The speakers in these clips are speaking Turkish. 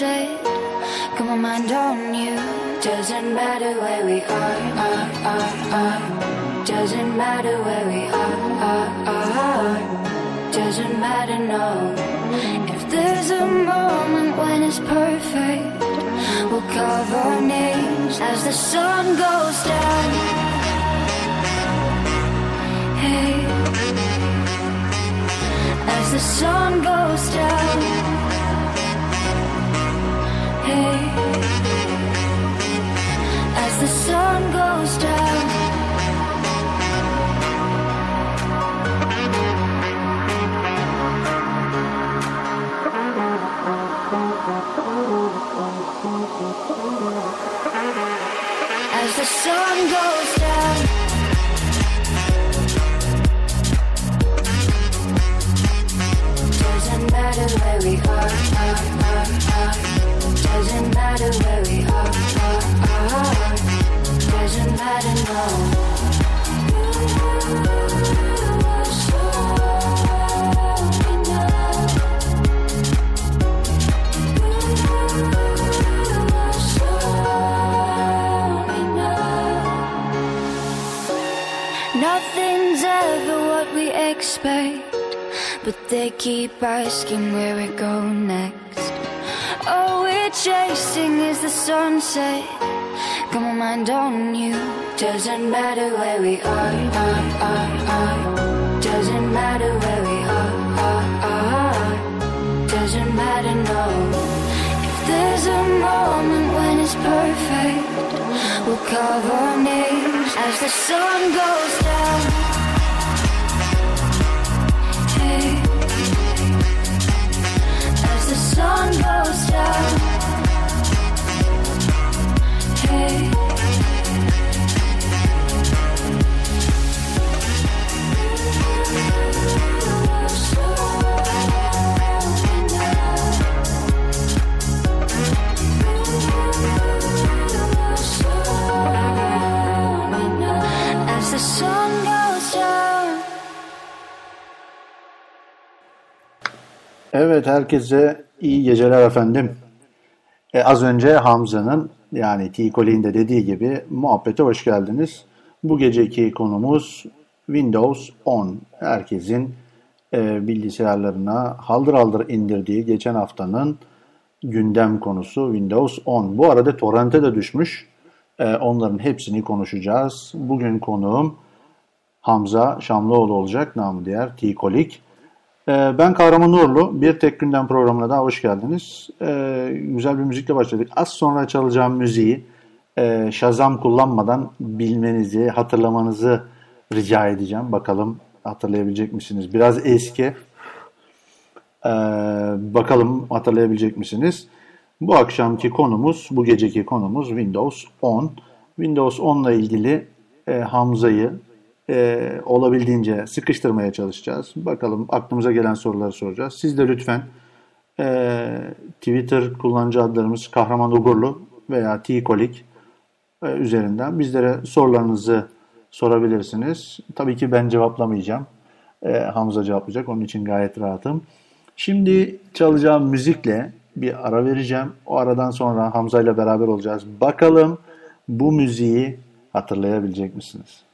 sunset. Got my mind on you. Doesn't matter where we are, are, are, are. Doesn't matter where we are, are, are. Doesn't matter, no. If there's a moment when it's perfect, we'll carve our names as the sun goes down. Hey, as the sun goes down. Hey, as the sun goes down. Doesn't matter where we are. Doesn't matter no. Nothing's ever what we expect, but they keep asking where we go next. All we're chasing is the sunset. Got my mind on you. Doesn't matter where we are, are, are, are. Doesn't matter where we are, are, are. Doesn't matter, no. If there's a moment when it's perfect, we'll carve our names as the sun goes down. Sun goes down. Hey. Evet herkese iyi geceler efendim. E, az önce Hamza'nın yani T. Colin'in de dediği gibi muhabbete hoş geldiniz. Bu geceki konumuz Windows 10. Herkesin e, bilgisayarlarına haldır haldır indirdiği geçen haftanın gündem konusu Windows 10. Bu arada torrente de düşmüş. E, onların hepsini konuşacağız. Bugün konuğum Hamza Şamlıoğlu olacak namı diğer T-Kolik. Ee, Ben Kahraman Uğurlu. Bir Tek Gündem programına daha hoş geldiniz. Ee, güzel bir müzikle başladık. Az sonra çalacağım müziği e, Shazam kullanmadan bilmenizi, hatırlamanızı rica edeceğim. Bakalım hatırlayabilecek misiniz? Biraz eski. Ee, bakalım hatırlayabilecek misiniz? Bu akşamki konumuz, bu geceki konumuz Windows 10. Windows 10 ile ilgili e, Hamza'yı e, olabildiğince sıkıştırmaya çalışacağız. Bakalım aklımıza gelen soruları soracağız. Siz de lütfen e, Twitter kullanıcı adlarımız Kahraman Ugurlu veya T-Kolik e, üzerinden bizlere sorularınızı sorabilirsiniz. Tabii ki ben cevaplamayacağım. E, Hamza cevaplayacak. Onun için gayet rahatım. Şimdi çalacağım müzikle bir ara vereceğim. O aradan sonra Hamza ile beraber olacağız. Bakalım bu müziği hatırlayabilecek misiniz?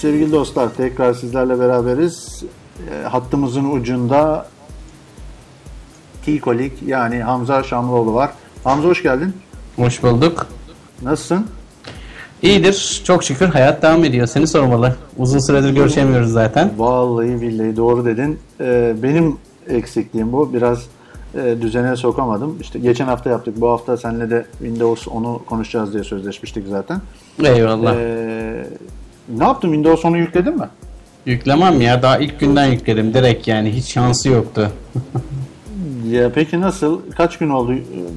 Sevgili dostlar tekrar sizlerle beraberiz. E, hattımızın ucunda T-Kolik yani Hamza Şamlıoğlu var. Hamza hoş geldin. Hoş bulduk. Nasılsın? İyidir. Çok şükür hayat devam ediyor. Seni sormalı. Uzun süredir görüşemiyoruz zaten. Vallahi billahi doğru dedin. Ee, benim eksikliğim bu. Biraz e, düzene sokamadım. İşte geçen hafta yaptık. Bu hafta seninle de Windows 10'u konuşacağız diye sözleşmiştik zaten. Eyvallah. Ee, ne yaptın? Windows 10'u yükledin mi? Yüklemem ya. Daha ilk günden yükledim. Direkt yani. Hiç şansı yoktu. Ya peki nasıl? Kaç gün oldu?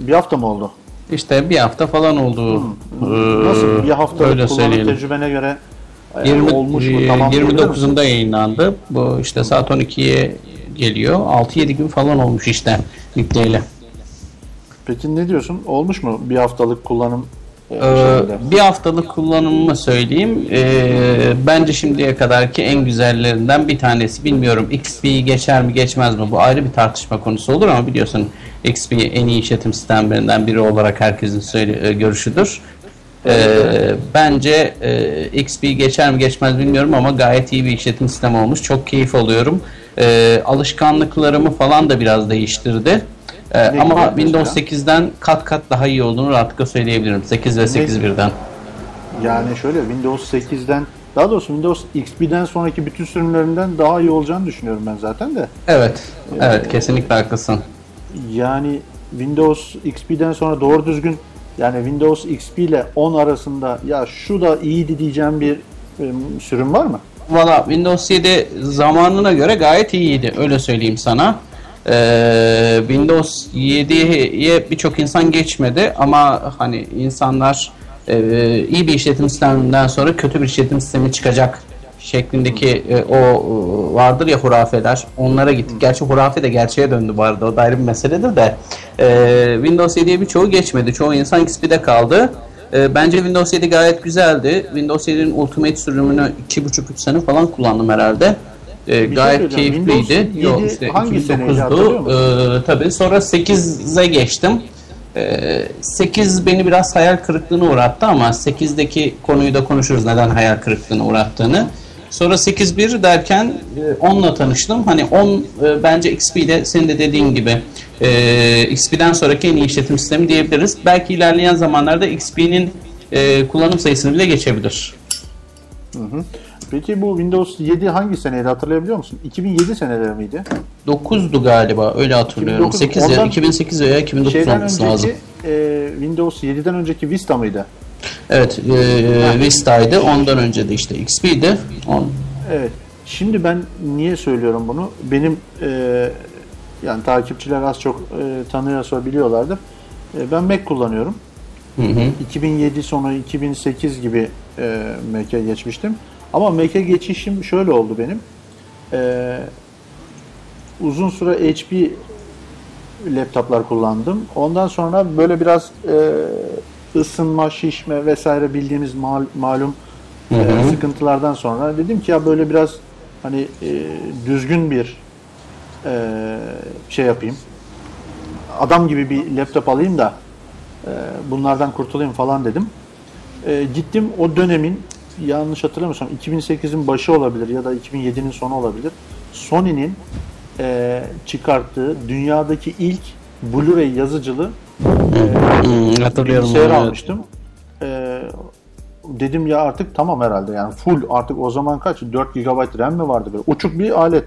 Bir hafta mı oldu? İşte bir hafta falan oldu. Ee, Nasıl? Bir haftalık öyle kullanım tecrübene göre e, 20, olmuş mu? e, Tamam diyebilir misin? 29'unda yayınlandı. Bu işte saat 12'ye geliyor. 6-7 gün falan olmuş işte yükleyeli. Peki ne diyorsun? Olmuş mu bir haftalık kullanım e, Ee, bir haftalık kullanımımı söyleyeyim. Ee, bence şimdiye kadarki en güzellerinden bir tanesi. Bilmiyorum XP'yi geçer mi geçmez mi? Bu ayrı bir tartışma konusu olur ama biliyorsun XP en iyi işletim sistemlerinden biri olarak herkesin söyle, e, görüşüdür. Ee, bence e, XP geçer mi geçmez bilmiyorum ama gayet iyi bir işletim sistemi olmuş. Çok keyif alıyorum. Ee, alışkanlıklarımı falan da biraz değiştirdi. Ee, ama mesela? Windows 8'den kat kat daha iyi olduğunu rahatlıkla söyleyebilirim. 8 ve 8 birden. Yani şöyle Windows 8'den daha doğrusu Windows XP'den sonraki bütün sürümlerinden daha iyi olacağını düşünüyorum ben zaten de. Evet. Evet kesinlikle haklısın. Yani Windows XP'den sonra doğru düzgün yani Windows XP ile 10 arasında ya şu da iyiydi diyeceğim bir e, sürüm var mı? Valla Windows 7 zamanına göre gayet iyiydi. Öyle söyleyeyim sana. Ee, Windows 7'ye birçok insan geçmedi ama hani insanlar e, iyi bir işletim sisteminden sonra kötü bir işletim sistemi çıkacak şeklindeki e, o vardır ya hurafeler onlara gittik. Gerçi hurafe de gerçeğe döndü bu arada o da ayrı bir meseledir de e, Windows 7'ye birçoğu geçmedi. Çoğu insan XP'de kaldı. E, bence Windows 7 gayet güzeldi. Windows 7'nin Ultimate sürümünü 2,5-3 sene falan kullandım herhalde. E, gayet söyleyeceğim. keyifliydi. Windows Yok 7 işte hangi seneydi hatırlıyor 2009'du. E, tabii sonra 8'e geçtim. E, 8 beni biraz hayal kırıklığına uğrattı ama 8'deki konuyu da konuşuruz neden hayal kırıklığına uğrattığını. Sonra 8.1 derken e, 10'la tanıştım. Hani 10 e, bence XP'de senin de dediğin gibi e, XP'den sonraki en iyi işletim sistemi diyebiliriz. Belki ilerleyen zamanlarda XP'nin e, kullanım sayısını bile geçebilir. Peki bu Windows 7 hangi seneydi hatırlayabiliyor musun? 2007 seneleri miydi? 9'du galiba öyle hatırlıyorum. 2009, 8 ya, ondan 2008 veya 2009 Şeyden önceki lazım. e, Windows 7'den önceki Vista mıydı? Evet e, Vista'ydı ondan önce de işte XP'di. On, Evet. Şimdi ben niye söylüyorum bunu? Benim e, yani takipçiler az çok e, tanıyorsa biliyorlardır. E, ben Mac kullanıyorum. hı hı. 2007 sonu 2008 gibi e, Mac'e geçmiştim. Ama Mac'e geçişim şöyle oldu benim. E, uzun süre HP laptoplar kullandım. Ondan sonra böyle biraz e, ısınma, şişme vesaire bildiğimiz mal, malum Hı e, sıkıntılardan sonra dedim ki ya böyle biraz hani e, düzgün bir e, şey yapayım. Adam gibi bir laptop alayım da e, bunlardan kurtulayım falan dedim. E, gittim o dönemin yanlış hatırlamıyorsam 2008'in başı olabilir ya da 2007'nin sonu olabilir. Sony'nin e, çıkarttığı dünyadaki ilk Blu-ray yazıcılı Hmm, hatırlıyorum. bilgisayar evet. almıştım. E, dedim ya artık tamam herhalde yani full artık o zaman kaç 4 GB RAM mi vardı böyle uçuk bir alet.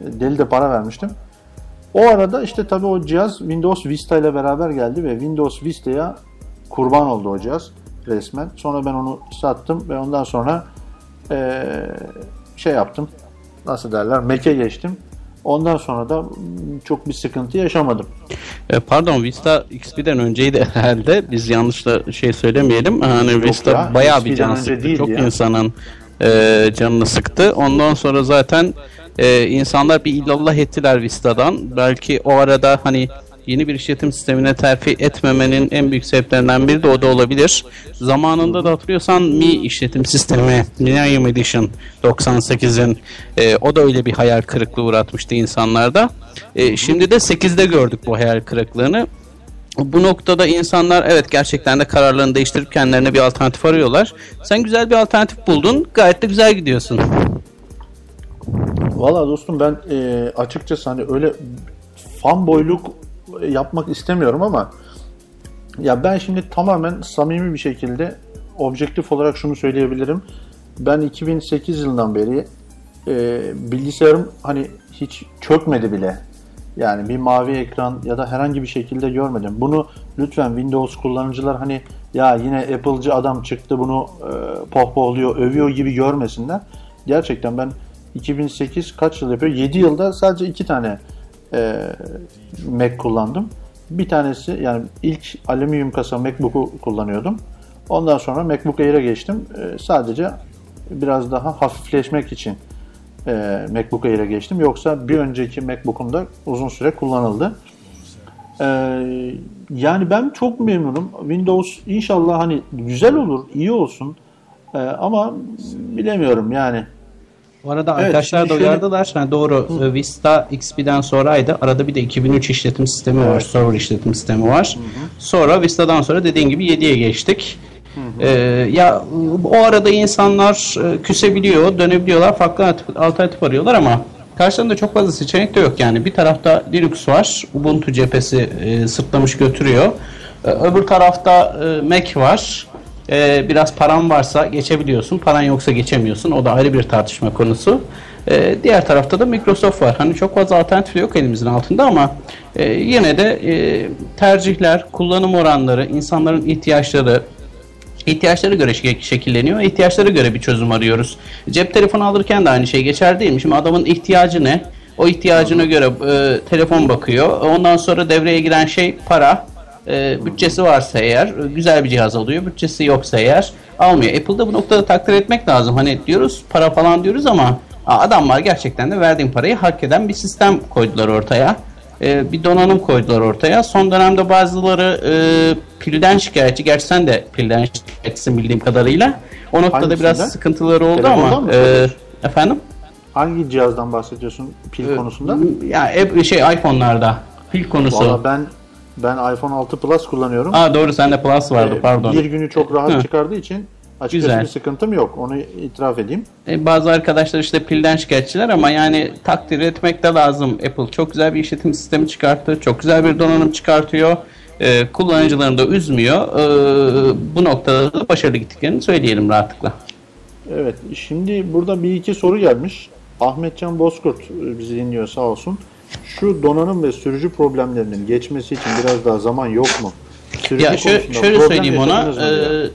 E, Deli de para vermiştim. O arada işte tabii o cihaz Windows Vista ile beraber geldi ve Windows Vista'ya kurban oldu o cihaz resmen. Sonra ben onu sattım ve ondan sonra eee, şey yaptım. Nasıl derler? Mac'e geçtim. Ondan sonra da çok bir sıkıntı yaşamadım. E, pardon Vista XP'den önceydi herhalde. Biz yanlışla şey söylemeyelim. Hani Vista ya, bayağı bir can sıktı. Çok ya. insanın e, canını sıktı. Ondan sonra zaten e, insanlar bir illallah ettiler Vista'dan. Belki o arada hani yeni bir işletim sistemine terfi etmemenin en büyük sebeplerinden biri de o da olabilir. Zamanında da hatırlıyorsan Mi işletim sistemi Millennium Edition 98'in e, o da öyle bir hayal kırıklığı uğratmıştı insanlarda. E, şimdi de 8'de gördük bu hayal kırıklığını. bu noktada insanlar evet gerçekten de kararlarını değiştirip kendilerine bir alternatif arıyorlar. Sen güzel bir alternatif buldun. Gayet de güzel gidiyorsun. Valla dostum ben e, açıkçası hani öyle fanboyluk yapmak istemiyorum ama ya ben şimdi tamamen samimi bir şekilde objektif olarak şunu söyleyebilirim. Ben 2008 yılından beri e, bilgisayarım hani hiç çökmedi bile. Yani bir mavi ekran ya da herhangi bir şekilde görmedim. Bunu lütfen Windows kullanıcılar hani ya yine Apple'cı adam çıktı bunu e, pohpohluyor, övüyor gibi görmesinler. Gerçekten ben 2008 kaç yıl yapıyor? 7 yılda sadece 2 tane e, Mac kullandım. Bir tanesi yani ilk alüminyum kasa MacBook'u kullanıyordum. Ondan sonra MacBook Air'e geçtim. E, sadece biraz daha hafifleşmek için e, MacBook Air'e geçtim. Yoksa bir önceki MacBook'um da uzun süre kullanıldı. E, yani ben çok memnunum. Windows inşallah hani güzel olur, iyi olsun. E, ama bilemiyorum yani. Bu arada evet, arkadaşlar da uyardılar. Şöyle... Yani doğru Hı. Vista XP'den sonraydı. Arada bir de 2003 işletim sistemi evet. var. Server işletim sistemi var. Hı hı. Sonra Vista'dan sonra dediğin gibi 7'ye geçtik. Ee, ya o arada insanlar e, küsebiliyor, dönebiliyorlar, farklı alternatif arıyorlar ama karşılarında çok fazla seçenek de yok yani. Bir tarafta Linux var, Ubuntu cephesi e, sırtlamış götürüyor. E, öbür tarafta e, Mac var. E, biraz paran varsa geçebiliyorsun, paran yoksa geçemiyorsun. O da ayrı bir tartışma konusu. E, diğer tarafta da Microsoft var. Hani çok fazla alternatif yok elimizin altında ama e, yine de e, tercihler, kullanım oranları, insanların ihtiyaçları, ihtiyaçlara göre şekilleniyor. İhtiyaçlara göre bir çözüm arıyoruz. Cep telefonu alırken de aynı şey geçer değil mi? Şimdi adamın ihtiyacı ne? O ihtiyacına göre e, telefon bakıyor. Ondan sonra devreye giren şey para. E, bütçesi varsa eğer güzel bir cihaz alıyor. Bütçesi yoksa eğer almıyor. Apple'da bu noktada takdir etmek lazım. Hani diyoruz para falan diyoruz ama adamlar gerçekten de verdiğim parayı hak eden bir sistem koydular ortaya e, bir donanım koydular ortaya. Son dönemde bazıları e, pilden şikayetçi. Gerçi sen de pilden şikayetçisin bildiğim kadarıyla. O noktada Hangisinden? biraz sıkıntıları oldu Telefondan ama. E, efendim? Hangi cihazdan bahsediyorsun pil ee, konusunda? Ya hep şey iPhone'larda pil konusu. Valla ben ben iPhone 6 Plus kullanıyorum. Aa doğru sende Plus vardı ee, pardon. Bir günü çok rahat çıkardığı için Açıkçası Güzel. bir sıkıntım yok. Onu itiraf edeyim. E, bazı arkadaşlar işte pilden şikayetçiler ama yani takdir etmek de lazım. Apple çok güzel bir işletim sistemi çıkarttı. Çok güzel bir donanım çıkartıyor. E, kullanıcılarını da üzmüyor. E, bu noktada da başarılı gittiklerini söyleyelim rahatlıkla. Evet. Şimdi burada bir iki soru gelmiş. Ahmetcan Bozkurt bizi dinliyor sağ olsun. Şu donanım ve sürücü problemlerinin geçmesi için biraz daha zaman yok mu? Sürücü ya şöyle, şöyle söyleyeyim ona. E,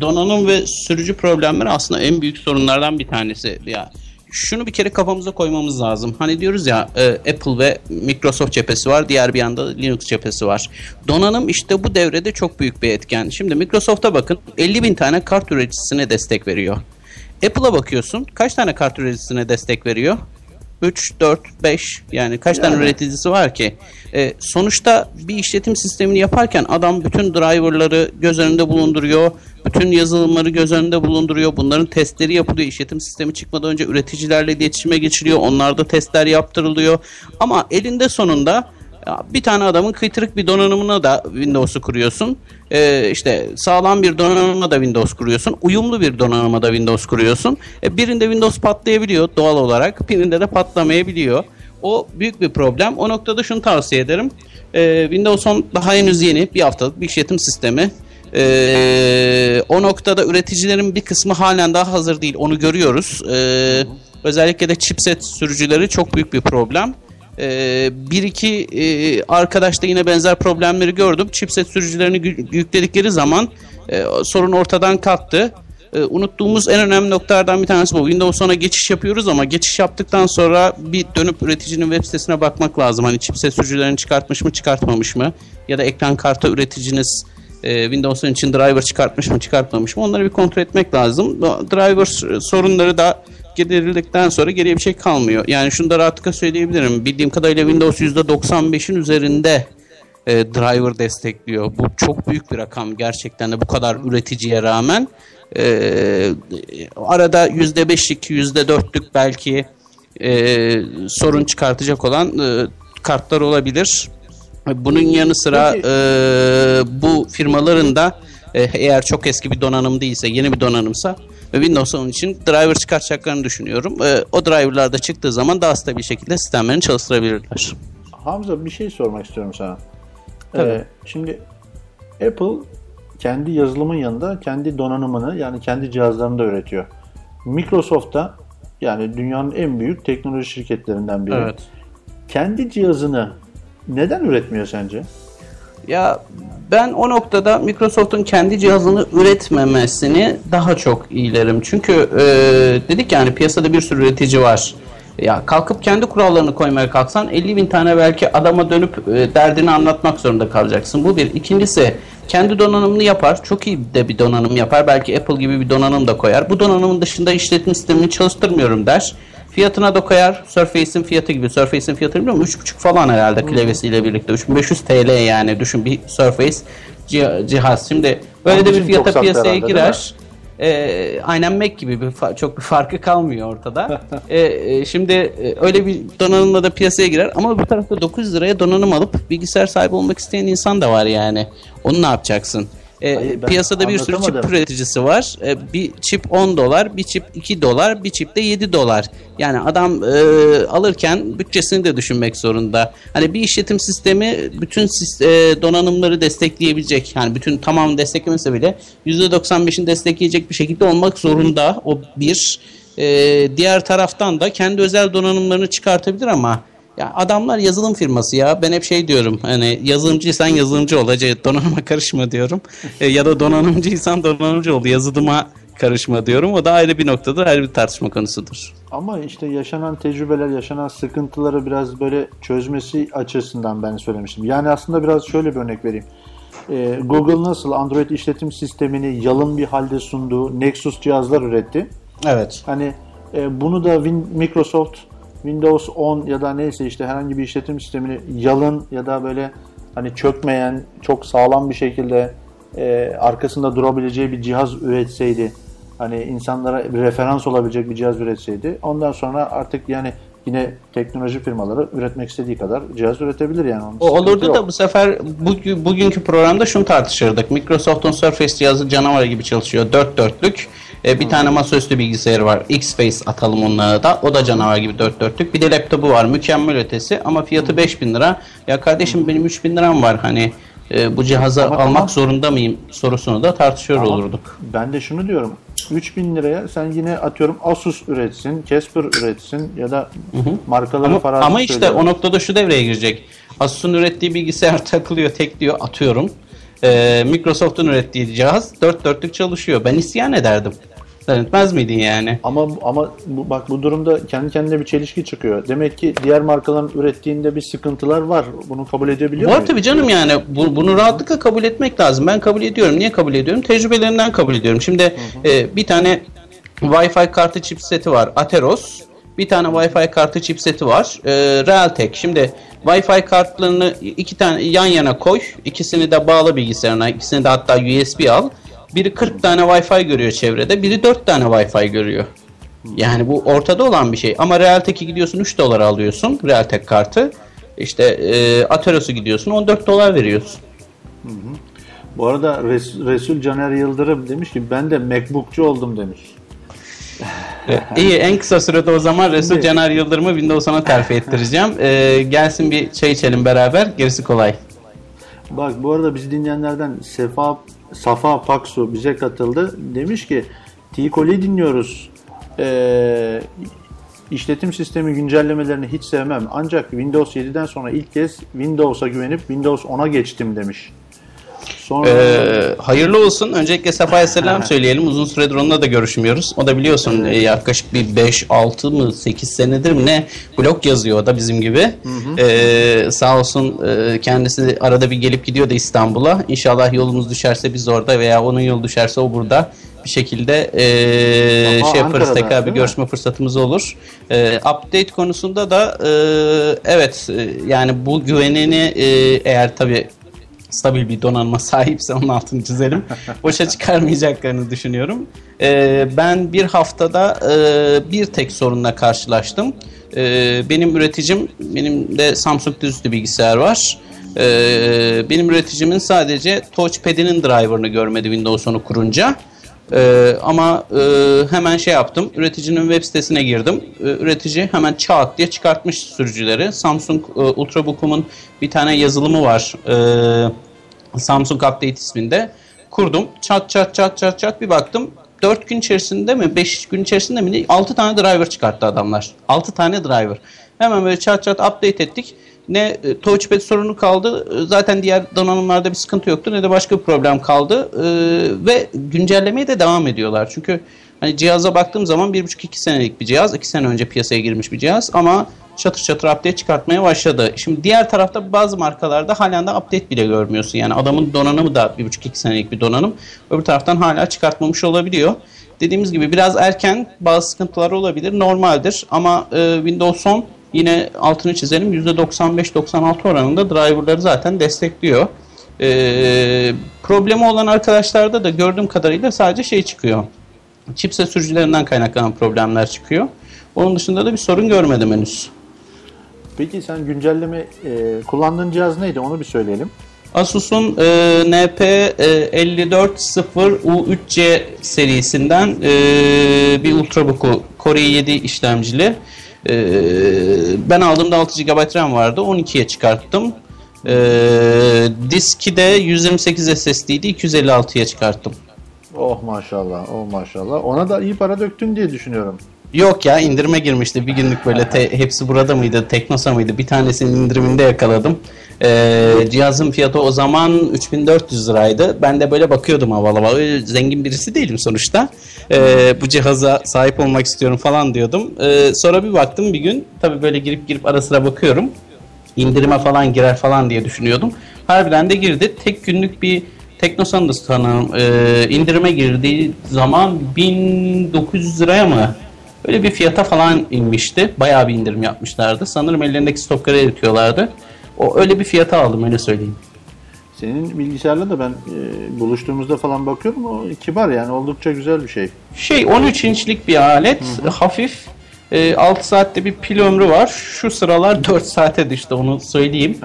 donanım ve sürücü problemleri aslında en büyük sorunlardan bir tanesi. Ya şunu bir kere kafamıza koymamız lazım. Hani diyoruz ya e, Apple ve Microsoft cephesi var, diğer bir yanda Linux cephesi var. Donanım işte bu devrede çok büyük bir etken. Şimdi Microsoft'a bakın 50 bin tane kart üreticisine destek veriyor. Apple'a bakıyorsun kaç tane kart üreticisine destek veriyor? 3, 4, 5 yani kaç yani. tane üreticisi var ki? E, sonuçta bir işletim sistemini yaparken adam bütün driverları göz önünde bulunduruyor. Bütün yazılımları göz önünde bulunduruyor. Bunların testleri yapılıyor. İşletim sistemi çıkmadan önce üreticilerle iletişime geçiliyor. Onlarda testler yaptırılıyor. Ama elinde sonunda bir tane adamın kıytırık bir donanımına da Windows'u kuruyorsun. Ee, işte sağlam bir donanıma da Windows kuruyorsun. Uyumlu bir donanıma da Windows kuruyorsun. Ee, birinde Windows patlayabiliyor doğal olarak. Birinde de patlamayabiliyor. O büyük bir problem. O noktada şunu tavsiye ederim. Ee, Windows 10 daha henüz yeni bir haftalık bir işletim sistemi. Ee, o noktada üreticilerin bir kısmı halen daha hazır değil. Onu görüyoruz. Ee, özellikle de chipset sürücüleri çok büyük bir problem. Ee, bir iki e, arkadaşta yine benzer problemleri gördüm. Chipset sürücülerini yükledikleri zaman e, sorun ortadan kalktı. E, unuttuğumuz en önemli noktalardan bir tanesi bu. Windows 10'a geçiş yapıyoruz ama geçiş yaptıktan sonra bir dönüp üreticinin web sitesine bakmak lazım. Hani chipset sürücülerini çıkartmış mı çıkartmamış mı? Ya da ekran kartı üreticiniz e, Windows'un için driver çıkartmış mı çıkartmamış mı? Onları bir kontrol etmek lazım. Driver sorunları da giderildikten sonra geriye bir şey kalmıyor. Yani şunu da rahatlıkla söyleyebilirim. Bildiğim kadarıyla Windows %95'in üzerinde e, driver destekliyor. Bu çok büyük bir rakam gerçekten de bu kadar üreticiye rağmen. E, arada %5'lik, %4'lük belki e, sorun çıkartacak olan e, kartlar olabilir. Bunun yanı sıra e, bu firmaların da eğer çok eski bir donanım değilse, yeni bir donanımsa ve Windows 10 için driver çıkartacaklarını düşünüyorum. E, o driverlar da çıktığı zaman daha stabil bir şekilde sistemlerini çalıştırabilirler. Hamza bir şey sormak istiyorum sana. Tabii. Ee, şimdi Apple kendi yazılımın yanında kendi donanımını yani kendi cihazlarını da üretiyor. Microsoft da yani dünyanın en büyük teknoloji şirketlerinden biri. Evet. Kendi cihazını neden üretmiyor sence? Ya ben o noktada Microsoft'un kendi cihazını üretmemesini daha çok iyilerim. Çünkü e, dedik yani piyasada bir sürü üretici var. Ya kalkıp kendi kurallarını koymaya kalksan 50 bin tane belki adama dönüp e, derdini anlatmak zorunda kalacaksın. Bu bir. İkincisi kendi donanımını yapar. Çok iyi de bir donanım yapar. Belki Apple gibi bir donanım da koyar. Bu donanımın dışında işletim sistemini çalıştırmıyorum der. Fiyatına da koyar. Surface'in fiyatı gibi. Surface'in fiyatı biliyor musun? 3.5 falan herhalde klavyesiyle birlikte. 3500 TL yani. Düşün bir Surface cih- cihaz. Şimdi böyle de bir fiyata piyasaya herhalde, girer. Ee, aynen Mac gibi bir fa- çok bir farkı kalmıyor ortada. Ee, e, şimdi e, öyle bir donanımla da piyasaya girer ama bu tarafta 900 liraya donanım alıp bilgisayar sahibi olmak isteyen insan da var yani. Onu ne yapacaksın? Ee, Hayır, piyasada bir sürü çip üreticisi var. Ee, bir çip 10 dolar, bir çip 2 dolar, bir çip de 7 dolar. Yani adam e, alırken bütçesini de düşünmek zorunda. Hani bir işletim sistemi bütün e, donanımları destekleyebilecek. Yani bütün tamamını desteklemese bile %95'ini destekleyecek bir şekilde olmak zorunda. O bir. E, diğer taraftan da kendi özel donanımlarını çıkartabilir ama ya adamlar yazılım firması ya. Ben hep şey diyorum. Hani yazılımcıysan yazılımcı ol. Hacı donanıma karışma diyorum. E, ya da donanımcıysan donanımcı ol. Yazılıma karışma diyorum. O da ayrı bir noktada ayrı bir tartışma konusudur. Ama işte yaşanan tecrübeler, yaşanan sıkıntıları biraz böyle çözmesi açısından ben söylemiştim. Yani aslında biraz şöyle bir örnek vereyim. Ee, Google nasıl Android işletim sistemini yalın bir halde sunduğu Nexus cihazlar üretti. Evet. Hani e, bunu da Win- Microsoft Windows 10 ya da neyse işte herhangi bir işletim sistemini yalın ya da böyle hani çökmeyen, çok sağlam bir şekilde e, arkasında durabileceği bir cihaz üretseydi, hani insanlara bir referans olabilecek bir cihaz üretseydi, ondan sonra artık yani yine teknoloji firmaları üretmek istediği kadar cihaz üretebilir yani. Onun O olurdu yok. da bu sefer bugü- bugünkü programda şunu tartışırdık. Microsoft'un Surface cihazı canavar gibi çalışıyor. Dört dörtlük. E, bir tane masaüstü bilgisayarı var. X-Face atalım onlara da. O da canavar gibi dört dörtlük. Bir de laptopu var. Mükemmel ötesi ama fiyatı 5000 lira. Ya kardeşim benim 3000 liram var. Hani e, bu cihazı Ama- almak ama- zorunda mıyım sorusunu da tartışıyor Ama olurduk. Ben de şunu diyorum. 3000 liraya sen yine atıyorum Asus üretsin, Casper üretsin ya da markaları Ama, farazi ama işte söylüyorum. o noktada şu devreye girecek. Asus'un ürettiği bilgisayar takılıyor, tek diyor, atıyorum. Ee, Microsoft'un ürettiği cihaz dört dörtlük çalışıyor. Ben isyan ederdim. Sen etmez miydin yani? Ama ama bu, bak bu durumda kendi kendine bir çelişki çıkıyor. Demek ki diğer markaların ürettiğinde bir sıkıntılar var. Bunu kabul edebiliyor Var tabii canım yani bu, bunu rahatlıkla kabul etmek lazım. Ben kabul ediyorum. Niye kabul ediyorum? Tecrübelerinden kabul ediyorum. Şimdi e, bir tane Wi-Fi kartı chipseti var. Ateros. Bir tane Wi-Fi kartı chipseti var. E, Realtek. Şimdi Wi-Fi kartlarını iki tane yan yana koy. İkisini de bağla bilgisayarına. İkisini de hatta USB al. Biri 40 tane Wi-Fi görüyor çevrede. Biri 4 tane Wi-Fi görüyor. Yani bu ortada olan bir şey. Ama Realtek'i gidiyorsun 3 dolara alıyorsun. Realtek kartı. İşte e, Ateros'u gidiyorsun 14 dolar veriyorsun. Bu arada Res- Resul Caner Yıldırım demiş ki ben de MacBook'cu oldum demiş. İyi en kısa sürede o zaman Resul Şimdi- Caner Yıldırım'ı Windows 10'a terfi ettireceğim. E, gelsin bir çay içelim beraber. Gerisi kolay. Bak bu arada bizi dinleyenlerden Sefa Safa Paksu bize katıldı. Demiş ki T-Coli dinliyoruz. Ee, işletim sistemi güncellemelerini hiç sevmem. Ancak Windows 7'den sonra ilk kez Windows'a güvenip Windows 10'a geçtim demiş. Sonra Ee, hayırlı olsun. Öncelikle Sefa'ya selam söyleyelim. Uzun süredir onunla da görüşmüyoruz. O da biliyorsun e, yaklaşık bir 5, 6 mı 8 senedir mi ne blog yazıyor o da bizim gibi. Ee, sağ olsun e, kendisi arada bir gelip gidiyor da İstanbul'a. İnşallah yolumuz düşerse biz orada veya onun yolu düşerse o burada bir şekilde e, Safa şey yaparız Ankara'da, tekrar bir değil mi? görüşme fırsatımız olur. E, update konusunda da e, evet e, yani bu güvenini e, eğer tabii stabil bir donanıma sahipse onun altını çizelim. Boşa çıkarmayacaklarını düşünüyorum. Ee, ben bir haftada e, bir tek sorunla karşılaştım. Ee, benim üreticim, benim de Samsung dizüstü bilgisayar var. Ee, benim üreticimin sadece touchpad'inin driver'ını görmedi Windows 10'u kurunca. Ee, ama e, hemen şey yaptım. Üreticinin web sitesine girdim. Ee, üretici hemen çat diye çıkartmış sürücüleri. Samsung e, Ultrabook'umun bir tane yazılımı var. Ee, Samsung Update isminde. Kurdum. Çat çat çat çat çat bir baktım. 4 gün içerisinde mi 5 gün içerisinde mi 6 tane driver çıkarttı adamlar. 6 tane driver. Hemen böyle çat çat update ettik. Ne e, touchpad sorunu kaldı. E, zaten diğer donanımlarda bir sıkıntı yoktu. Ne de başka bir problem kaldı. E, ve güncellemeye de devam ediyorlar. Çünkü hani cihaza baktığım zaman 1,5-2 senelik bir cihaz. 2 sene önce piyasaya girmiş bir cihaz. Ama çatır çatır update çıkartmaya başladı. Şimdi diğer tarafta bazı markalarda halen de update bile görmüyorsun. Yani adamın donanımı da 1,5-2 senelik bir donanım. Öbür taraftan hala çıkartmamış olabiliyor. Dediğimiz gibi biraz erken bazı sıkıntılar olabilir. Normaldir ama e, Windows 10 yine altını çizelim %95-96 oranında driverları zaten destekliyor. E, problemi olan arkadaşlarda da gördüğüm kadarıyla sadece şey çıkıyor. Chipset sürücülerinden kaynaklanan problemler çıkıyor. Onun dışında da bir sorun görmedim henüz. Peki sen güncelleme e, kullandığın cihaz neydi onu bir söyleyelim. Asus'un e, NP5400U3C serisinden e, bir Ultrabook'u Core i7 işlemcili. E, ben aldığımda 6 GB RAM vardı. 12'ye çıkarttım. E, diski de 128 SSD'di. 256'ya çıkarttım. Oh maşallah, oh maşallah. Ona da iyi para döktün diye düşünüyorum. Yok ya indirime girmişti. Bir günlük böyle te, hepsi burada mıydı? Teknosa mıydı? Bir tanesinin indiriminde yakaladım. Ee, cihazın fiyatı o zaman 3400 liraydı. Ben de böyle bakıyordum havalı. Zengin birisi değilim sonuçta. Ee, bu cihaza sahip olmak istiyorum falan diyordum. Ee, sonra bir baktım bir gün. Tabii böyle girip girip ara sıra bakıyorum. İndirime falan girer falan diye düşünüyordum. Harbiden de girdi. Tek günlük bir Teknosa'nın da sanırım e, indirime girdiği zaman 1900 liraya mı Öyle bir fiyata falan inmişti. Bayağı bir indirim yapmışlardı. Sanırım ellerindeki stokları eritiyorlardı. O öyle bir fiyata aldım öyle söyleyeyim. Senin bilgisayarla da ben e, buluştuğumuzda falan bakıyorum. O kibar yani oldukça güzel bir şey. Şey 13 inçlik bir alet. Hı hı. Hafif. E, 6 saatte bir pil ömrü var. Şu sıralar 4 saate düştü onu söyleyeyim.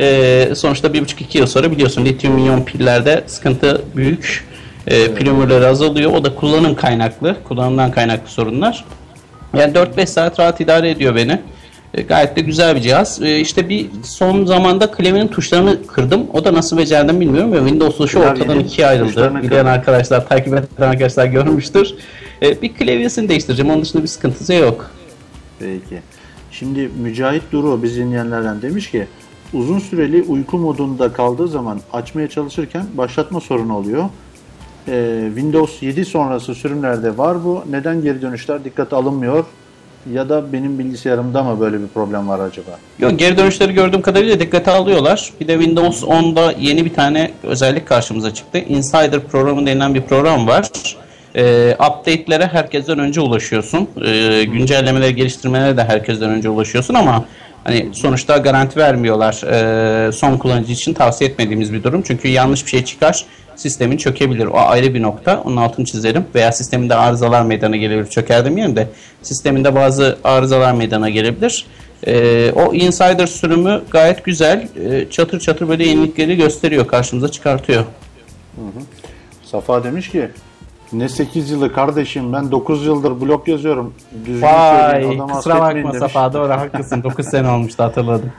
E, sonuçta 1,5-2 yıl sonra biliyorsun lityum iyon pillerde sıkıntı büyük. E, pil ömürleri azalıyor. O da kullanım kaynaklı. Kullanımdan kaynaklı sorunlar. Yani 4-5 saat rahat idare ediyor beni. E, gayet de güzel bir cihaz. E, işte bir son zamanda klavyenin tuşlarını kırdım. O da nasıl becerdim bilmiyorum. Ve Windows tuşu ortadan ikiye ayrıldı. Bilen arkadaşlar, takip eden arkadaşlar görmüştür. E, bir klavyesini değiştireceğim. Onun dışında bir sıkıntısı yok. Peki. Şimdi Mücahit Duru biz dinleyenlerden demiş ki uzun süreli uyku modunda kaldığı zaman açmaya çalışırken başlatma sorunu oluyor e, Windows 7 sonrası sürümlerde var bu. Neden geri dönüşler dikkate alınmıyor? Ya da benim bilgisayarımda mı böyle bir problem var acaba? Yok geri dönüşleri gördüğüm kadarıyla dikkate alıyorlar. Bir de Windows 10'da yeni bir tane özellik karşımıza çıktı. Insider programı denilen bir program var. E, update'lere herkesten önce ulaşıyorsun. E, güncellemeleri, geliştirmelere de herkesten önce ulaşıyorsun ama hani sonuçta garanti vermiyorlar. E, son kullanıcı için tavsiye etmediğimiz bir durum. Çünkü yanlış bir şey çıkar sistemin çökebilir. O ayrı bir nokta. Onun altını çizerim. Veya sisteminde arızalar meydana gelebilir. Çöker demeyelim de sisteminde bazı arızalar meydana gelebilir. Ee, o insider sürümü gayet güzel. Ee, çatır çatır böyle yenilikleri gösteriyor. Karşımıza çıkartıyor. Hı hı. Safa demiş ki ne 8 yılı kardeşim ben 9 yıldır blog yazıyorum. Düzgün Vay kusura bakma Safa doğru haklısın 9 sene olmuştu hatırladım.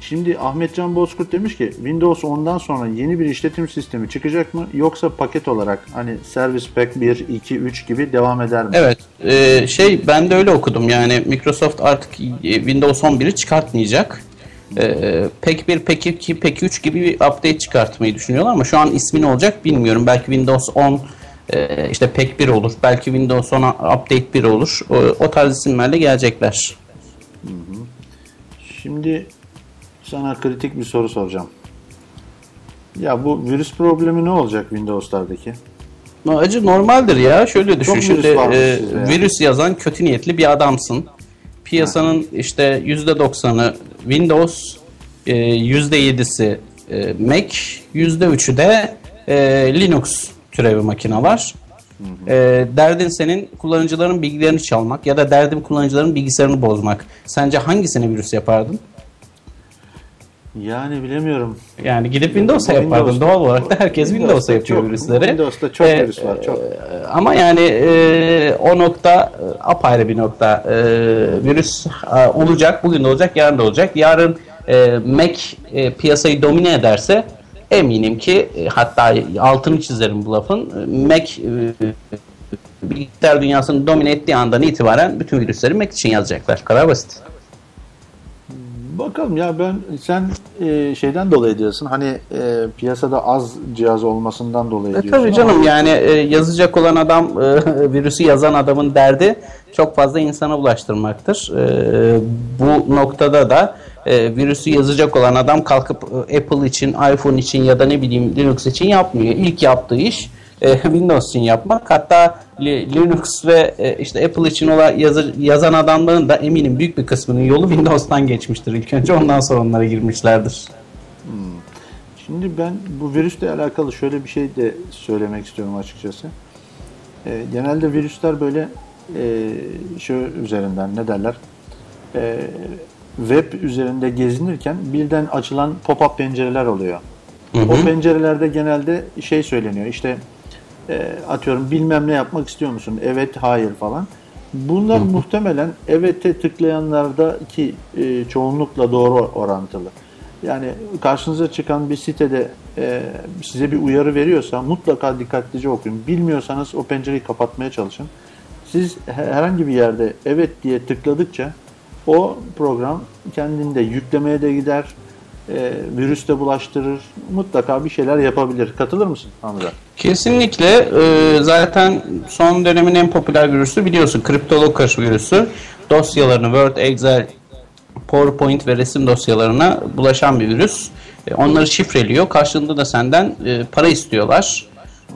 Şimdi Ahmetcan Bozkurt demiş ki Windows 10'dan sonra yeni bir işletim sistemi çıkacak mı yoksa paket olarak hani Service Pack 1, 2, 3 gibi devam eder mi? Evet. E, şey ben de öyle okudum yani Microsoft artık e, Windows 11'i çıkartmayacak. E, Pack 1, Pack 2, Pack 3 gibi bir update çıkartmayı düşünüyorlar ama şu an ismi ne olacak bilmiyorum. Belki Windows 10 e, işte Pack 1 olur. Belki Windows 10 Update 1 olur. O, o tarz isimlerle gelecekler. Hı hı. Şimdi sana kritik bir soru soracağım. Ya bu virüs problemi ne olacak Windows'lardaki? Acı normaldir ya. Şöyle düşün. Şimdi e, virüs yazan kötü niyetli bir adamsın. Piyasanın ha. işte %90'ı Windows, e, %7'si e, Mac, %3'ü de e, Linux türevi makineler. E, derdin senin kullanıcıların bilgilerini çalmak ya da derdin kullanıcıların bilgisayarını bozmak. Sence hangisini virüs yapardın? Yani bilemiyorum. Yani gidip Windows'a yapardın. Doğal olarak da herkes Windows'a yapıyor çok, virüsleri. Windows'ta çok Ee, virüs var. Çok. Ama yani e, o nokta e, apayrı bir nokta. E, virüs e, olacak, bugün de olacak, yarın da olacak. Yarın e, Mac e, piyasayı domine ederse eminim ki e, hatta altını çizerim bu lafın. e, Mac e, bilgisayar dünyasını domine ettiği andan itibaren bütün virüsleri Mac için yazacaklar. Kadar basit. Bakalım ya ben sen e, şeyden dolayı diyorsun. Hani e, piyasada az cihaz olmasından dolayı E, diyorsun. tabii canım ama- yani e, yazacak olan adam e, virüsü yazan adamın derdi çok fazla insana ulaştırmaktır. E, bu noktada da e, virüsü yazacak olan adam kalkıp e, Apple için, iPhone için ya da ne bileyim Linux için yapmıyor. İlk yaptığı iş e, Windows için yapmak. Hatta Li- Linux ve e, işte Apple için olan yazı, yazan adamların da eminim büyük bir kısmının yolu Windows'tan geçmiştir ilk önce. Ondan sonra onlara girmişlerdir. Şimdi ben bu virüsle alakalı şöyle bir şey de söylemek istiyorum açıkçası. E, genelde virüsler böyle e, şu üzerinden ne derler? E, web üzerinde gezinirken birden açılan pop-up pencereler oluyor. O pencerelerde genelde şey söyleniyor işte e, atıyorum bilmem ne yapmak istiyor musun? Evet, hayır falan. Bunlar muhtemelen evet'e tıklayanlardaki e, çoğunlukla doğru orantılı. Yani karşınıza çıkan bir sitede e, size bir uyarı veriyorsa mutlaka dikkatlice okuyun. Bilmiyorsanız o pencereyi kapatmaya çalışın. Siz he- herhangi bir yerde evet diye tıkladıkça o program kendinde yüklemeye de gider, e, virüs de bulaştırır, mutlaka bir şeyler yapabilir. Katılır mısın Hamza? Kesinlikle. Ee, zaten son dönemin en popüler virüsü biliyorsun. CryptoLocker virüsü. Dosyalarını Word, Excel, PowerPoint ve resim dosyalarına bulaşan bir virüs. E, onları şifreliyor. Karşılığında da senden e, para istiyorlar.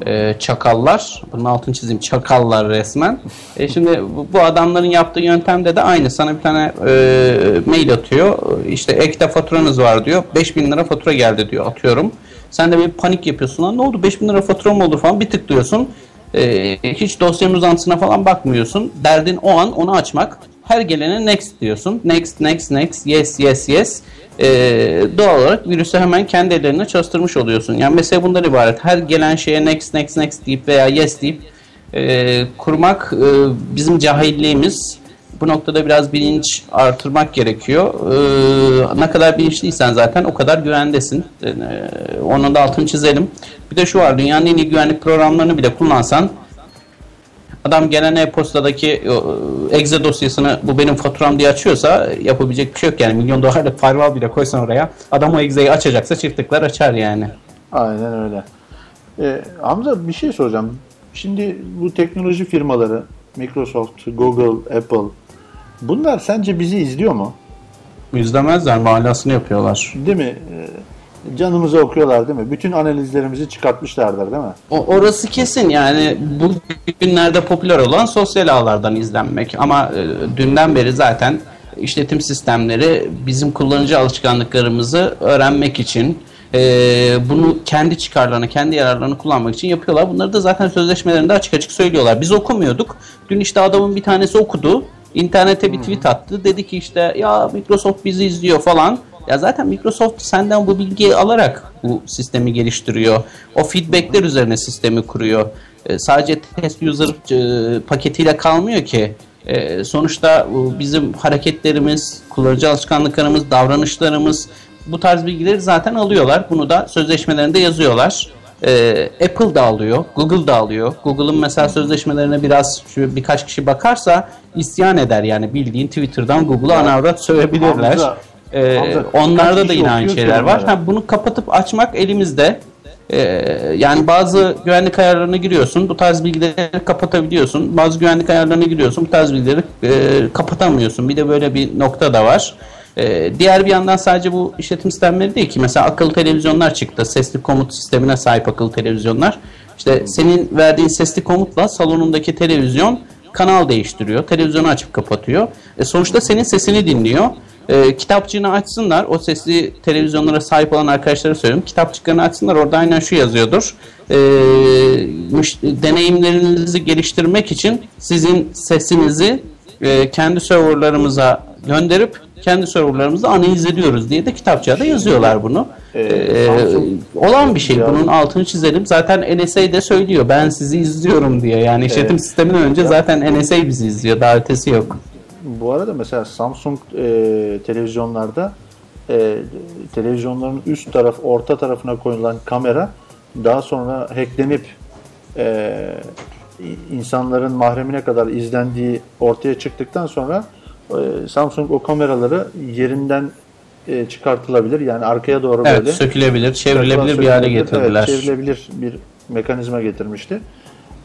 E, çakallar. Bunun altını çizeyim. Çakallar resmen. E, şimdi bu, bu adamların yaptığı yöntemde de aynı. Sana bir tane e, mail atıyor. İşte ekte faturanız var diyor. 5000 lira fatura geldi diyor. Atıyorum. Sen de bir panik yapıyorsun. Lan ne oldu 5000 lira fatura mı olur falan. Bir tıklıyorsun. E, hiç dosyanın uzantısına falan bakmıyorsun. Derdin o an onu açmak. Her gelene next diyorsun. Next, next, next, yes, yes, yes. E, doğal olarak virüsü hemen kendi ellerine çalıştırmış oluyorsun. Yani mesela bundan ibaret. Her gelen şeye next, next, next deyip veya yes deyip e, kurmak e, bizim cahilliğimiz. Bu noktada biraz bilinç artırmak gerekiyor. E, ne kadar bilinçliysen zaten o kadar güvendesin. E, onun da altını çizelim. Bir de şu var dünyanın en iyi güvenlik programlarını bile kullansan adam gelen e-postadaki e, exe dosyasını bu benim faturam diye açıyorsa yapabilecek bir şey yok yani milyon dolarlık firewall bile koysan oraya adam o exe'yi açacaksa çift tıklar açar yani. Aynen öyle. Ee, Hamza bir şey soracağım. Şimdi bu teknoloji firmaları Microsoft, Google, Apple bunlar sence bizi izliyor mu? İzlemezler mahalasını yapıyorlar. Değil mi? Canımızı okuyorlar değil mi? Bütün analizlerimizi çıkartmışlardır değil mi? O, orası kesin yani bugünlerde popüler olan sosyal ağlardan izlenmek ama e, dünden beri zaten işletim sistemleri bizim kullanıcı alışkanlıklarımızı öğrenmek için e, bunu kendi çıkarlarına, kendi yararlarını kullanmak için yapıyorlar. Bunları da zaten sözleşmelerinde açık açık söylüyorlar. Biz okumuyorduk. Dün işte adamın bir tanesi okudu. İnternete bir tweet attı. Dedi ki işte ya Microsoft bizi izliyor falan. Ya zaten Microsoft senden bu bilgiyi alarak bu sistemi geliştiriyor. O feedbackler üzerine sistemi kuruyor. E, sadece test user e, paketiyle kalmıyor ki. E, sonuçta bu bizim hareketlerimiz, kullanıcı alışkanlıklarımız, davranışlarımız bu tarz bilgileri zaten alıyorlar. Bunu da sözleşmelerinde yazıyorlar. Ee, Apple da alıyor, Google da alıyor. Google'ın mesela sözleşmelerine biraz şu birkaç kişi bakarsa isyan eder yani bildiğin Twitter'dan Google'a ana avrat sövebilirler. Hamza, Ee, Hamza, onlarda da yine aynı şeyler var. Ha, bunu kapatıp açmak elimizde. Ee, yani bazı güvenlik ayarlarına giriyorsun, bu tarz bilgileri kapatabiliyorsun. Bazı güvenlik ayarlarına giriyorsun, bu tarz bilgileri e, kapatamıyorsun. Bir de böyle bir nokta da var. Ee, diğer bir yandan sadece bu işletim sistemleri değil ki. Mesela akıllı televizyonlar çıktı. Sesli komut sistemine sahip akıllı televizyonlar. İşte senin verdiğin sesli komutla salonundaki televizyon kanal değiştiriyor. Televizyonu açıp kapatıyor. E sonuçta senin sesini dinliyor. E, kitapçığını açsınlar. O sesli televizyonlara sahip olan arkadaşlara söylüyorum. Kitapçıklarını açsınlar. Orada aynen şu yazıyordur. E, deneyimlerinizi geliştirmek için sizin sesinizi e, kendi serverlarımıza gönderip kendi serverlarımızda analiz ediyoruz diye de kitapçıda yazıyorlar bunu. Ee, Ee, olan bir şey. Bunun altını çizelim. Zaten NSA de söylüyor. Ben sizi izliyorum diye. Yani işletim Evet. sisteminden önce zaten NSA bizi izliyor. Daha ötesi yok. Bu arada mesela Samsung e, televizyonlarda e, televizyonların üst taraf, orta tarafına koyulan kamera daha sonra hacklenip e, insanların mahremine kadar izlendiği ortaya çıktıktan sonra e, Samsung o kameraları yerinden e, çıkartılabilir. Yani arkaya doğru Evet, böyle sökülebilir, çevrilebilir bir hale getirdiler. Evet, çevrilebilir bir mekanizma getirmişti.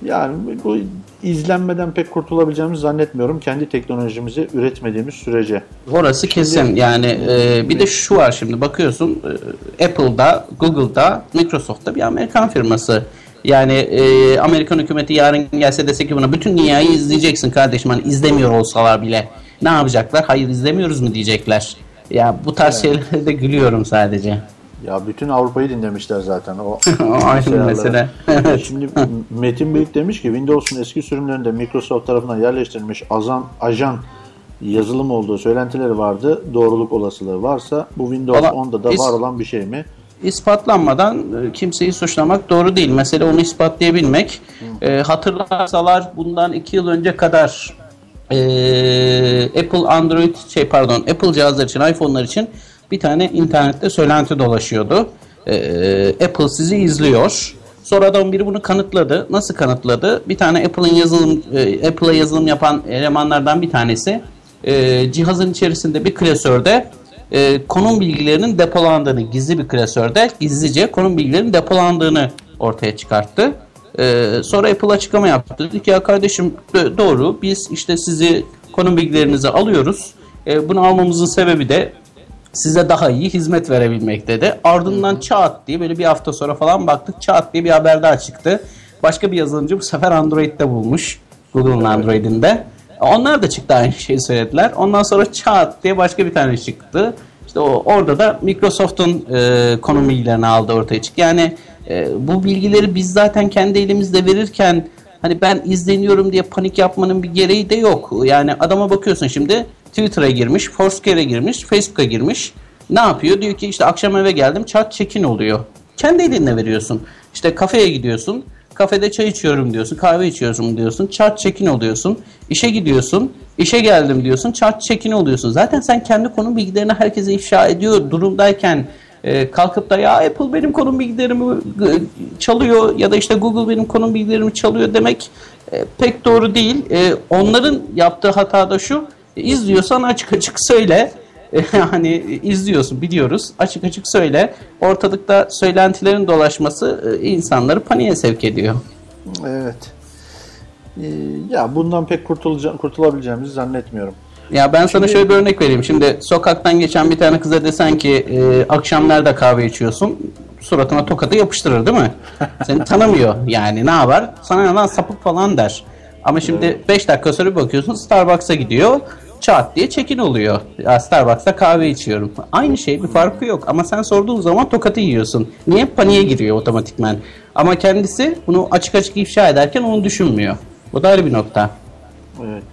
Yani bu izlenmeden pek kurtulabileceğimizi zannetmiyorum. Kendi teknolojimizi üretmediğimiz sürece. Orası kesin. Yani e, bir de şu var şimdi bakıyorsun e, Apple'da, Google'da, Microsoft'ta bir Amerikan firması. Yani e, Amerikan hükümeti yarın gelse dese ki buna bütün dünyayı izleyeceksin kardeşim hani izlemiyor olsalar bile. Ne yapacaklar? Hayır izlemiyoruz mu diyecekler. Ya bu tarz şeylere de gülüyorum sadece. Ya bütün Avrupa'yı dinlemişler zaten. O Aynı mesele. Şimdi Metin Büyük demiş ki Windows'un eski sürümlerinde Microsoft tarafından yerleştirilmiş azan, ajan yazılım olduğu söylentileri vardı. Doğruluk olasılığı varsa bu Windows Valla 10'da da var olan bir şey mi? ispatlanmadan e, kimseyi suçlamak doğru değil. Mesele onu ispatlayabilmek. E, hatırlarsalar bundan iki yıl önce kadar e, Apple Android şey pardon Apple cihazlar için iPhone'lar için bir tane internette söylenti dolaşıyordu. E, Apple sizi izliyor. Sonradan biri bunu kanıtladı. Nasıl kanıtladı? Bir tane Apple'ın yazılım e, Apple'a yazılım yapan elemanlardan bir tanesi e, cihazın içerisinde bir klasörde e, konum bilgilerinin depolandığını gizli bir klasörde gizlice konum bilgilerinin depolandığını ortaya çıkarttı. E, sonra Apple açıklama yaptı. Dedi ki ya kardeşim doğru biz işte sizi konum bilgilerinizi alıyoruz. E, bunu almamızın sebebi de size daha iyi hizmet verebilmek dedi. Ardından çat diye böyle bir hafta sonra falan baktık çat diye bir haber daha çıktı. Başka bir yazılımcı bu sefer Android'de bulmuş. Google'ın Android'inde. Onlar da çıktı aynı şeyi söylediler. Ondan sonra çat diye başka bir tane çıktı. İşte o, orada da Microsoft'un e, konum bilgilerini aldı ortaya çıktı. Yani e, bu bilgileri biz zaten kendi elimizde verirken hani ben izleniyorum diye panik yapmanın bir gereği de yok. Yani adama bakıyorsun şimdi Twitter'a girmiş, Foursquare'e girmiş, Facebook'a girmiş. Ne yapıyor? Diyor ki işte akşam eve geldim chat check-in oluyor. Kendi elinle veriyorsun. İşte kafeye gidiyorsun. Kafede çay içiyorum diyorsun, kahve içiyorum diyorsun, chat check-in oluyorsun. İşe gidiyorsun, işe geldim diyorsun, chat check-in oluyorsun. Zaten sen kendi konum bilgilerini herkese ifşa ediyor durumdayken e, kalkıp da ya Apple benim konum bilgilerimi e, çalıyor ya da işte Google benim konum bilgilerimi çalıyor demek e, pek doğru değil. E, onların yaptığı hata da şu, izliyorsan açık açık söyle. E, hani izliyorsun biliyoruz açık açık söyle. Ortalıkta söylentilerin dolaşması e, insanları paniğe sevk ediyor. Evet. Ee, ya bundan pek kurtulacağım, kurtulabileceğimizi zannetmiyorum. Ya ben sana şöyle bir örnek vereyim. Şimdi sokaktan geçen bir tane kıza desen ki e, akşam nerede kahve içiyorsun? Suratına tokadı yapıştırır değil mi? Seni tanımıyor yani ne yapar? Sana lan sapık falan der. Ama şimdi 5 dakika sonra bir bakıyorsun Starbucks'a gidiyor. Çat diye çekin oluyor. Ya Starbucks'ta kahve içiyorum. Aynı şey bir farkı yok. Ama sen sorduğun zaman tokatı yiyorsun. Niye? Paniğe giriyor otomatikman. Ama kendisi bunu açık açık ifşa ederken onu düşünmüyor. Bu da ayrı bir nokta. Evet.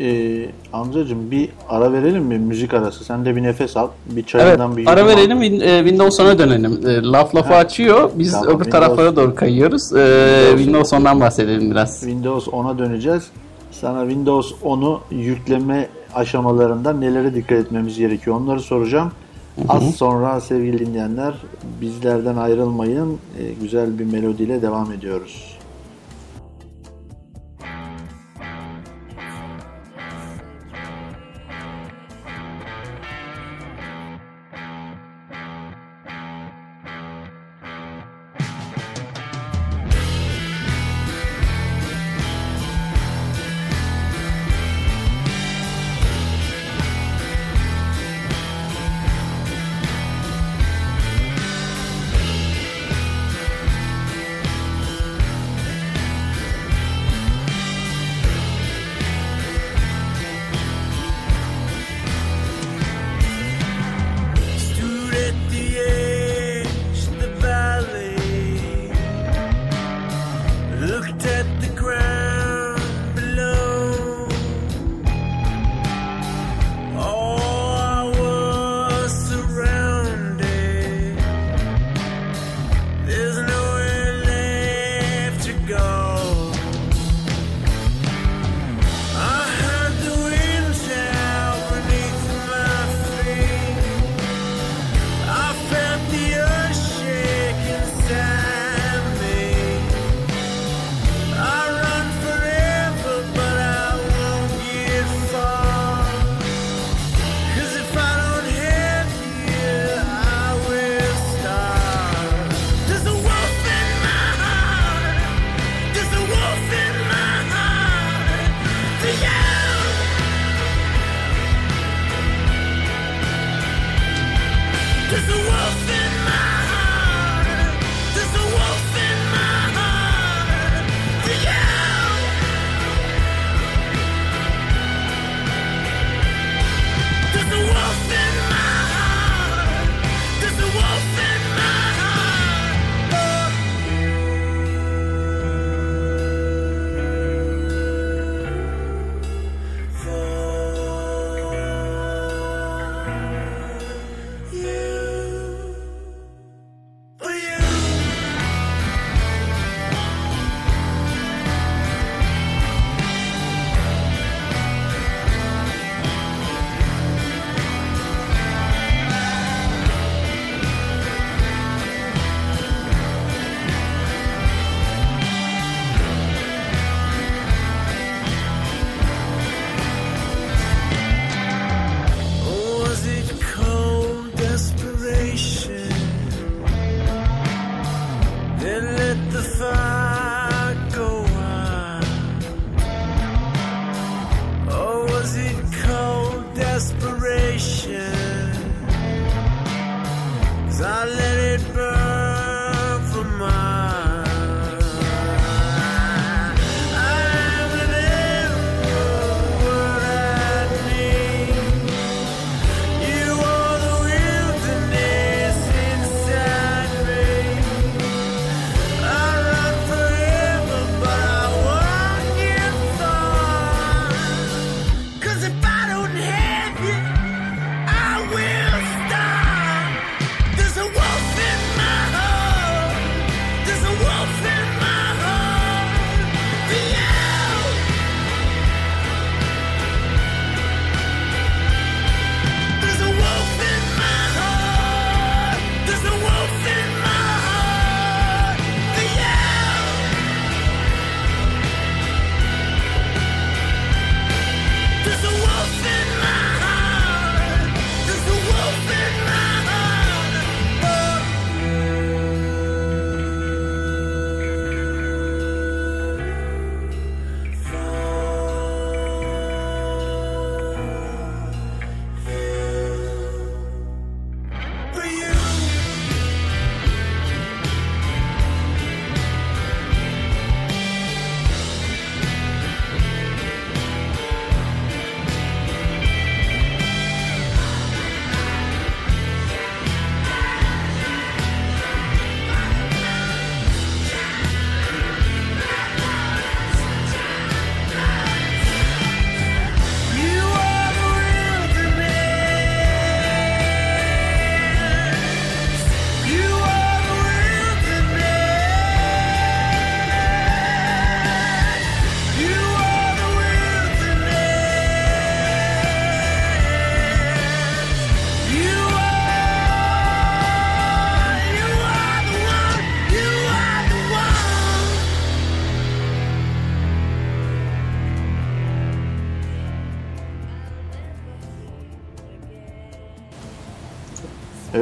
Ee, amcacığım bir ara verelim mi? Müzik arası. Sen de bir nefes al. Bir Evet, çayından bir ara verelim Win- e, Windows 10'a dönelim. E, Laf lafı açıyor. Biz Tamam, öbür Windows- taraflara doğru kayıyoruz. E, Windows 10'dan bahsedelim biraz. Windows 10'a döneceğiz. Sana Windows 10'u yükleme aşamalarında nelere dikkat etmemiz gerekiyor onları soracağım. Az sonra sevgili dinleyenler bizlerden ayrılmayın. Ee, güzel bir melodiyle devam ediyoruz.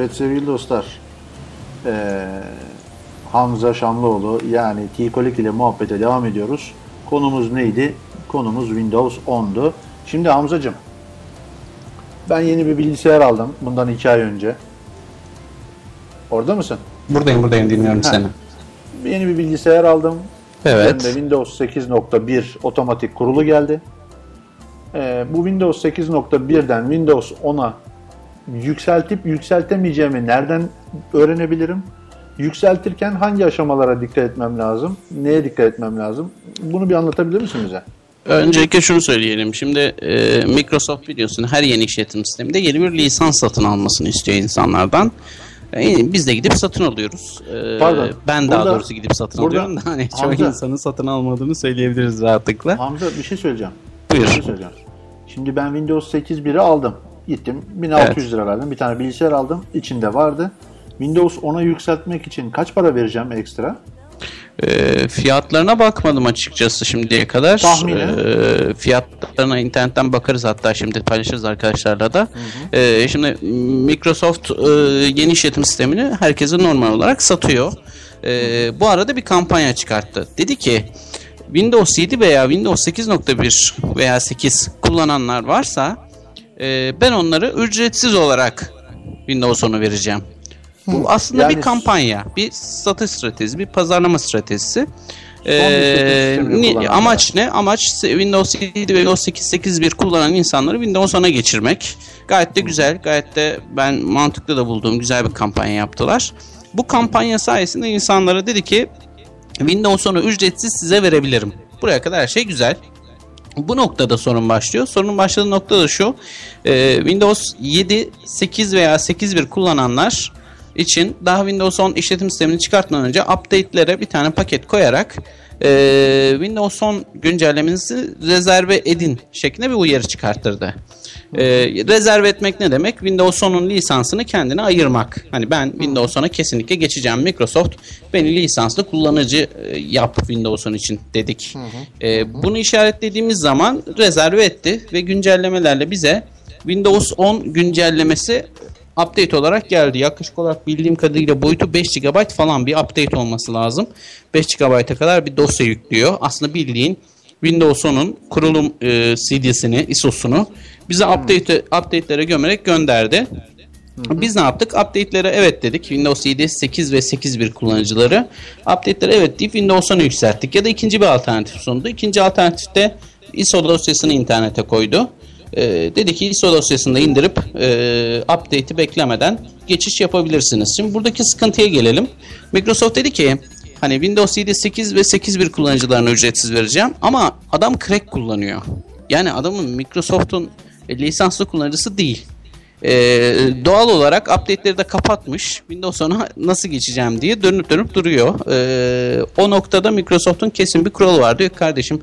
Evet sevgili dostlar. Ee, Hamza Şamlıoğlu yani T-Kolik ile muhabbete devam ediyoruz. Konumuz neydi? Konumuz Windows 10'du. Şimdi Hamzacığım ben yeni bir bilgisayar aldım bundan iki ay önce. Orada mısın? Buradayım buradayım dinliyorum Ha. seni. Yeni bir bilgisayar aldım. Evet. Hem de Windows 8.1 otomatik kurulu geldi. Ee, bu Windows 8.1'den Windows 10'a yükseltip yükseltemeyeceğimi nereden öğrenebilirim? Yükseltirken hangi aşamalara dikkat etmem lazım? Neye dikkat etmem lazım? Bunu bir anlatabilir misin bize? Öncelikle şunu söyleyelim. Şimdi e, Microsoft biliyorsun her yeni işletim sisteminde yeni bir lisans satın almasını istiyor insanlardan. E, biz de gidip satın alıyoruz. E, Pardon, ben daha burada- doğrusu gidip satın burada- alıyorum da hani çoğu Hamza- insanın satın almadığını söyleyebiliriz rahatlıkla. Hamza bir şey söyleyeceğim. Buyur. Bir şey söyleyeceğim. Şimdi ben Windows 8.1'i aldım. Gittim 1600 lira verdim. Bir tane bilgisayar aldım. İçinde vardı. Windows 10'a yükseltmek için kaç para vereceğim ekstra? E, fiyatlarına bakmadım açıkçası şimdiye kadar. Tahminen? E, fiyatlarına internetten bakarız hatta şimdi paylaşırız arkadaşlarla da. E, şimdi Microsoft e, yeni işletim sistemini herkese normal olarak satıyor. E, bu arada bir kampanya çıkarttı. Dedi ki Windows 7 veya Windows 8.1 veya 8 kullananlar varsa e, ben onları ücretsiz olarak Windows 10'u vereceğim. Bu aslında Yani- bir kampanya, bir satış stratejisi, bir pazarlama stratejisi. Ee, kullananlara. amaç ne? Amaç Windows 7 ve Windows 8 8.1 kullanan insanları Windows 10'a geçirmek. Gayet de güzel, gayet de ben mantıklı da bulduğum güzel bir kampanya yaptılar. Bu kampanya sayesinde insanlara dedi ki Windows 10'u ücretsiz size verebilirim. Buraya kadar her şey güzel. Bu noktada sorun başlıyor. Sorunun başladığı nokta da şu. e, Windows 7, 8 veya 8.1 kullananlar için daha Windows 10 işletim sistemini çıkartmadan önce update'lere bir tane paket koyarak e, Windows 10 güncellemenizi rezerve edin şeklinde bir uyarı çıkarttırdı. E, rezerve etmek ne demek? Windows 10'un lisansını kendine ayırmak. Hani ben Windows 10'a kesinlikle geçeceğim. Microsoft beni lisanslı kullanıcı e, yap Windows 10 için dedik. E, bunu işaretlediğimiz zaman rezerve etti ve güncellemelerle bize Windows 10 güncellemesi update olarak geldi. Yaklaşık olarak bildiğim kadarıyla boyutu 5 GB falan bir update olması lazım. 5 GB'a kadar bir dosya yüklüyor. Aslında bildiğin Windows 10'un kurulum e, CD'sini, ISO'sunu bize update update'lere gömerek gönderdi. Biz ne yaptık? Update'lere evet dedik. Windows 7, 8 ve 8.1 kullanıcıları. Update'lere evet deyip Windows 10'u yükselttik. Ya da ikinci bir alternatif sundu. İkinci alternatifte ISO dosyasını internete koydu. Ee, dedi ki ISO dosyasını da indirip e, update'i beklemeden geçiş yapabilirsiniz. Şimdi buradaki sıkıntıya gelelim. Microsoft dedi ki hani Windows 7, 8 ve 8.1 kullanıcılarına ücretsiz vereceğim ama adam crack kullanıyor. Yani adamın Microsoft'un lisanslı kullanıcısı değil. Ee, doğal olarak update'leri de kapatmış. Windows 10'a nasıl geçeceğim diye dönüp dönüp duruyor. Ee, o noktada Microsoft'un kesin bir kuralı var. Diyor kardeşim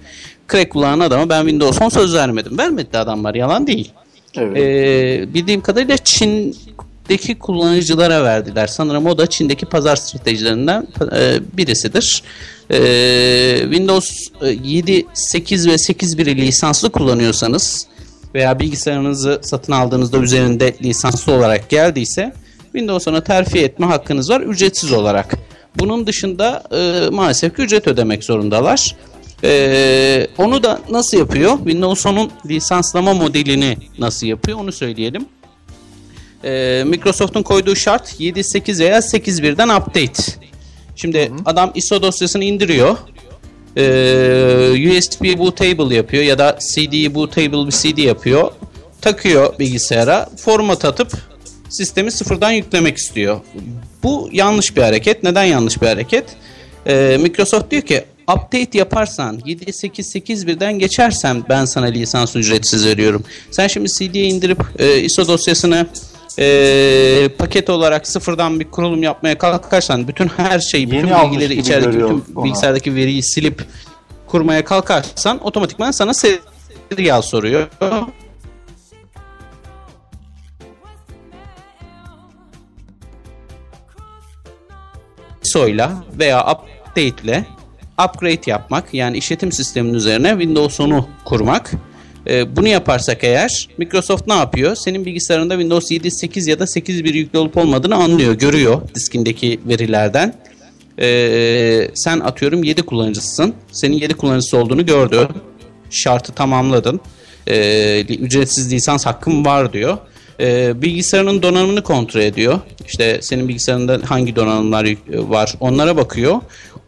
crack kullanan adama ben Windows 10 söz vermedim. Vermedi adamlar yalan değil. Evet. Ee, bildiğim kadarıyla Çin'deki kullanıcılara verdiler. Sanırım o da Çin'deki pazar stratejilerinden e, birisidir. Ee, Windows e, 7, 8 ve 8.1'i lisanslı kullanıyorsanız veya bilgisayarınızı satın aldığınızda üzerinde lisanslı olarak geldiyse Windows 10'a terfi etme hakkınız var ücretsiz olarak. Bunun dışında e, maalesef ki ücret ödemek zorundalar. Ee, onu da nasıl yapıyor? Windows 10'un lisanslama modelini nasıl yapıyor onu söyleyelim. Ee, Microsoft'un koyduğu şart 7.8 veya 8.1'den update. Şimdi adam ISO dosyasını indiriyor. Ee, USB bootable yapıyor ya da CD bootable bir CD yapıyor. Takıyor bilgisayara, format atıp sistemi sıfırdan yüklemek istiyor. Bu yanlış bir hareket. Neden yanlış bir hareket? Ee, Microsoft diyor ki update yaparsan 7.8.8.1'den geçersen ben sana lisans ücretsiz veriyorum. Sen şimdi CD'ye indirip e, ISO dosyasını e, paket olarak sıfırdan bir kurulum yapmaya kalkarsan bütün her şeyi, bütün Yeni bilgileri içerideki bütün onu. bilgisayardaki veriyi silip kurmaya kalkarsan otomatikman sana serial soruyor. ISO'yla veya update ile upgrade yapmak yani işletim sisteminin üzerine Windows 10'u kurmak E, bunu yaparsak eğer Microsoft ne yapıyor? Senin bilgisayarında Windows 7, 8 ya da 8.1 yüklü olup olmadığını anlıyor, görüyor diskindeki verilerden. E, sen atıyorum 7 kullanıcısın. Senin 7 kullanıcısı olduğunu gördü. Şartı tamamladın. E, ücretsiz lisans hakkım var diyor. E, bilgisayarının donanımını kontrol ediyor. İşte senin bilgisayarında hangi donanımlar yük- var onlara bakıyor.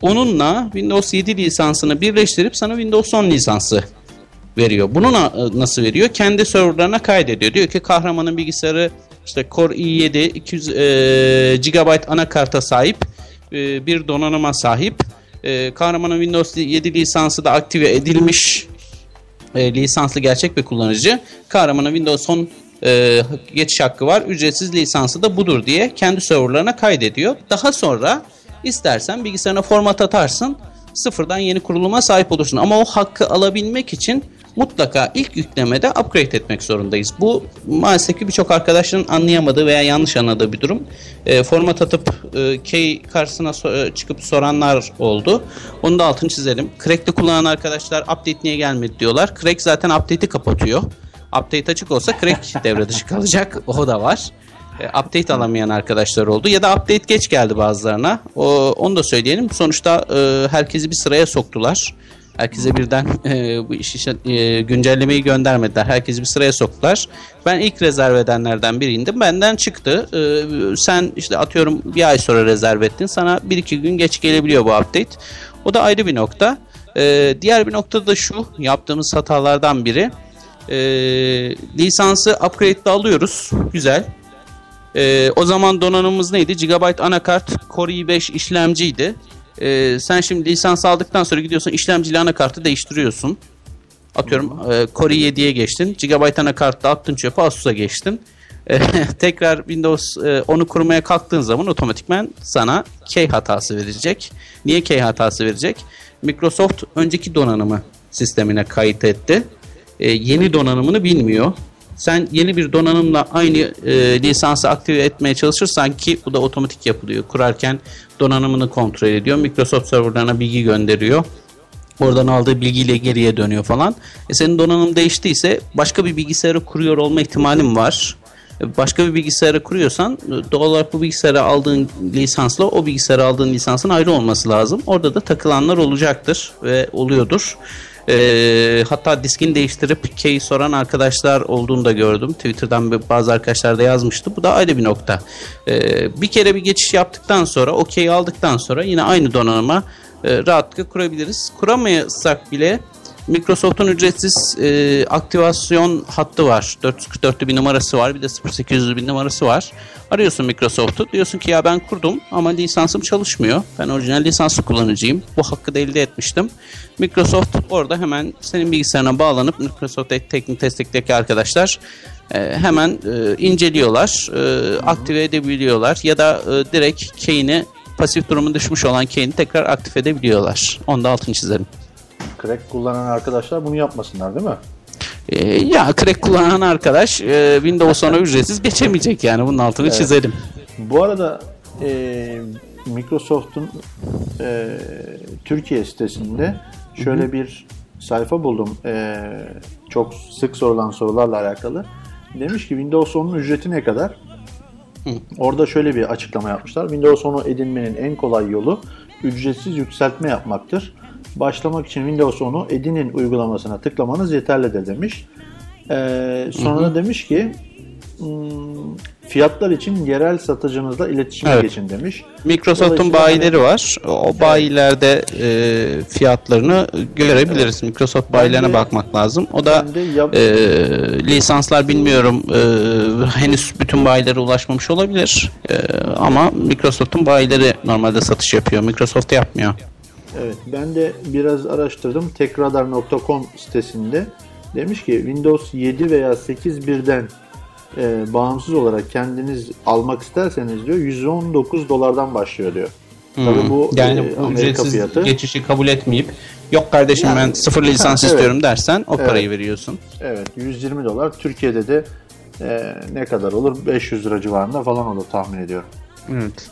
Onunla Windows 7 lisansını birleştirip sana Windows 10 lisansı veriyor. Bunu na- nasıl veriyor? Kendi serverlarına kaydediyor. Diyor ki kahramanın bilgisayarı işte Core i7 200 e, GB anakarta sahip e, bir donanıma sahip. E, kahramanın Windows 7 lisansı da aktive edilmiş e, lisanslı gerçek bir kullanıcı. Kahramanın Windows 10 e, geçiş hakkı var. Ücretsiz lisansı da budur diye kendi serverlarına kaydediyor. Daha sonra istersen bilgisayarına format atarsın. Sıfırdan yeni kuruluma sahip olursun. Ama o hakkı alabilmek için mutlaka ilk yüklemede upgrade etmek zorundayız. Bu maalesef ki birçok arkadaşların anlayamadığı veya yanlış anladığı bir durum. E, format atıp e, key karşısına so- e, çıkıp soranlar oldu. Onu da altını çizelim. Crack'te kullanan arkadaşlar update niye gelmedi diyorlar. Crack zaten update'i kapatıyor. Update açık olsa crack devre dışı kalacak. O da var. E, update alamayan arkadaşlar oldu. Ya da update geç geldi bazılarına. O, onu da söyleyelim. Sonuçta e, herkesi bir sıraya soktular. Herkese birden e, bu iş e, güncellemeyi göndermediler. Herkesi bir sıraya soktular. Ben ilk rezerv edenlerden biriydim. Benden çıktı. E, sen işte atıyorum bir ay sonra rezerv ettin. Sana bir iki gün geç gelebiliyor bu update. O da ayrı bir nokta. E, diğer bir nokta da şu. Yaptığımız hatalardan biri. E, lisansı upgrade'de alıyoruz. Güzel. Ee, o zaman donanımımız neydi? Gigabyte anakart Core i5 işlemciydi. Ee, sen şimdi lisans aldıktan sonra gidiyorsun işlemcili anakartı değiştiriyorsun. Atıyorum e, Core i7'ye geçtin. Gigabyte anakartı attın çöpe Asus'a geçtin. Ee, tekrar Windows e, onu kurmaya kalktığın zaman otomatikman sana key hatası verecek. Niye key hatası verecek? Microsoft önceki donanımı sistemine kayıt etti. Ee, yeni donanımını bilmiyor. Sen yeni bir donanımla aynı e, lisansı aktive etmeye çalışırsan ki bu da otomatik yapılıyor. Kurarken donanımını kontrol ediyor. Microsoft serverlarına bilgi gönderiyor. Oradan aldığı bilgiyle geriye dönüyor falan. E senin donanım değiştiyse başka bir bilgisayarı kuruyor olma ihtimalin var. E, Başka bir bilgisayarı kuruyorsan e, doğal olarak bu bilgisayara aldığın lisansla o bilgisayara aldığın lisansın ayrı olması lazım. Orada da takılanlar olacaktır ve oluyordur. E, hatta diskini değiştirip key soran arkadaşlar olduğunu da gördüm. Twitter'dan bazı arkadaşlar da yazmıştı. Bu da ayrı bir nokta. E, bir kere bir geçiş yaptıktan sonra, o key'i aldıktan sonra yine aynı donanıma e, rahatlıkla kurabiliriz. Kuramıyorsak bile Microsoft'un ücretsiz e, aktivasyon hattı var. 444'lü bir numarası var. Bir de 0800'lü bir numarası var. Arıyorsun Microsoft'u. Diyorsun ki ya ben kurdum ama lisansım çalışmıyor. Ben orijinal lisanslı kullanıcıyım. Bu hakkı da elde etmiştim. Microsoft orada hemen senin bilgisayarına bağlanıp Microsoft teknik destekteki arkadaşlar e, hemen e, inceliyorlar. E, aktive edebiliyorlar. Ya da e, direkt key'ini pasif durumu düşmüş olan key'ini tekrar aktif edebiliyorlar. Onu da altını çizelim. Crack kullanan arkadaşlar bunu yapmasınlar değil mi? Ee, ya crack kullanan arkadaş e, Windows 10'a ücretsiz geçemeyecek yani bunun altını çizelim. Bu arada e, Microsoft'un e, Türkiye sitesinde şöyle bir sayfa buldum. E, çok sık sorulan sorularla alakalı. Demiş ki Windows 10'un ücreti ne kadar? Orada şöyle bir açıklama yapmışlar. Windows 10'u edinmenin en kolay yolu ücretsiz yükseltme yapmaktır. Başlamak için Windows 10'u edinin uygulamasına tıklamanız yeterlidir demiş. E, sonra da demiş ki hmm, fiyatlar için yerel satıcınızla iletişime Evet. geçin demiş. Microsoft'un bayileri var. O bayilerde e, fiyatlarını görebiliriz. Microsoft bayilerine de- bakmak lazım. O da yap- e, lisanslar bilmiyorum e, henüz bütün bayilere ulaşmamış olabilir. E, ama Microsoft'un bayileri normalde satış yapıyor. Microsoft yapmıyor. Evet, ben de biraz araştırdım. Tekradar.com sitesinde demiş ki Windows 7 veya 8 birden e, bağımsız olarak kendiniz almak isterseniz diyor 119 dolardan başlıyor diyor. Tabii bu yani e, bu ücretsiz fiyatı. geçişi kabul etmeyip yok kardeşim Yani- ben sıfır lisans Evet. istiyorum dersen o Evet. parayı veriyorsun. Evet, 120 dolar. Türkiye'de de e, ne kadar olur? 500 lira civarında falan olur tahmin ediyorum. Evet.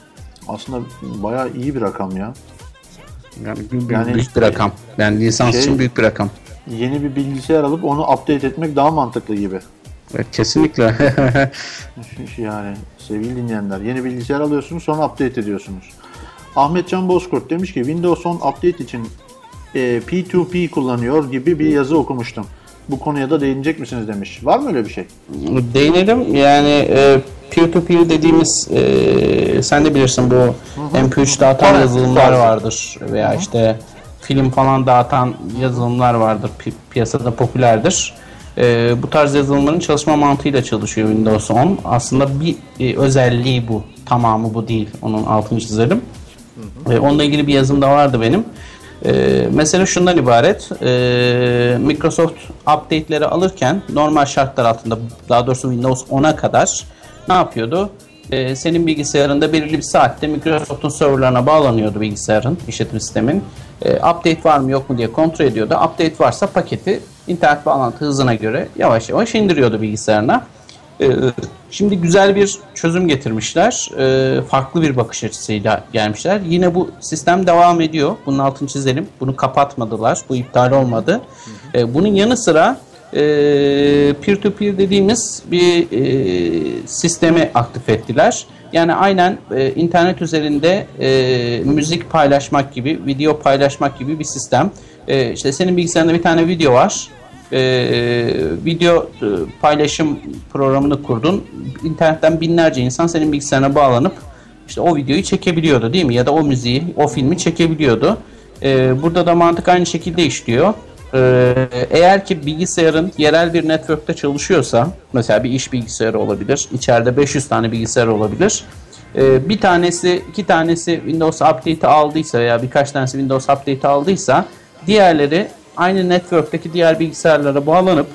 Aslında bayağı iyi bir rakam ya. Yani, büyük, Yani- büyük bir rakam. Yani lisans Şey- için büyük bir rakam. yeni bir bilgisayar alıp onu update etmek daha mantıklı gibi. Evet, kesinlikle. Yani sevgili dinleyenler yeni bilgisayar alıyorsunuz sonra update ediyorsunuz. Ahmet Can Bozkurt demiş ki Windows 10 update için e, P2P kullanıyor gibi bir yazı okumuştum. Bu konuya da değinecek misiniz demiş. Var mı öyle bir şey? Değinelim. Yani e, peer-to-peer dediğimiz e, sen de bilirsin bu MP3 dağıtan yazılımlar vardır veya işte film falan dağıtan yazılımlar vardır. Pi- piyasada popülerdir. E, bu tarz yazılımların çalışma mantığıyla çalışıyor Windows 10. Aslında bir e, özelliği bu. Tamamı bu değil. Onun altını çizelim. E, onunla ilgili bir yazım da vardı benim. E, mesela şundan ibaret. E, Microsoft update'leri alırken normal şartlar altında daha doğrusu Windows 10'a kadar ne yapıyordu? E, senin bilgisayarında belirli bir saatte Microsoft'un serverlarına bağlanıyordu bilgisayarın, işletim sistemin. E, update var mı yok mu diye kontrol ediyordu. Update varsa paketi internet bağlantı hızına göre yavaş yavaş indiriyordu bilgisayarına. Ee, Şimdi güzel bir çözüm getirmişler. Ee, Farklı bir bakış açısıyla gelmişler. Yine bu sistem devam ediyor. Bunun altını çizelim. Bunu kapatmadılar. Bu iptal olmadı. Ee, Bunun yanı sıra peer-to-peer dediğimiz bir sistemi aktif ettiler. Yani aynen internet üzerinde müzik paylaşmak gibi, video paylaşmak gibi bir sistem. İşte senin bilgisayarında bir tane video var e, video paylaşım programını kurdun. İnternetten binlerce insan senin bilgisayarına bağlanıp işte o videoyu çekebiliyordu değil mi? Ya da o müziği, o filmi çekebiliyordu. E, burada da mantık aynı şekilde işliyor. E, eğer ki bilgisayarın yerel bir network'te çalışıyorsa, mesela bir iş bilgisayarı olabilir, içeride 500 tane bilgisayar olabilir. Bir tanesi, iki tanesi Windows Update'i aldıysa veya birkaç tanesi Windows Update'i aldıysa diğerleri aynı network'teki diğer bilgisayarlara bağlanıp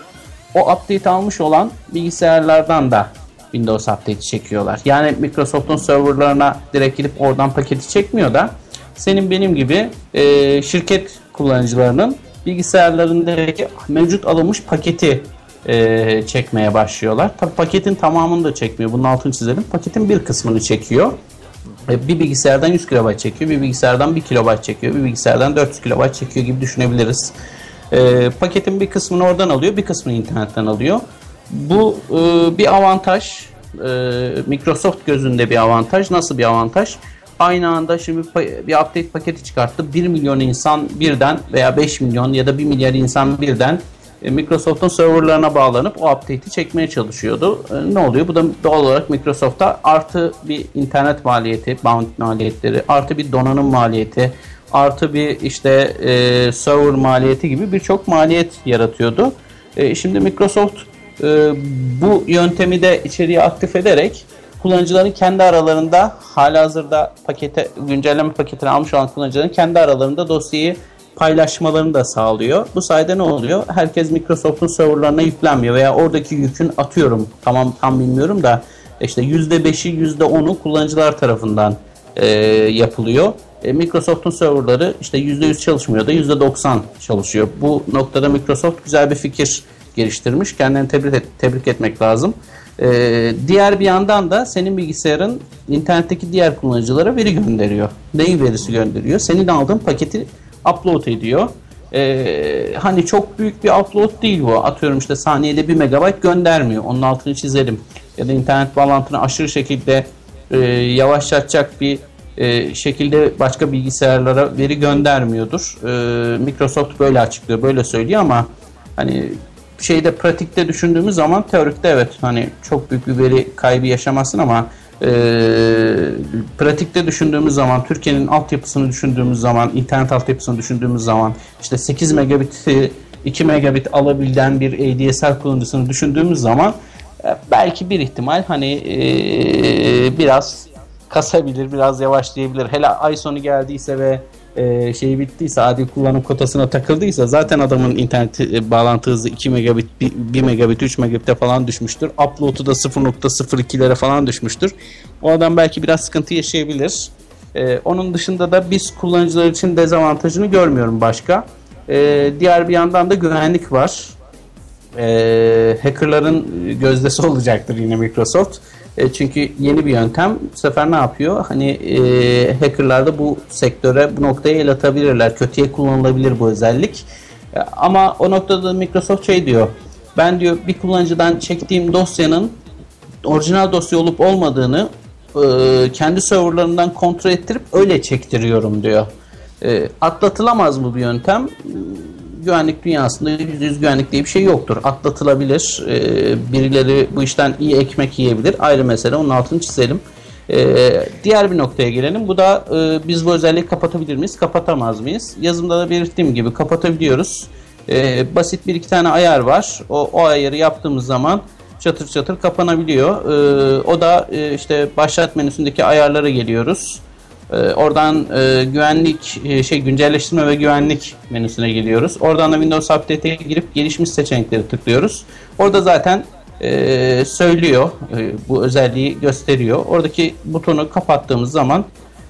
o update almış olan bilgisayarlardan da Windows Update'i çekiyorlar. Yani Microsoft'un serverlarına direkt gidip oradan paketi çekmiyor da senin benim gibi e, şirket kullanıcılarının bilgisayarlarındaki mevcut alınmış paketi e, çekmeye başlıyorlar. Tabi paketin tamamını da çekmiyor. Bunun altını çizelim. Paketin bir kısmını çekiyor. E, Bir bilgisayardan 100 KB çekiyor, bir bilgisayardan 1 KB çekiyor, bir bilgisayardan 400 KB çekiyor gibi düşünebiliriz. E, paketin bir kısmını oradan alıyor, bir kısmını internetten alıyor. Bu e, bir avantaj, e, Microsoft gözünde bir avantaj. Nasıl bir avantaj? Aynı anda şimdi bir update paketi çıkarttı. 1 milyon insan birden veya 5 milyon ya da 1 milyar insan birden Microsoft'un serverlarına bağlanıp o update'i çekmeye çalışıyordu. E, Ne oluyor? Bu da doğal olarak Microsoft'ta artı bir internet maliyeti, bound maliyetleri, artı bir donanım maliyeti, artı bir işte e, server maliyeti gibi birçok maliyet yaratıyordu. E, şimdi Microsoft e, bu yöntemi de içeriye aktif ederek kullanıcıların kendi aralarında halihazırda pakete güncelleme paketini almış olan kullanıcıların kendi aralarında dosyayı paylaşmalarını da sağlıyor. Bu sayede ne oluyor? Herkes Microsoft'un serverlarına yüklenmiyor veya oradaki yükün atıyorum tamam tam bilmiyorum da işte %5'i %10'u kullanıcılar tarafından e, yapılıyor. E, Microsoft'un serverları işte %100 çalışmıyor da %90 çalışıyor. Bu noktada Microsoft güzel bir fikir geliştirmiş. Kendini tebrik, et- tebrik etmek lazım. E, diğer bir yandan da senin bilgisayarın internetteki diğer kullanıcılara veri gönderiyor. Neyi verisi gönderiyor? Senin aldığın paketi upload ediyor. Ee, hani çok büyük bir upload değil bu. Atıyorum işte saniyede 1 megabayt göndermiyor. Onun altını çizelim. Ya da internet bağlantını aşırı şekilde e, yavaşlatacak bir e, şekilde başka bilgisayarlara veri göndermiyordur. E, Microsoft böyle açıklıyor, böyle söylüyor ama hani şeyde pratikte düşündüğümüz zaman teorikte evet hani çok büyük bir veri kaybı yaşamazsın ama e, pratikte düşündüğümüz zaman Türkiye'nin altyapısını düşündüğümüz zaman internet altyapısını düşündüğümüz zaman işte 8 megabit 2 megabit alabilen bir ADSL kullanıcısını düşündüğümüz zaman e, belki bir ihtimal hani e, biraz kasabilir, biraz yavaşlayabilir. Hele ay sonu geldiyse ve e, şeyi bittiyse, adil kullanım kotasına takıldıysa zaten adamın internet e, bağlantı hızı 2 megabit, 1, 1 megabit, 3 megabit'e falan düşmüştür. Upload'u da 0.02'lere falan düşmüştür. O adam belki biraz sıkıntı yaşayabilir. E, onun dışında da biz kullanıcılar için dezavantajını görmüyorum başka. E, diğer bir yandan da güvenlik var e, hackerların gözdesi olacaktır yine Microsoft. E, çünkü yeni bir yöntem. Bu sefer ne yapıyor? Hani e, hackerlar da bu sektöre, bu noktaya el atabilirler. Kötüye kullanılabilir bu özellik. E, Ama o noktada Microsoft şey diyor. Ben diyor bir kullanıcıdan çektiğim dosyanın orijinal dosya olup olmadığını e, kendi serverlarından kontrol ettirip öyle çektiriyorum diyor. E, atlatılamaz mı bu yöntem? E, Güvenlik dünyasında %100 güvenlik diye bir şey yoktur. Atlatılabilir. E, birileri bu işten iyi ekmek yiyebilir. Ayrı mesele. Onun altını çizelim. Ee, diğer bir noktaya gelelim. Bu da e, biz bu özelliği kapatabilir miyiz, kapatamaz mıyız? Yazımda da belirttiğim gibi kapatabiliyoruz. Ee, basit bir iki tane ayar var. O, o ayarı yaptığımız zaman çatır çatır kapanabiliyor. Ee, o da e, işte başlat menüsündeki ayarlara geliyoruz. Ee, oradan e, güvenlik e, şey güncelleştirme ve güvenlik menüsüne geliyoruz. Oradan da Windows Update'e girip gelişmiş seçenekleri tıklıyoruz. Orada zaten e, söylüyor. E, bu özelliği gösteriyor. Oradaki butonu kapattığımız zaman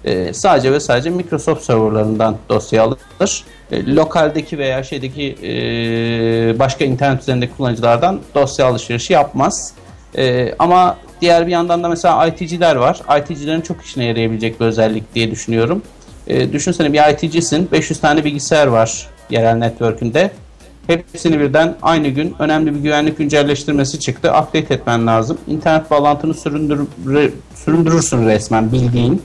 e, sadece ve sadece Microsoft serverlarından dosya alır. E, lokaldeki veya şeydeki e, başka internet üzerindeki kullanıcılardan dosya alışverişi yapmaz. E, ama diğer bir yandan da mesela IT'ciler var. IT'cilerin çok işine yarayabilecek bir özellik diye düşünüyorum. E, düşünsene bir IT'cisin. 500 tane bilgisayar var yerel network'ünde. Hepsini birden aynı gün önemli bir güvenlik güncelleştirmesi çıktı. Update etmen lazım. İnternet bağlantını süründür, re- süründürürsün resmen bildiğin.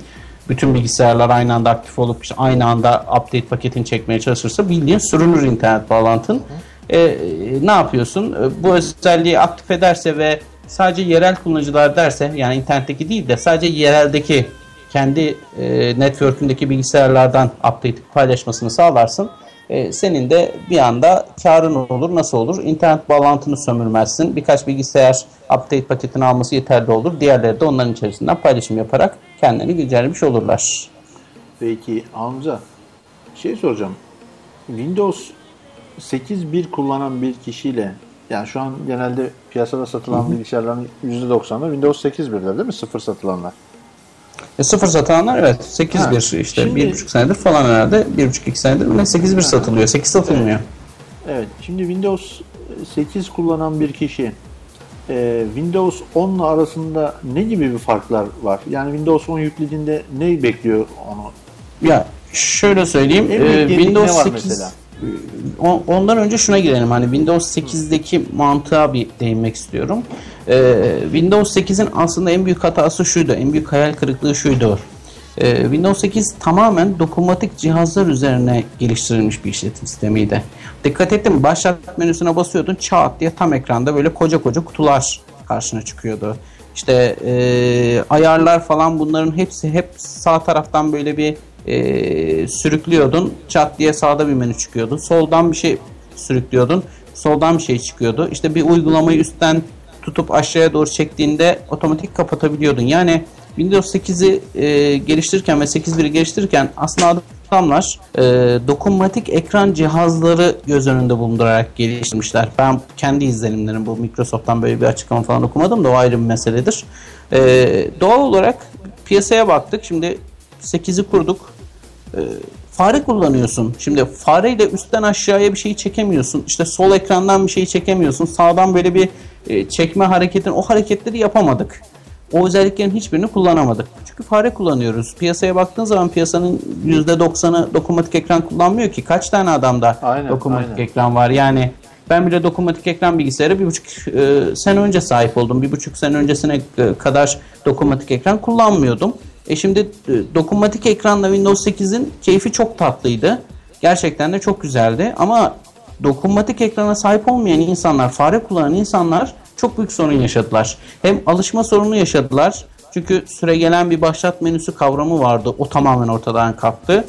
Bütün bilgisayarlar aynı anda aktif olup işte aynı anda update paketini çekmeye çalışırsa bildiğin sürünür internet bağlantın. E, e, ne yapıyorsun? E, bu özelliği aktif ederse ve sadece yerel kullanıcılar derse yani internetteki değil de sadece yereldeki kendi e, network'ündeki bilgisayarlardan update paylaşmasını sağlarsın. E, senin de bir anda karın olur. Nasıl olur? İnternet bağlantını sömürmezsin. Birkaç bilgisayar update paketini alması yeterli olur. Diğerleri de onların içerisinden paylaşım yaparak kendilerini güncellemiş olurlar. Peki Hamza, şey soracağım. Windows 8.1 kullanan bir kişiyle yani şu an genelde piyasada satılan bilgisayarların %90'ı Windows 8.1'de değil mi? Sıfır satılanlar. E, sıfır satılanlar evet 8.1 Ha, işte şimdi- bir buçuk senedir falan herhalde. Bir buçuk iki senedir mi ne 8.1 satılıyor. 8 satılmıyor. Evet. Şimdi Windows 8 kullanan bir kişi e, Windows 10 ile arasında ne gibi bir farklar var? Yani Windows 10 yüklediğinde ne bekliyor onu? Ya şöyle söyleyeyim. E, Windows ne var 8 mesela? O- Ondan önce şuna girelim. Hani Windows 8'deki mantığa bir değinmek istiyorum. Ee, Windows 8'in aslında en büyük hatası şuydu. En büyük hayal kırıklığı şuydu. Ee, Windows 8 tamamen dokunmatik cihazlar üzerine geliştirilmiş bir işletim sistemiydi. Dikkat ettim başlat menüsüne basıyordun çat diye tam ekranda böyle koca koca kutular karşına çıkıyordu. İşte e, ayarlar falan bunların hepsi hep sağ taraftan böyle bir e, sürüklüyordun. Çat diye sağda bir menü çıkıyordu. Soldan bir şey sürüklüyordun. Soldan bir şey çıkıyordu. İşte bir uygulamayı üstten tutup aşağıya doğru çektiğinde otomatik kapatabiliyordun. Yani Windows 8'i e, geliştirirken ve 8.1'i geliştirirken aslında adamlar e, dokunmatik ekran cihazları göz önünde bulundurarak geliştirmişler. Ben kendi izlenimlerim bu Microsoft'tan böyle bir açıklama falan okumadım da o ayrı bir meseledir. E, doğal olarak piyasaya baktık. Şimdi 8'i kurduk. E, fare kullanıyorsun. Şimdi fareyle üstten aşağıya bir şeyi çekemiyorsun. İşte sol ekrandan bir şeyi çekemiyorsun. Sağdan böyle bir e, çekme hareketini o hareketleri yapamadık. O özelliklerin hiçbirini kullanamadık. Çünkü fare kullanıyoruz. Piyasaya baktığın zaman piyasanın %90'ı dokunmatik ekran kullanmıyor ki. Kaç tane adamda Aynen, dokunmatik aynen. ekran var? Yani ben bile dokunmatik ekran bilgisayarı bir buçuk e, sene önce sahip oldum. Bir buçuk sene öncesine e, kadar dokunmatik ekran kullanmıyordum. E şimdi e, dokunmatik ekranla Windows 8'in keyfi çok tatlıydı. Gerçekten de çok güzeldi. Ama dokunmatik ekrana sahip olmayan insanlar, fare kullanan insanlar çok büyük sorun yaşadılar. Hem alışma sorunu yaşadılar. Çünkü süre gelen bir başlat menüsü kavramı vardı. O tamamen ortadan kalktı.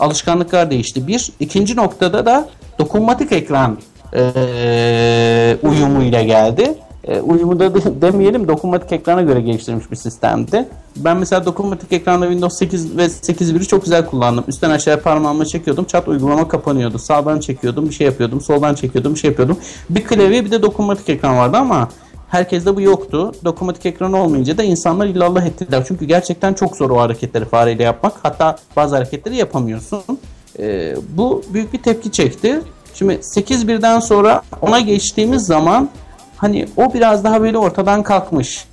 Alışkanlıklar değişti. Bir. ikinci noktada da dokunmatik ekran eee uyumuyla geldi. E, uyumu da de- demeyelim dokunmatik ekrana göre geliştirilmiş bir sistemdi. Ben mesela dokunmatik ekranda Windows 8 ve 8.1'i çok güzel kullandım. Üstten aşağıya parmağımla çekiyordum. Çat uygulama kapanıyordu. Sağdan çekiyordum bir şey yapıyordum. Soldan çekiyordum bir şey yapıyordum. Bir klavye bir de dokunmatik ekran vardı ama herkeste bu yoktu. Dokunmatik ekran olmayınca da insanlar illallah ettiler. Çünkü gerçekten çok zor o hareketleri fareyle yapmak. Hatta bazı hareketleri yapamıyorsun. E, bu büyük bir tepki çekti. Şimdi 8.1'den sonra ona geçtiğimiz zaman hani o biraz daha böyle ortadan kalkmış.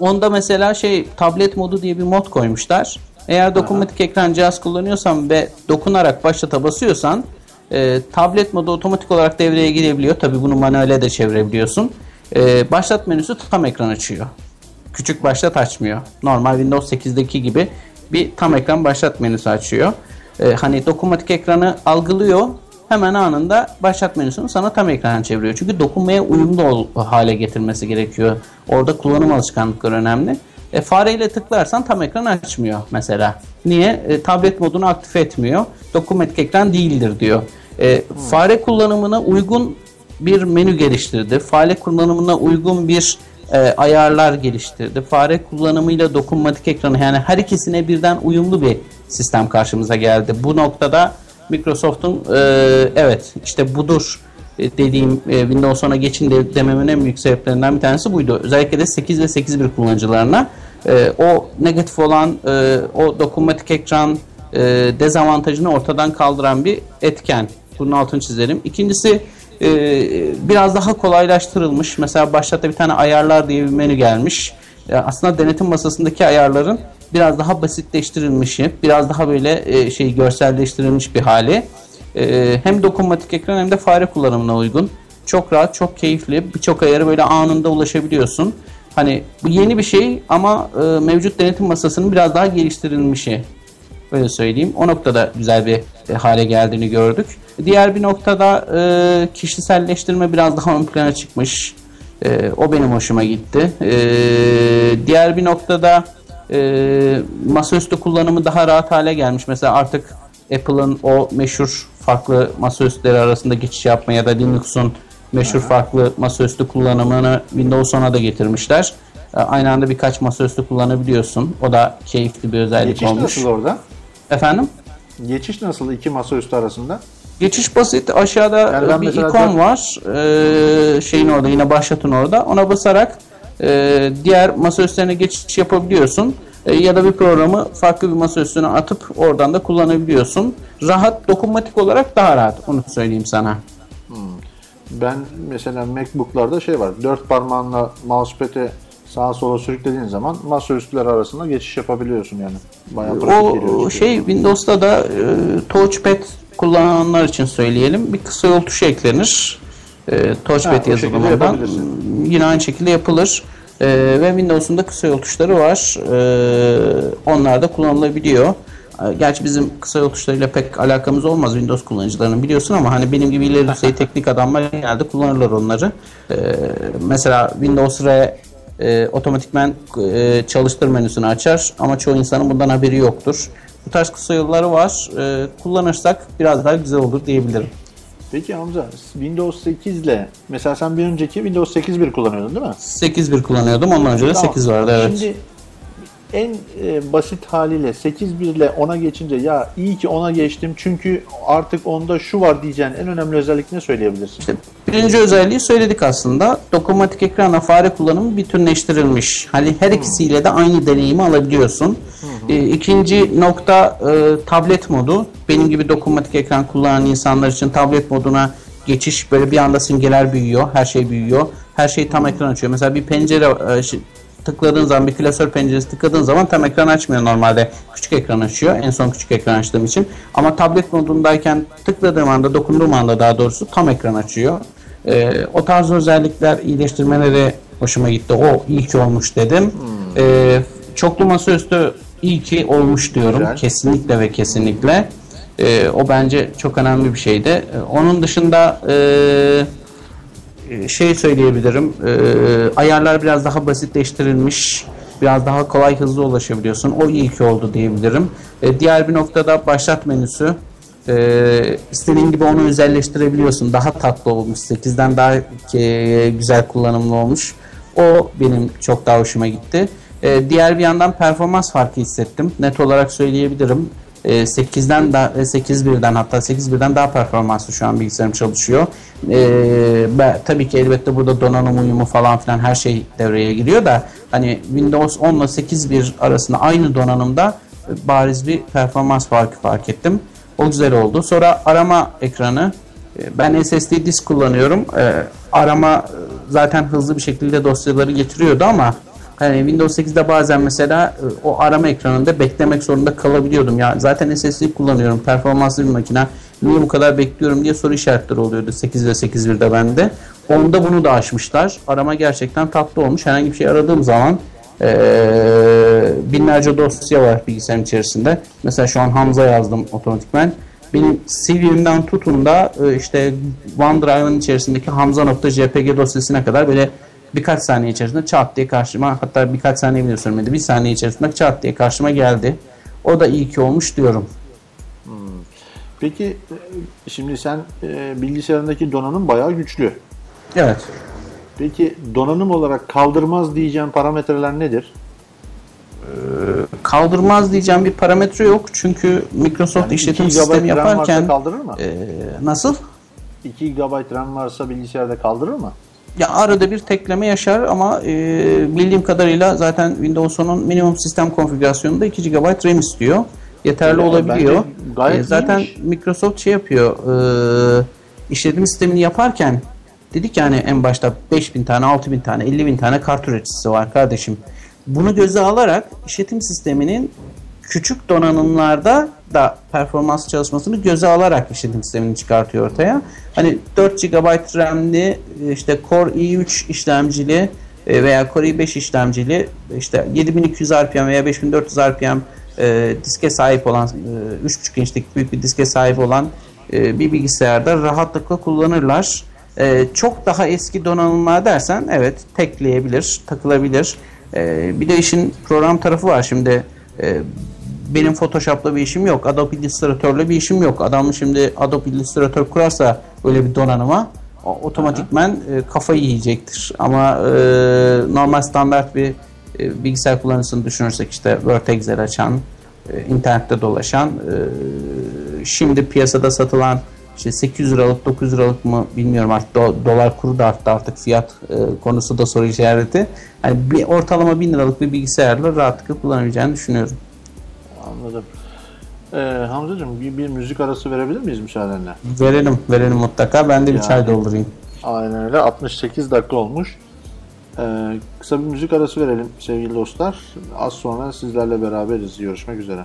Onda mesela şey tablet modu diye bir mod koymuşlar. Eğer dokunmatik ekran cihaz kullanıyorsan ve dokunarak başlata basıyorsan E, tablet modu otomatik olarak devreye girebiliyor. Tabi bunu manuele de çevirebiliyorsun. E, başlat menüsü tam ekran açıyor. Küçük başlat açmıyor. Normal Windows 8'deki gibi bir tam ekran başlat menüsü açıyor. E, hani dokunmatik ekranı algılıyor. Hemen anında başlat menüsünü sana tam ekran çeviriyor. Çünkü dokunmaya uyumlu ol, hale getirmesi gerekiyor. Orada kullanım alışkanlıkları önemli. E, fareyle tıklarsan tam ekran açmıyor mesela. Niye? E, tablet modunu aktif etmiyor. Dokunmatik ekran değildir diyor. E, fare kullanımına uygun bir menü geliştirdi. Fare kullanımına uygun bir e, ayarlar geliştirdi. Fare kullanımıyla dokunmatik ekranı yani her ikisine birden uyumlu bir sistem karşımıza geldi. Bu noktada Microsoft'un e, evet işte budur e, dediğim e, Windows 10'a geçin de, dememin en büyük sebeplerinden bir tanesi buydu. Özellikle de 8 ve 8.1 kullanıcılarına e, o negatif olan e, o dokunmatik ekran e, dezavantajını ortadan kaldıran bir etken. Bunun altını çizelim. İkincisi e, biraz daha kolaylaştırılmış. Mesela başlatta bir tane ayarlar diye bir menü gelmiş. Aslında denetim masasındaki ayarların biraz daha basitleştirilmişi, biraz daha böyle e, şey görselleştirilmiş bir hali. E, hem dokunmatik ekran hem de fare kullanımına uygun. Çok rahat, çok keyifli. Birçok ayarı böyle anında ulaşabiliyorsun. Hani bu yeni bir şey ama e, mevcut denetim masasının biraz daha geliştirilmişi. Öyle söyleyeyim. O noktada güzel bir hale geldiğini gördük. Diğer bir noktada kişiselleştirme biraz daha ön plana çıkmış. E, o benim hoşuma gitti. E, diğer bir noktada e, masaüstü kullanımı daha rahat hale gelmiş. Mesela artık Apple'ın o meşhur farklı masaüstleri arasında geçiş yapma ya da Linux'un meşhur farklı masaüstü kullanımını Windows 10'a da getirmişler. E, Aynı anda birkaç masaüstü kullanabiliyorsun. O da keyifli bir özellik Geçiş olmuş. nasıl orada? Efendim? Geçiş nasıl iki masaüstü arasında? Geçiş basit. Aşağıda Yani bir ikon dört- var. Ee, şeyin orada yine başlatın orada. Ona basarak e, diğer masaüstlerine geçiş yapabiliyorsun. E, ya da bir programı farklı bir masaüstüne atıp oradan da kullanabiliyorsun. Rahat, dokunmatik olarak daha rahat. Onu söyleyeyim sana. Ben mesela MacBook'larda şey var. Dört parmağınla mousepad'i sağa sola sürüklediğin zaman masaüstüler arasında geçiş yapabiliyorsun yani. Bayağı geliyor. O şey Windows'ta da e, touchpad kullananlar için söyleyelim. Bir kısa yol tuşu eklenir. E, touchpad Ha, yazılımından. Yine aynı şekilde yapılır. E, ve Windows'un da kısa yol tuşları var. E, onlar da kullanılabiliyor. Gerçi bizim kısa yol tuşlarıyla pek alakamız olmaz Windows kullanıcılarının biliyorsun ama hani benim gibi ileri düzey teknik adamlar genelde kullanırlar onları. E, mesela Windows R e, otomatikmen e, çalıştır menüsünü açar ama çoğu insanın bundan haberi yoktur. Bu tarz kısa yolları var. E, kullanırsak biraz daha güzel olur diyebilirim. Peki Hamza Windows 8 ile mesela sen bir önceki Windows 8.1 kullanıyordun değil mi? 8.1 kullanıyordum. Ondan önce de Tamam. 8 vardı evet. Şimdi en e, basit haliyle 8.1 ile 10'a geçince ya iyi ki 10'a geçtim çünkü artık onda şu var diyeceğin en önemli özellik ne söyleyebilirsin? İşte birinci özelliği söyledik aslında. Dokunmatik ekranla fare kullanımı bütünleştirilmiş. Hani her ikisiyle de aynı deneyimi alabiliyorsun. Ee, ikinci nokta e, tablet modu. Benim gibi dokunmatik ekran kullanan insanlar için tablet moduna geçiş böyle bir anda simgeler büyüyor. Her şey büyüyor. Her şey tam ekran açıyor. Mesela bir pencere e, tıkladığın zaman bir klasör penceresi tıkladığın zaman tam ekran açmıyor normalde. Küçük ekran açıyor. En son küçük ekran açtığım için. Ama tablet modundayken tıkladığım anda dokunduğum anda daha doğrusu tam ekran açıyor. Ee, o tarz özellikler iyileştirmeleri hoşuma gitti. O iyi ki olmuş dedim. Ee, çoklu masaüstü iyi ki olmuş diyorum. Güzel. Kesinlikle ve kesinlikle. Ee, o bence çok önemli bir şeydi. Ee, onun dışında e, şey söyleyebilirim. e, ayarlar biraz daha basitleştirilmiş. Biraz daha kolay hızlı ulaşabiliyorsun. O iyi ki oldu diyebilirim. E, diğer bir noktada başlat menüsü. E, istediğin gibi onu özelleştirebiliyorsun. Daha tatlı olmuş. 8'den daha e, güzel kullanımlı olmuş. O benim çok daha hoşuma gitti. E, diğer bir yandan performans farkı hissettim. Net olarak söyleyebilirim. E, 8'den da 8.1'den hatta 8.1'den daha performanslı şu an bilgisayarım çalışıyor. E, ben, tabii ki elbette burada donanım uyumu falan filan her şey devreye giriyor da hani Windows 10 ile 8.1 arasında aynı donanımda e, bariz bir performans farkı fark ettim. O güzel oldu. Sonra arama ekranı. E, Ben SSD disk kullanıyorum. E, arama zaten hızlı bir şekilde dosyaları getiriyordu ama Hani Windows 8'de bazen mesela e, o arama ekranında beklemek zorunda kalabiliyordum. Ya zaten SSD kullanıyorum. Performanslı bir makine. Niye bu kadar bekliyorum diye soru işaretleri oluyordu 8 ve 8.1'de bende. Onda bunu da açmışlar. Arama gerçekten tatlı olmuş. Herhangi bir şey aradığım zaman ee, binlerce dosya var bilgisayarın içerisinde. Mesela şu an Hamza yazdım otomatikmen. Benim CV'mden tutun da e, işte OneDrive'ın içerisindeki Hamza.jpg dosyasına kadar böyle birkaç saniye içerisinde çat diye karşıma hatta birkaç saniye bile sürmedi. Bir saniye içerisinde çat diye karşıma geldi. O da iyi ki olmuş diyorum. Peki e, şimdi sen e, bilgisayarındaki donanım bayağı güçlü. Evet. Peki donanım olarak kaldırmaz diyeceğim parametreler nedir? Kaldırmaz diyeceğim bir parametre yok. Çünkü Microsoft Yani işletim 2 GB sistemi yaparken kaldırır mı? e, nasıl? 2 GB RAM varsa bilgisayarda kaldırır mı? Ya arada bir tekleme yaşar ama e, bildiğim kadarıyla zaten Windows'un minimum sistem konfigürasyonunda 2 GB RAM istiyor. Yeterli Evet, olabiliyor. gayet E, zaten iyiymiş. Microsoft şey yapıyor. E, işletim sistemini yaparken dedik yani en başta 5000 tane, 6000 tane, 50 bin tane kart üreticisi var kardeşim. Bunu göze alarak işletim sisteminin küçük donanımlarda da performans çalışmasını göze alarak işletim sistemini çıkartıyor ortaya. Hani 4 GB RAM'li işte Core i3 işlemcili e, veya Core i5 işlemcili işte 7200 RPM veya 5400 RPM e, diske sahip olan e, 3.5 inçlik büyük bir diske sahip olan e, bir bilgisayarda rahatlıkla kullanırlar. E, çok daha eski donanımlar dersen evet tekleyebilir, takılabilir. E, bir de işin program tarafı var şimdi. E, benim Photoshop'la bir işim yok. Adobe Illustrator'la bir işim yok. Adam şimdi Adobe Illustrator kurarsa öyle bir donanıma otomatikmen e, kafayı yiyecektir. Ama e, normal standart bir e, bilgisayar kullanıcısını düşünürsek işte Word Excel açan, e, internette dolaşan, e, şimdi piyasada satılan işte 800 liralık 900 liralık mı bilmiyorum artık do- dolar kuru da arttı artık fiyat e, konusu da soru işareti. Hani bir ortalama 1000 liralık bir bilgisayarla rahatlıkla kullanabileceğini düşünüyorum. Anladım. Ee, Hamzacığım bir, bir müzik arası verebilir miyiz müsaadenle? Verelim, verelim mutlaka. Ben de bir Yani. çay doldurayım. Aynen öyle. 68 dakika olmuş. Ee, kısa bir müzik arası verelim sevgili dostlar. Az sonra sizlerle beraberiz. Görüşmek üzere.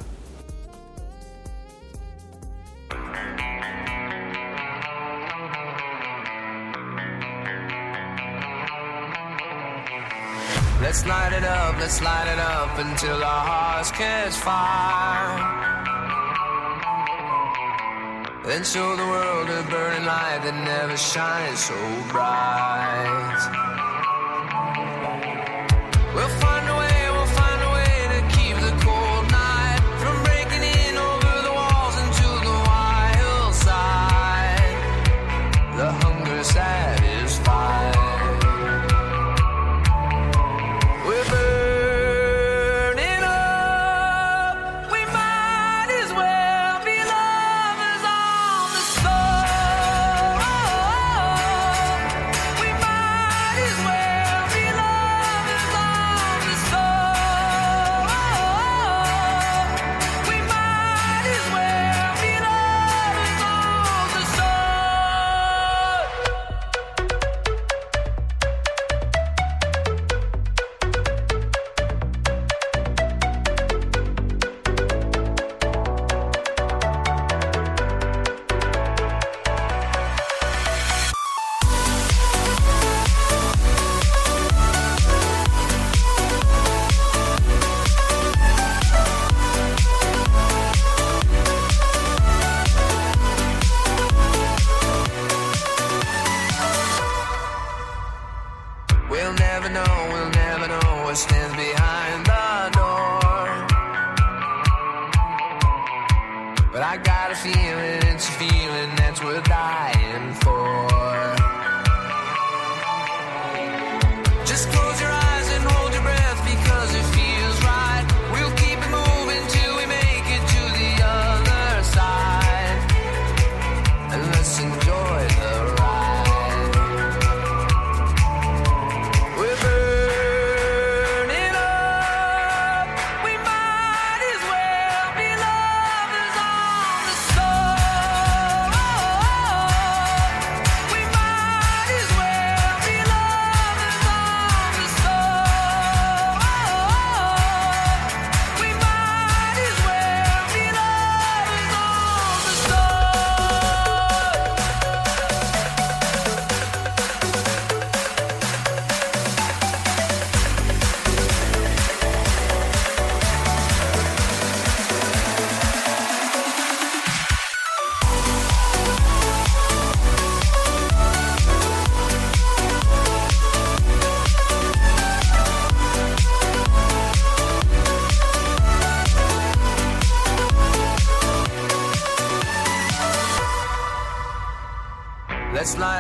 Let's light it up, let's light it up until our hearts catch fire. Then show the world a burning light that never shines so bright.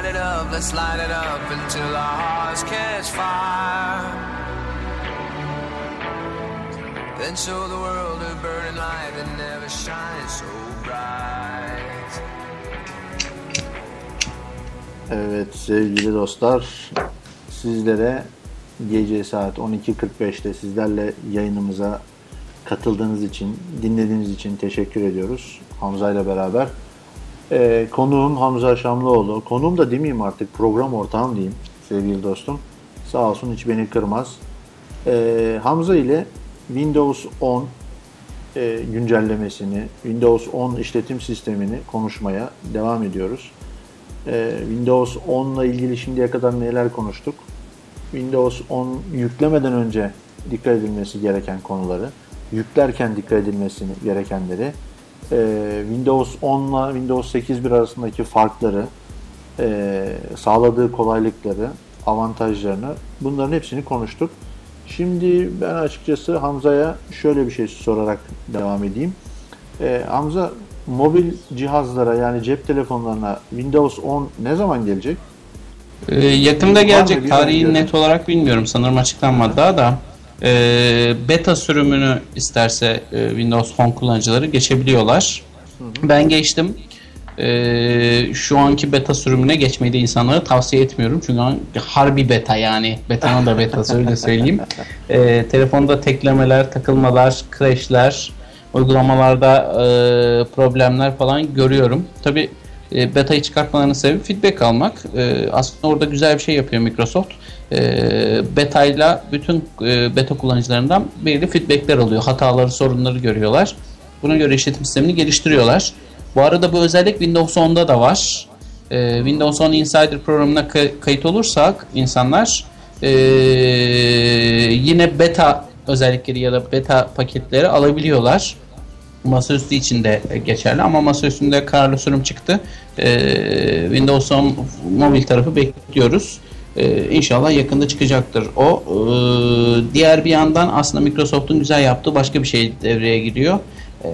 İt up, let's light it up until our hearts catch fire. Then show the world a burning light that never shines so bright. Evet sevgili dostlar sizlere gece saat 12.45'te sizlerle yayınımıza katıldığınız için, dinlediğiniz için teşekkür ediyoruz Hamza ile beraber. Ee, konuğum Hamza Şamlıoğlu. Konuğum da demeyeyim artık program ortağım diyeyim sevgili dostum. Sağ olsun hiç beni kırmaz. Ee, Hamza ile Windows 10 e, güncellemesini, Windows 10 işletim sistemini konuşmaya devam ediyoruz. Ee, Windows 10 ile ilgili şimdiye kadar neler konuştuk? Windows 10 yüklemeden önce dikkat edilmesi gereken konuları, yüklerken dikkat edilmesini gerekenleri, e, Windows 10 ile Windows 8.1 arasındaki farkları, e, sağladığı kolaylıkları, avantajlarını bunların hepsini konuştuk. Şimdi ben açıkçası Hamza'ya şöyle bir şey sorarak devam edeyim. E, Hamza mobil cihazlara yani cep telefonlarına Windows 10 ne zaman gelecek? Ee, yakında gelecek. Tarihi net olarak bilmiyorum. Sanırım açıklanmadı daha da. Ee, beta sürümünü isterse e, Windows Phone kullanıcıları geçebiliyorlar. Ben geçtim. Ee, şu anki beta sürümüne geçmeyi de insanlara tavsiye etmiyorum. Çünkü harbi beta yani. Beta'nın da betası öyle söyleyeyim. Ee, telefonda teklemeler, takılmalar, crashler, uygulamalarda e, problemler falan görüyorum. Tabi e, beta'yı çıkartmalarının sebebi feedback almak. E, aslında orada güzel bir şey yapıyor Microsoft. E, beta ile bütün e, beta kullanıcılarından belirli feedbackler alıyor. Hataları, sorunları görüyorlar. Buna göre işletim sistemini geliştiriyorlar. Bu arada bu özellik Windows 10'da da var. E, Windows 10 Insider programına ka- kayıt olursak insanlar e, yine beta özellikleri ya da beta paketleri alabiliyorlar. Masaüstü için de geçerli ama masaüstünde kararlı sürüm çıktı. Ee, Windows 10 mobil tarafı bekliyoruz. Ee, inşallah yakında çıkacaktır o. Ee, diğer bir yandan aslında Microsoft'un güzel yaptığı başka bir şey devreye giriyor. Ee,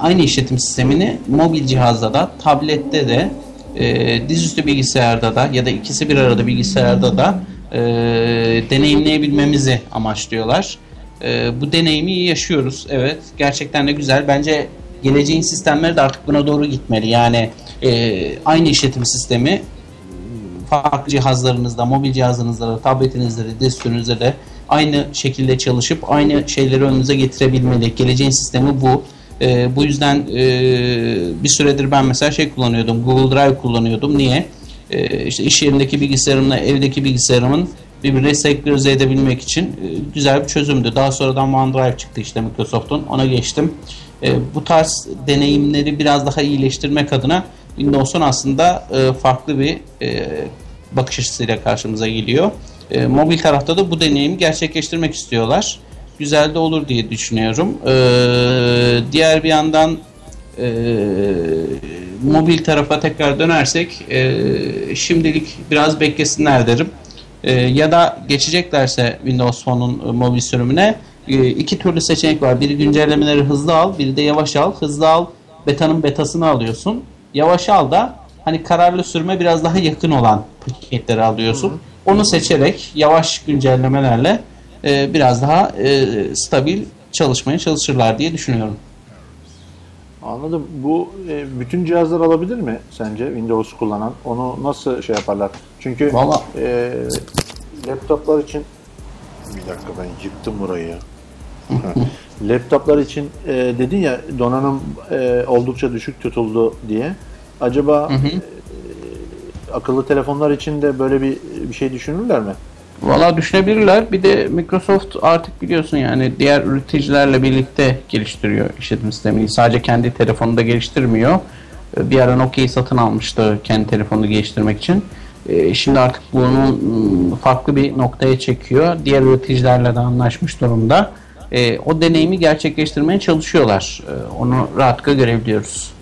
aynı işletim sistemini mobil cihazda da, tablette de, e, dizüstü bilgisayarda da ya da ikisi bir arada bilgisayarda da e, deneyimleyebilmemizi amaçlıyorlar. Ee, bu deneyimi yaşıyoruz. Evet, gerçekten de güzel. Bence geleceğin sistemleri de artık buna doğru gitmeli. Yani e, aynı işletim sistemi farklı cihazlarınızda, mobil cihazınızda da, tabletinizde de, desktop'unuzda da aynı şekilde çalışıp aynı şeyleri önünüze getirebilmeli. Geleceğin sistemi bu. Ee, bu yüzden e, bir süredir ben mesela şey kullanıyordum, Google Drive kullanıyordum. Niye? Ee, işte iş yerindeki bilgisayarımla evdeki bilgisayarımın birbirine senkronize edebilmek için e, güzel bir çözümdü. Daha sonradan OneDrive çıktı işte Microsoft'un. Ona geçtim. E, bu tarz deneyimleri biraz daha iyileştirmek adına Windows'un aslında e, farklı bir bakış açısıyla karşımıza geliyor. Mobil tarafta da bu deneyimi gerçekleştirmek istiyorlar. Güzel de olur diye düşünüyorum. Diğer bir yandan mobil tarafa tekrar dönersek şimdilik biraz beklesinler derim. E, ya da geçeceklerse Windows Phone'un e, mobil sürümüne e, iki türlü seçenek var. Biri güncellemeleri hızlı al, biri de yavaş al. Hızlı al, betanın betasını alıyorsun. Yavaş al da hani kararlı sürme biraz daha yakın olan paketleri alıyorsun. Onu seçerek yavaş güncellemelerle e, biraz daha e, stabil çalışmaya çalışırlar diye düşünüyorum. Anladım. Bu e, bütün cihazlar alabilir mi sence Windows kullanan? Onu nasıl şey yaparlar? Çünkü Valla- e, laptoplar için bir dakika ben yıktım burayı. Laptoplar için e, dedin ya donanım e, oldukça düşük tutuldu diye. Acaba e, akıllı telefonlar için de böyle bir bir şey düşünürler mi? Valla düşünebilirler. Bir de Microsoft artık biliyorsun yani diğer üreticilerle birlikte geliştiriyor işletim sistemini. Sadece kendi telefonunda geliştirmiyor. Ee, Bir ara Nokia'yı satın almıştı kendi telefonunu geliştirmek için. Ee, Şimdi artık bunu ım, farklı bir noktaya çekiyor. Diğer üreticilerle de anlaşmış durumda. Ee, O deneyimi gerçekleştirmeye çalışıyorlar. Ee, Onu rahatlıkla görebiliyoruz.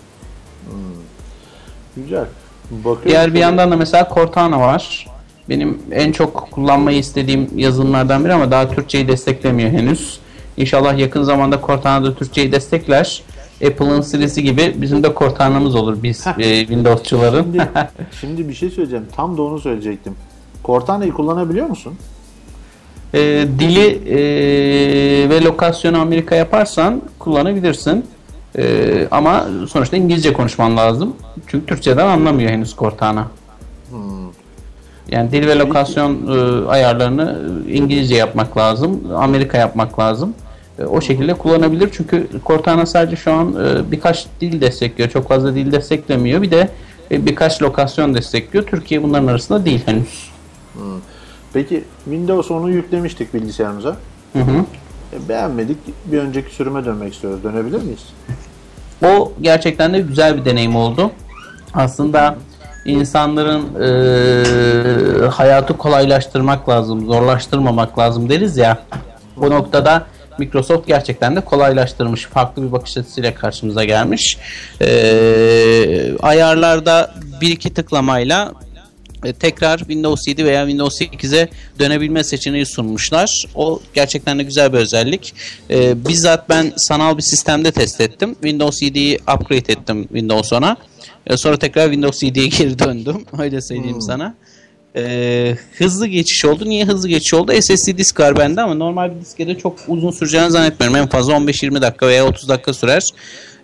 Güzel. Bakıyorum Diğer bir yandan da mesela Cortana var. Benim en çok kullanmayı istediğim yazılımlardan biri ama daha Türkçeyi desteklemiyor henüz. İnşallah yakın zamanda Cortana da Türkçeyi destekler. Apple'ın Siri'si gibi bizim de Cortana'mız olur biz e, Windows'çuların. Şimdi, şimdi bir şey söyleyeceğim. Tam da onu söyleyecektim. Cortana'yı kullanabiliyor musun? E, dili e, ve lokasyonu Amerika yaparsan kullanabilirsin. E, ama sonuçta İngilizce konuşman lazım. Çünkü Türkçeden anlamıyor henüz Cortana. Yani dil ve lokasyon e, ayarlarını İngilizce yapmak lazım. Amerika yapmak lazım. E, o şekilde kullanabilir. Çünkü Cortana sadece şu an e, birkaç dil destekliyor. Çok fazla dil desteklemiyor. Bir de e, birkaç lokasyon destekliyor. Türkiye bunların arasında değil henüz. Peki Windows 10'u yüklemiştik bilgisayarımıza. Hı hı. Beğenmedik. Bir önceki sürüme dönmek istiyoruz. Dönebilir miyiz? O gerçekten de güzel bir deneyim oldu. Aslında insanların e, hayatı kolaylaştırmak lazım, zorlaştırmamak lazım deriz ya. Bu noktada Microsoft gerçekten de kolaylaştırmış. Farklı bir bakış açısıyla karşımıza gelmiş. E, ayarlarda bir iki tıklamayla e, tekrar Windows 7 veya Windows 8'e dönebilme seçeneği sunmuşlar. O gerçekten de güzel bir özellik. E, bizzat ben sanal bir sistemde test ettim. Windows 7'yi upgrade ettim Windows 10'a. E, sonra tekrar Windows 7'ye geri döndüm. Öyle söyleyeyim sana. E, hızlı geçiş oldu. Niye hızlı geçiş oldu? SSD disk var bende ama normal bir diskede çok uzun süreceğini zannetmiyorum. En fazla 15-20 dakika veya 30 dakika sürer.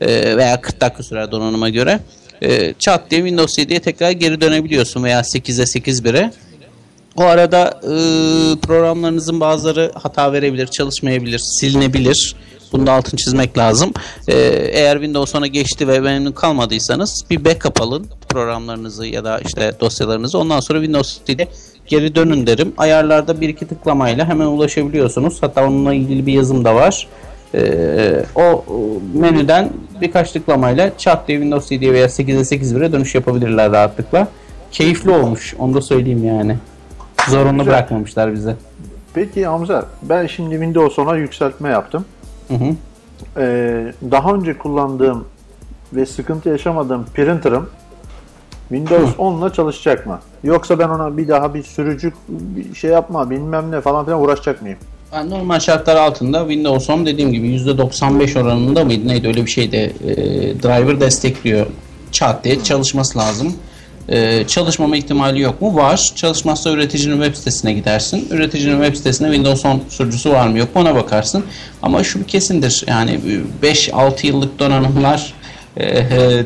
E, veya 40 dakika sürer donanıma göre. E, çat diye Windows 7'ye tekrar geri dönebiliyorsun veya 8'e 8.1'e. O arada e, programlarınızın bazıları hata verebilir, çalışmayabilir, silinebilir. Bunu da altını çizmek lazım. E, eğer Windows 10'a geçti ve memnun kalmadıysanız bir backup alın programlarınızı ya da işte dosyalarınızı. Ondan sonra Windows 7'ye geri dönün derim. Ayarlarda bir iki tıklamayla hemen ulaşabiliyorsunuz. Hatta onunla ilgili bir yazım da var. Ee, o menüden birkaç tıklamayla çat diye Windows 7'ye veya 8'e 8.1'e dönüş yapabilirler rahatlıkla. Keyifli olmuş. Onu da söyleyeyim yani. Zorunlu bırakmamışlar bize. Peki Hamza ben şimdi Windows 10'a yükseltme yaptım. Hı hı. Ee, daha önce kullandığım ve sıkıntı yaşamadığım printer'ım Windows 10 ile çalışacak mı? Yoksa ben ona bir daha bir sürücü bir şey yapma bilmem ne falan filan uğraşacak mıyım? Yani normal şartlar altında Windows 10 dediğim gibi %95 oranında mıydı neydi öyle bir şeyde e, driver destekliyor. Çat diye çalışması lazım. E, çalışmama ihtimali yok mu? Var. Çalışmazsa üreticinin web sitesine gidersin. Üreticinin web sitesinde Windows 10 sürücüsü var mı yok mu ona bakarsın. Ama şu kesindir. Yani 5-6 yıllık donanımlar e,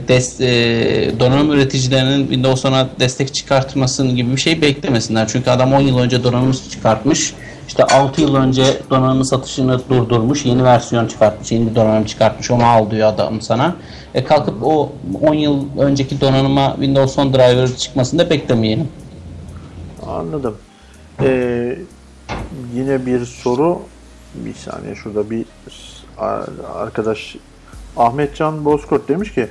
des, e, donanım üreticilerinin Windows 10'a destek çıkartmasının gibi bir şey beklemesinler. Çünkü adam 10 yıl önce donanım çıkartmış. İşte 6 yıl önce donanımı satışını durdurmuş. Yeni versiyon çıkartmış. Yeni bir donanım çıkartmış. Onu al diyor adam sana. E kalkıp o 10 yıl önceki donanıma Windows 10 driver çıkmasını da beklemeyelim. Anladım. Ee, yine bir soru. Bir saniye şurada bir ar- arkadaş Ahmetcan Bozkurt demiş ki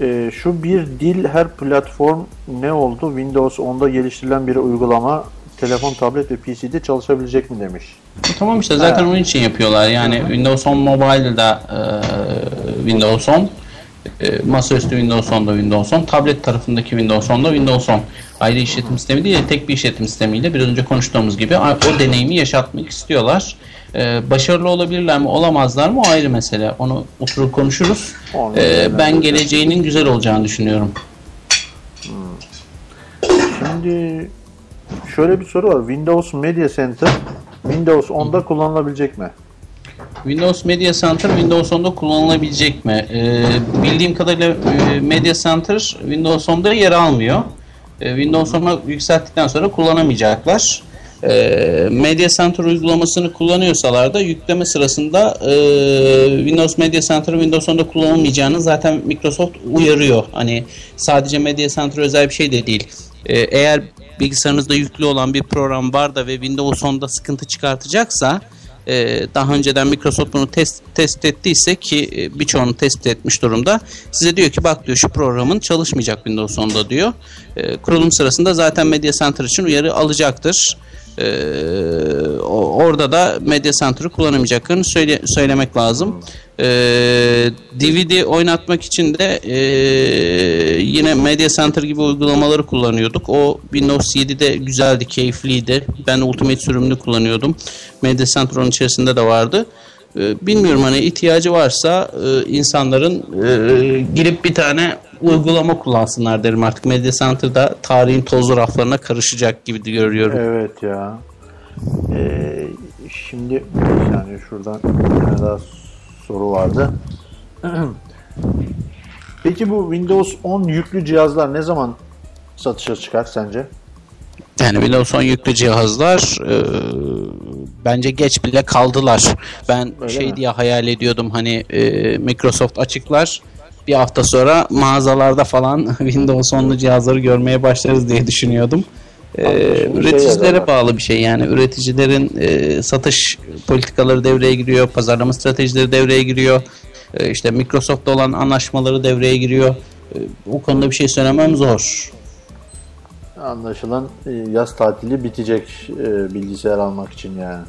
e, şu bir dil her platform ne oldu? Windows 10'da geliştirilen bir uygulama telefon, tablet ve PC'de çalışabilecek mi demiş. E tamam işte zaten onun için yapıyorlar. Yani Windows 10 Mobile'da e, Windows 10 e, masaüstü Windows 10'da Windows 10, tablet tarafındaki Windows 10'da Windows 10. Ayrı işletim sistemi değil, tek bir işletim sistemiyle biraz önce konuştuğumuz gibi o deneyimi yaşatmak istiyorlar. E, başarılı olabilirler mi, olamazlar mı o ayrı mesele. Onu oturup konuşuruz. Onu E, ben geleceğinin güzel olacağını düşünüyorum. Şimdi şöyle bir soru var. Windows Media Center Windows 10'da kullanılabilecek mi? Windows Media Center Windows 10'da kullanılabilecek mi? Ee, bildiğim kadarıyla e, Media Center Windows 10'da yer almıyor. Ee, Windows 10'a yükselttikten sonra kullanamayacaklar. Ee, Media Center uygulamasını kullanıyorsalar da yükleme sırasında e, Windows Media Center'ı Windows 10'da kullanılmayacağını zaten Microsoft uyarıyor. Hani sadece Media Center özel bir şey de değil. Ee, eğer bilgisayarınızda yüklü olan bir program var da ve Windows 10'da sıkıntı çıkartacaksa e, daha önceden Microsoft bunu test test ettiyse ki e, birçoğunu tespit etmiş durumda. Size diyor ki bak diyor şu programın çalışmayacak Windows 10'da diyor. E, kurulum sırasında zaten Media Center için uyarı alacaktır. E, o- orada da Media Center'ı kullanamayacaklarını söyle, söylemek lazım. E, DVD oynatmak için de e, yine Media Center gibi uygulamaları kullanıyorduk. O Windows 7'de güzeldi, keyifliydi. Ben Ultimate sürümünü kullanıyordum. Media Center onun içerisinde de vardı. E, bilmiyorum hani ihtiyacı varsa e, insanların e, girip bir tane uygulama kullansınlar derim artık. Media Center'da tarihin tozlu raflarına karışacak gibi de görüyorum. Evet ya. Ee, şimdi bir saniye şuradan bir tane daha soru vardı. Peki bu Windows 10 yüklü cihazlar ne zaman satışa çıkar sence? Yani Windows 10 yüklü cihazlar e, bence geç bile kaldılar. Ben Öyle şey mi? diye hayal ediyordum hani e, Microsoft açıklar bir hafta sonra mağazalarda falan Windows 10'lu cihazları görmeye başlarız diye düşünüyordum. E, şimdi şey üreticilere yazarlar. bağlı bir şey yani üreticilerin e, satış politikaları devreye giriyor, pazarlama stratejileri devreye giriyor. E, işte Microsoft'la olan anlaşmaları devreye giriyor. E, o konuda bir şey söylemem zor. Anlaşılan e, yaz tatili bitecek e, bilgisayar almak için yani.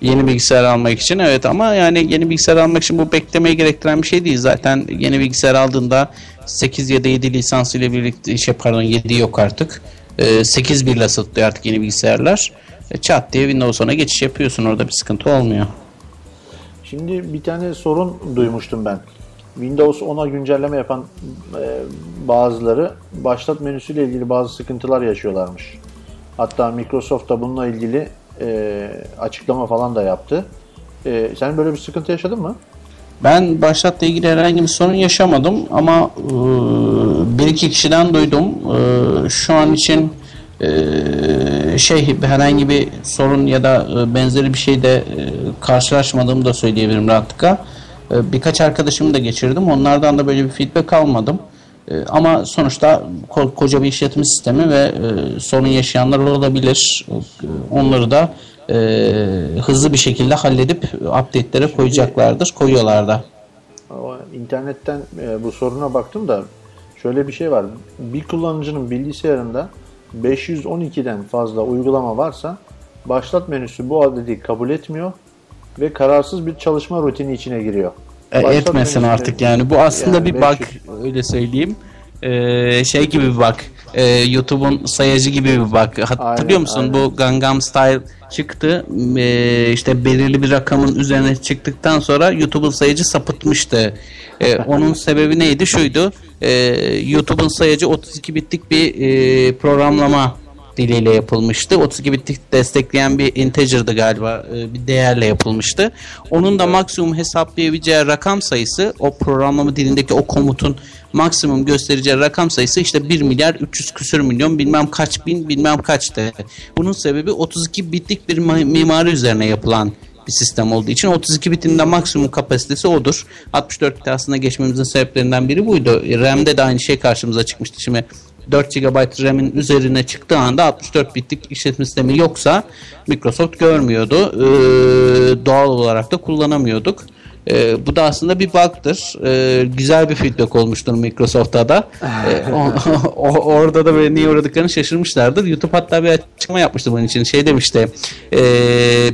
Yeni bilgisayar almak için evet ama yani yeni bilgisayar almak için bu beklemeyi gerektiren bir şey değil. Zaten yeni bilgisayar aldığında 8 ya da 7 lisansı ile birlikte şey pardon 7 yok artık. Ee, 8 birle satılıyor artık yeni bilgisayarlar. E, Çat diye Windows 10'a geçiş yapıyorsun orada bir sıkıntı olmuyor. Şimdi bir tane sorun duymuştum ben. Windows 10'a güncelleme yapan e, bazıları başlat menüsüyle ilgili bazı sıkıntılar yaşıyorlarmış. Hatta Microsoft da bununla ilgili e, açıklama falan da yaptı. E, sen böyle bir sıkıntı yaşadın mı? Ben başlatla ilgili herhangi bir sorun yaşamadım ama e, bir iki kişiden duydum. E, şu an için e, şey herhangi bir sorun ya da e, benzeri bir şeyde e, karşılaşmadığımı da söyleyebilirim rahatlıkla. E, birkaç arkadaşımı da geçirdim. Onlardan da böyle bir feedback almadım. E, ama sonuçta ko- koca bir işletim sistemi ve e, sorun yaşayanlar olabilir. E, onları da e, hızlı bir şekilde halledip update'lere koyacaklardır. Koyuyorlar da. İnternetten e, bu soruna baktım da şöyle bir şey var. Bir kullanıcının bilgisayarında 512'den fazla uygulama varsa başlat menüsü bu adedi kabul etmiyor ve kararsız bir çalışma rutini içine giriyor. E, etmesin artık yani. Bu aslında Yani bir 500 bug öyle söyleyeyim. E, şey gibi bir bug. E, YouTube'un sayacı gibi bir bug. Hatırlıyor Aynen, musun? aynen. Bu Gangnam Style çıktı. E, işte belirli bir rakamın üzerine çıktıktan sonra YouTube'un sayacı sapıtmıştı. E, onun sebebi neydi? Şuydu. E, YouTube'un sayacı 32 bitlik bir e, programlama diliyle yapılmıştı. 32 bitlik destekleyen bir integer'dı galiba. e, Bir değerle yapılmıştı. Onun da maksimum hesaplayabileceği rakam sayısı o programlama dilindeki o komutun maksimum göstereceği rakam sayısı işte 1 milyar 300 küsür milyon bilmem kaç bin bilmem kaçtı. Bunun sebebi 32 bitlik bir ma- mimari üzerine yapılan bir sistem olduğu için 32 bitin de maksimum kapasitesi odur. 64 bit aslında geçmemizin sebeplerinden biri buydu. RAM'de de aynı şey karşımıza çıkmıştı. Şimdi 4 GB RAM'in üzerine çıktığı anda 64 bitlik işletim sistemi yoksa Microsoft görmüyordu. Ee, doğal olarak da kullanamıyorduk. Ee, bu da aslında bir bug'dır. Ee, güzel bir feedback olmuştur Microsoft'a da. Ee, o- o- orada da böyle niye uğradıklarını şaşırmışlardır. YouTube hatta bir açıklama yapmıştı bunun için. Şey demişti. ee,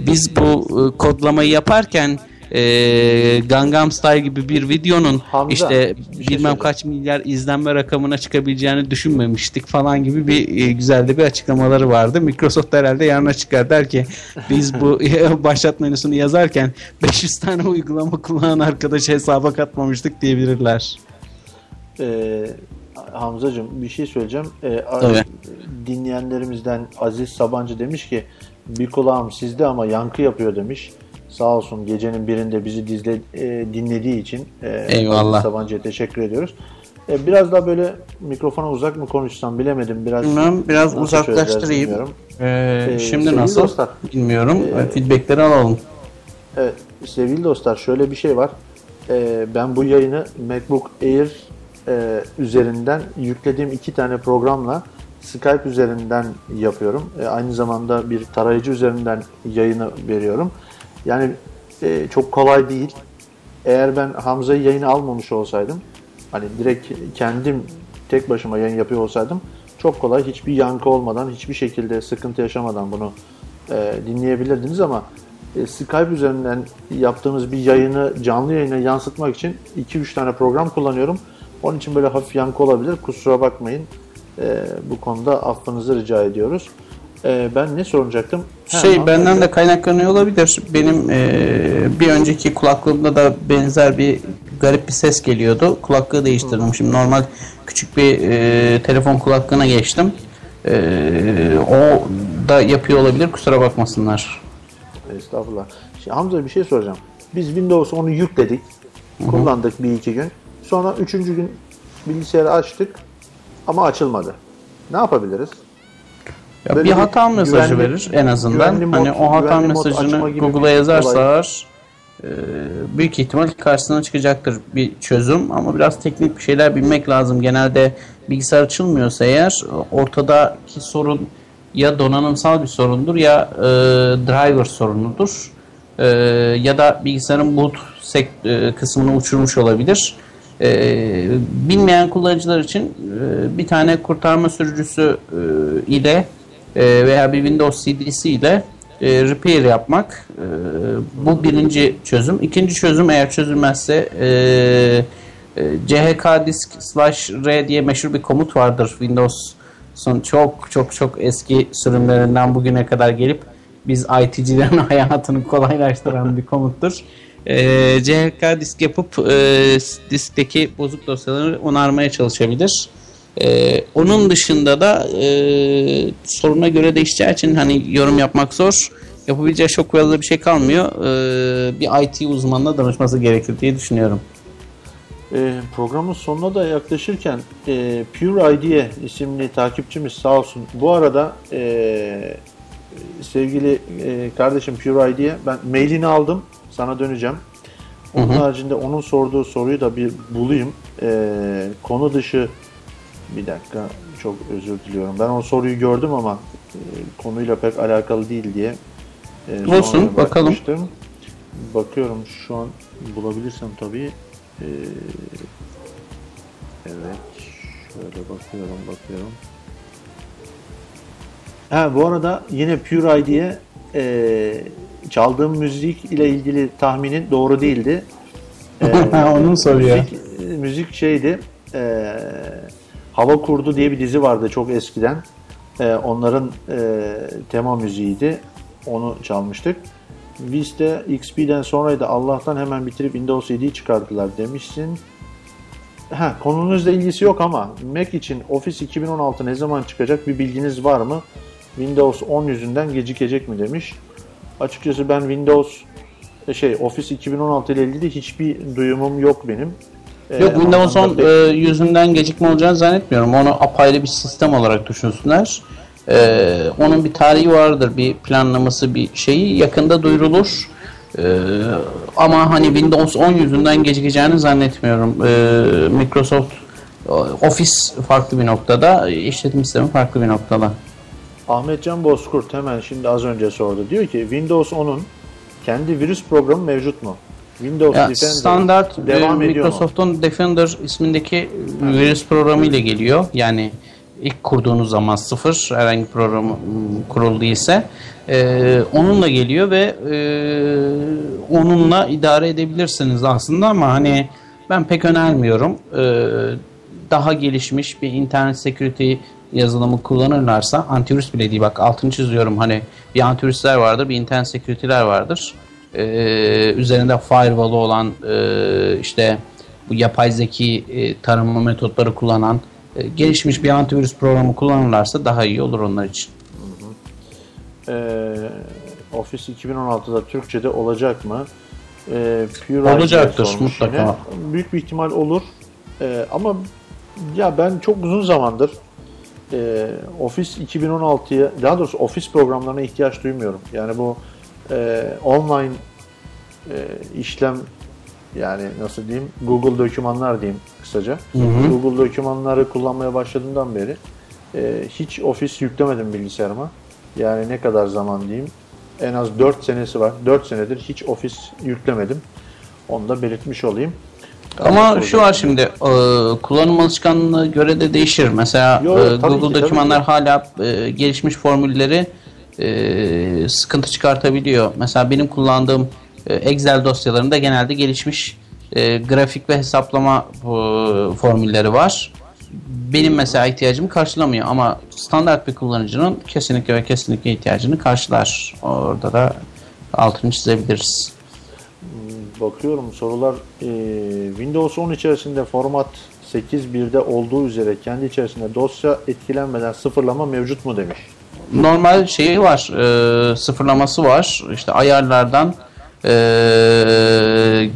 biz bu e, kodlamayı yaparken e, Gangnam Style gibi bir videonun Hamza, işte bir şey bilmem kaç milyar izlenme rakamına çıkabileceğini düşünmemiştik falan gibi bir e, güzel de bir açıklamaları vardı. Microsoft herhalde yarına çıkar der ki biz bu başlat menüsünü yazarken 500 tane uygulama kullanan arkadaşı hesaba katmamıştık diyebilirler. Ee, Hamzacığım bir şey söyleyeceğim. Ee, Tabii. dinleyenlerimizden Aziz Sabancı demiş ki bir kulağım sizde ama yankı yapıyor demiş. Sağ olsun gecenin birinde bizi dizle, e, dinlediği için e, Eyvallah. Sabancı'ya teşekkür ediyoruz. E, biraz daha böyle mikrofona uzak mı konuşsam bilemedim. Biraz Bilmem biraz uzaklaştırayım. Ee, Ee, şimdi nasıl? dostlar, Bilmiyorum. Feedbackleri alalım. Evet, sevgili dostlar şöyle bir şey var. Ee, ben bu yayını MacBook Air e, üzerinden yüklediğim iki tane programla Skype üzerinden yapıyorum. E, aynı zamanda bir tarayıcı üzerinden yayını veriyorum. Yani e, çok kolay değil. Eğer ben Hamza'yı yayına almamış olsaydım, hani direkt kendim tek başıma yayın yapıyor olsaydım çok kolay hiçbir yankı olmadan, hiçbir şekilde sıkıntı yaşamadan bunu e, dinleyebilirdiniz ama e, Skype üzerinden yaptığımız bir yayını canlı yayına yansıtmak için 2-3 tane program kullanıyorum. Onun için böyle hafif yankı olabilir. Kusura bakmayın. E, bu konuda affınızı rica ediyoruz. Ee, ben ne soracaktım? Ha, Şey Hamza- benden de kaynaklanıyor olabilir. Benim e, bir önceki kulaklığımda da benzer bir garip bir ses geliyordu. Kulaklığı değiştirdim. Şimdi normal küçük bir e, telefon kulaklığına geçtim. E, o da yapıyor olabilir. Kusura bakmasınlar. Estağfurullah. Şimdi Hamza bir şey soracağım. Biz Windows 10'u yükledik. Kullandık bir iki gün. Sonra üçüncü gün bilgisayarı açtık ama açılmadı. Ne yapabiliriz? Ya bir hata mesajı güvenli- verir en azından. mod- hani o hata mesajını Google'a bir yazarsalar e, büyük ihtimal karşısına çıkacaktır bir çözüm ama biraz teknik bir şeyler bilmek lazım. Genelde bilgisayar açılmıyorsa eğer ortadaki sorun ya donanımsal bir sorundur ya e, driver sorunudur. E, ya da bilgisayarın boot sek- e, kısmını uçurmuş olabilir. E, bilmeyen kullanıcılar için e, bir tane kurtarma sürücüsü e, ile e, veya bir Windows CD'si ile e, repair yapmak e, bu birinci çözüm. İkinci çözüm eğer çözülmezse e, e, CHK disk slash r diye meşhur bir komut vardır Windows'un çok çok çok eski sürümlerinden bugüne kadar gelip biz IT'cilerin hayatını kolaylaştıran bir komuttur. E, CHK disk yapıp e, diskteki bozuk dosyaları onarmaya çalışabilir. Ee, onun dışında da e, soruna göre değişeceği için hani yorum yapmak zor. Yapabileceği çok fazla bir şey kalmıyor. Ee, bir IT uzmanına danışması gerekir diye düşünüyorum. Ee, programın sonuna da yaklaşırken e, Pure ID'ye isimli takipçimiz sağ olsun. Bu arada e, sevgili e, kardeşim Pure ID'ye ben mailini aldım. Sana döneceğim. Onun haricinde onun sorduğu soruyu da bir bulayım. E, konu dışı bir dakika çok özür diliyorum. Ben o soruyu gördüm ama e, konuyla pek alakalı değil diye e, Olsun, bakalım. Bakıyorum şu an bulabilirsem tabii. E, evet. Şöyle bakıyorum bakıyorum. Ha bu arada yine Pure ID'ye e, çaldığım müzik ile ilgili tahminin doğru değildi. E, Onun soruyor. Müzik, müzik şeydi. E, Hava Kurdu diye bir dizi vardı çok eskiden. E, onların e, tema müziğiydi. Onu çalmıştık. Vista XP'den sonraydı. Allah'tan hemen bitirip Windows 7'yi çıkardılar demişsin. Ha, konunuzla ilgisi yok ama Mac için Office 2016 ne zaman çıkacak bir bilginiz var mı? Windows 10 yüzünden gecikecek mi demiş. Açıkçası ben Windows şey Office 2016 ile ilgili hiçbir duyumum yok benim. Ee, Yok Windows anlamda 10 pek- e, yüzünden gecikme olacağını zannetmiyorum. Onu apayrı bir sistem olarak düşünsünler. E, onun bir tarihi vardır, bir planlaması, bir şeyi yakında duyurulur. E, ama hani Windows 10 yüzünden gecikeceğini zannetmiyorum. E, Microsoft e, Office farklı bir noktada, işletim sistemi farklı bir noktada. Ahmetcan Bozkurt hemen şimdi az önce sordu. Diyor ki Windows 10'un kendi virüs programı mevcut mu? Windows Ya, Defender standart devam e? Microsoft'un Defender ismindeki virüs programı ile geliyor. Yani ilk kurduğunuz zaman sıfır herhangi bir program mm, kuruldu ise e, onunla geliyor ve e, onunla idare edebilirsiniz aslında ama hani ben pek önermiyorum. E, daha gelişmiş bir internet security yazılımı kullanırlarsa antivirüs bile değil bak altını çiziyorum hani bir antivirüsler vardır bir internet security'ler vardır Ee, üzerinde firewall'u olan e, işte bu yapay zeki e, tarama metotları kullanan e, gelişmiş bir antivirüs programı kullanırlarsa daha iyi olur onlar için. Ee, Office 2016'da Türkçe'de olacak mı? Ee, Pure Olacaktır, mutlaka. yine. Büyük bir ihtimal olur. Ee, ama ya ben çok uzun zamandır e, Office 2016'ya daha doğrusu Office programlarına ihtiyaç duymuyorum. Yani bu e, online e, işlem yani nasıl diyeyim Google dokümanlar diyeyim kısaca. Google dokümanları kullanmaya başladığımdan beri e, hiç Office yüklemedim bilgisayarıma. Yani ne kadar zaman diyeyim en az 4 senesi var. 4 senedir hiç Office yüklemedim. Onu da belirtmiş olayım. Ama şu var şimdi e, kullanım alışkanlığına göre de değişir. Mesela Yo, e, Google dokümanlar hala e, gelişmiş formülleri e, sıkıntı çıkartabiliyor. Mesela benim kullandığım e, Excel dosyalarında genelde gelişmiş e, grafik ve hesaplama e, formülleri var. benim mesela ihtiyacımı karşılamıyor ama standart bir kullanıcının kesinlikle ve kesinlikle ihtiyacını karşılar. Orada da altını çizebiliriz. Bakıyorum sorular e, Windows 10 içerisinde format 8.1'de olduğu üzere kendi içerisinde dosya etkilenmeden sıfırlama mevcut mu demiş. Normal şeyi var e, sıfırlaması var. İşte ayarlardan e,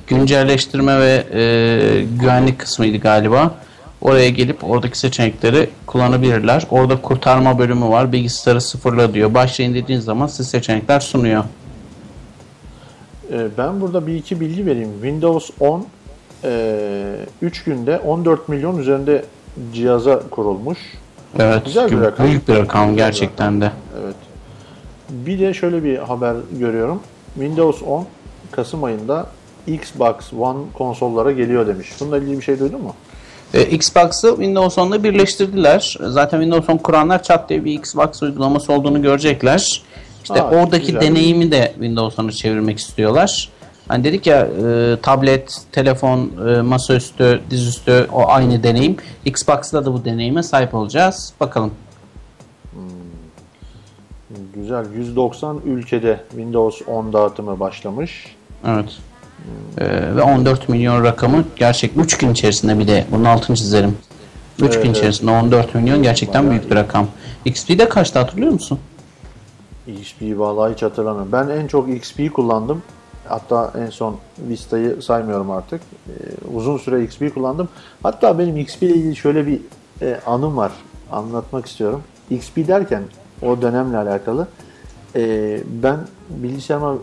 güncelleştirme ve e, güvenlik kısmıydı galiba. Oraya gelip oradaki seçenekleri kullanabilirler. Orada kurtarma bölümü var bilgisayarı sıfırla diyor. Başlayın dediğin zaman size seçenekler sunuyor. E, ben burada bir iki bilgi vereyim. Windows 10 3 günde 14 milyon üzerinde cihaza kurulmuş. Evet Güzel bir rakam. büyük bir rakam gerçekten de Evet. Bir de şöyle bir haber görüyorum. Windows 10 Kasım ayında Xbox One konsollara geliyor demiş. Bununla ilgili bir şey duydun mu? E, Xbox'ı Windows 10'la birleştirdiler. Zaten Windows 10 kuranlar çat diye bir Xbox uygulaması olduğunu görecekler. İşte Aa, oradaki güzel. deneyimi de Windows 10'a çevirmek istiyorlar. Hani dedik ya e, tablet, telefon, e, masaüstü, dizüstü o aynı deneyim. Xbox'ta da bu deneyime sahip olacağız. Bakalım. Güzel. 190 ülkede Windows 10 dağıtımı başlamış. Evet. E, ve 14 milyon rakamı gerçek 3 gün içerisinde bir de bunun altını çizerim. 3 Evet, gün içerisinde 14 milyon gerçekten Bayağı büyük bir rakam. XP'de kaçtı hatırlıyor musun? XP'yi vallahi hiç hatırlamıyorum. Ben en çok XP'yi kullandım. Hatta en son Vista'yı saymıyorum artık. Ee, uzun süre XP'yi kullandım. Hatta benim XP ile ilgili şöyle bir e, anım var. Anlatmak istiyorum. XP derken o dönemle alakalı. e, ben bilgisayarıma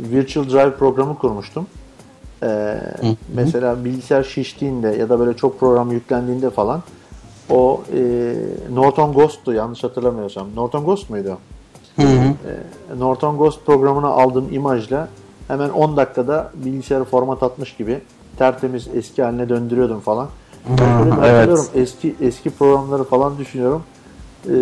Virtual Drive programı kurmuştum. Ee, mesela bilgisayar şiştiğinde ya da böyle çok program yüklendiğinde falan o e, Norton Ghost'tu yanlış hatırlamıyorsam. Norton Ghost muydu? Hı hı. E, Norton Ghost programına aldığım imajla hemen 10 dakikada bilgisayarı format atmış gibi tertemiz eski haline döndürüyordum falan. Ben böyle bir evet. Eski eski programları falan düşünüyorum. Ee,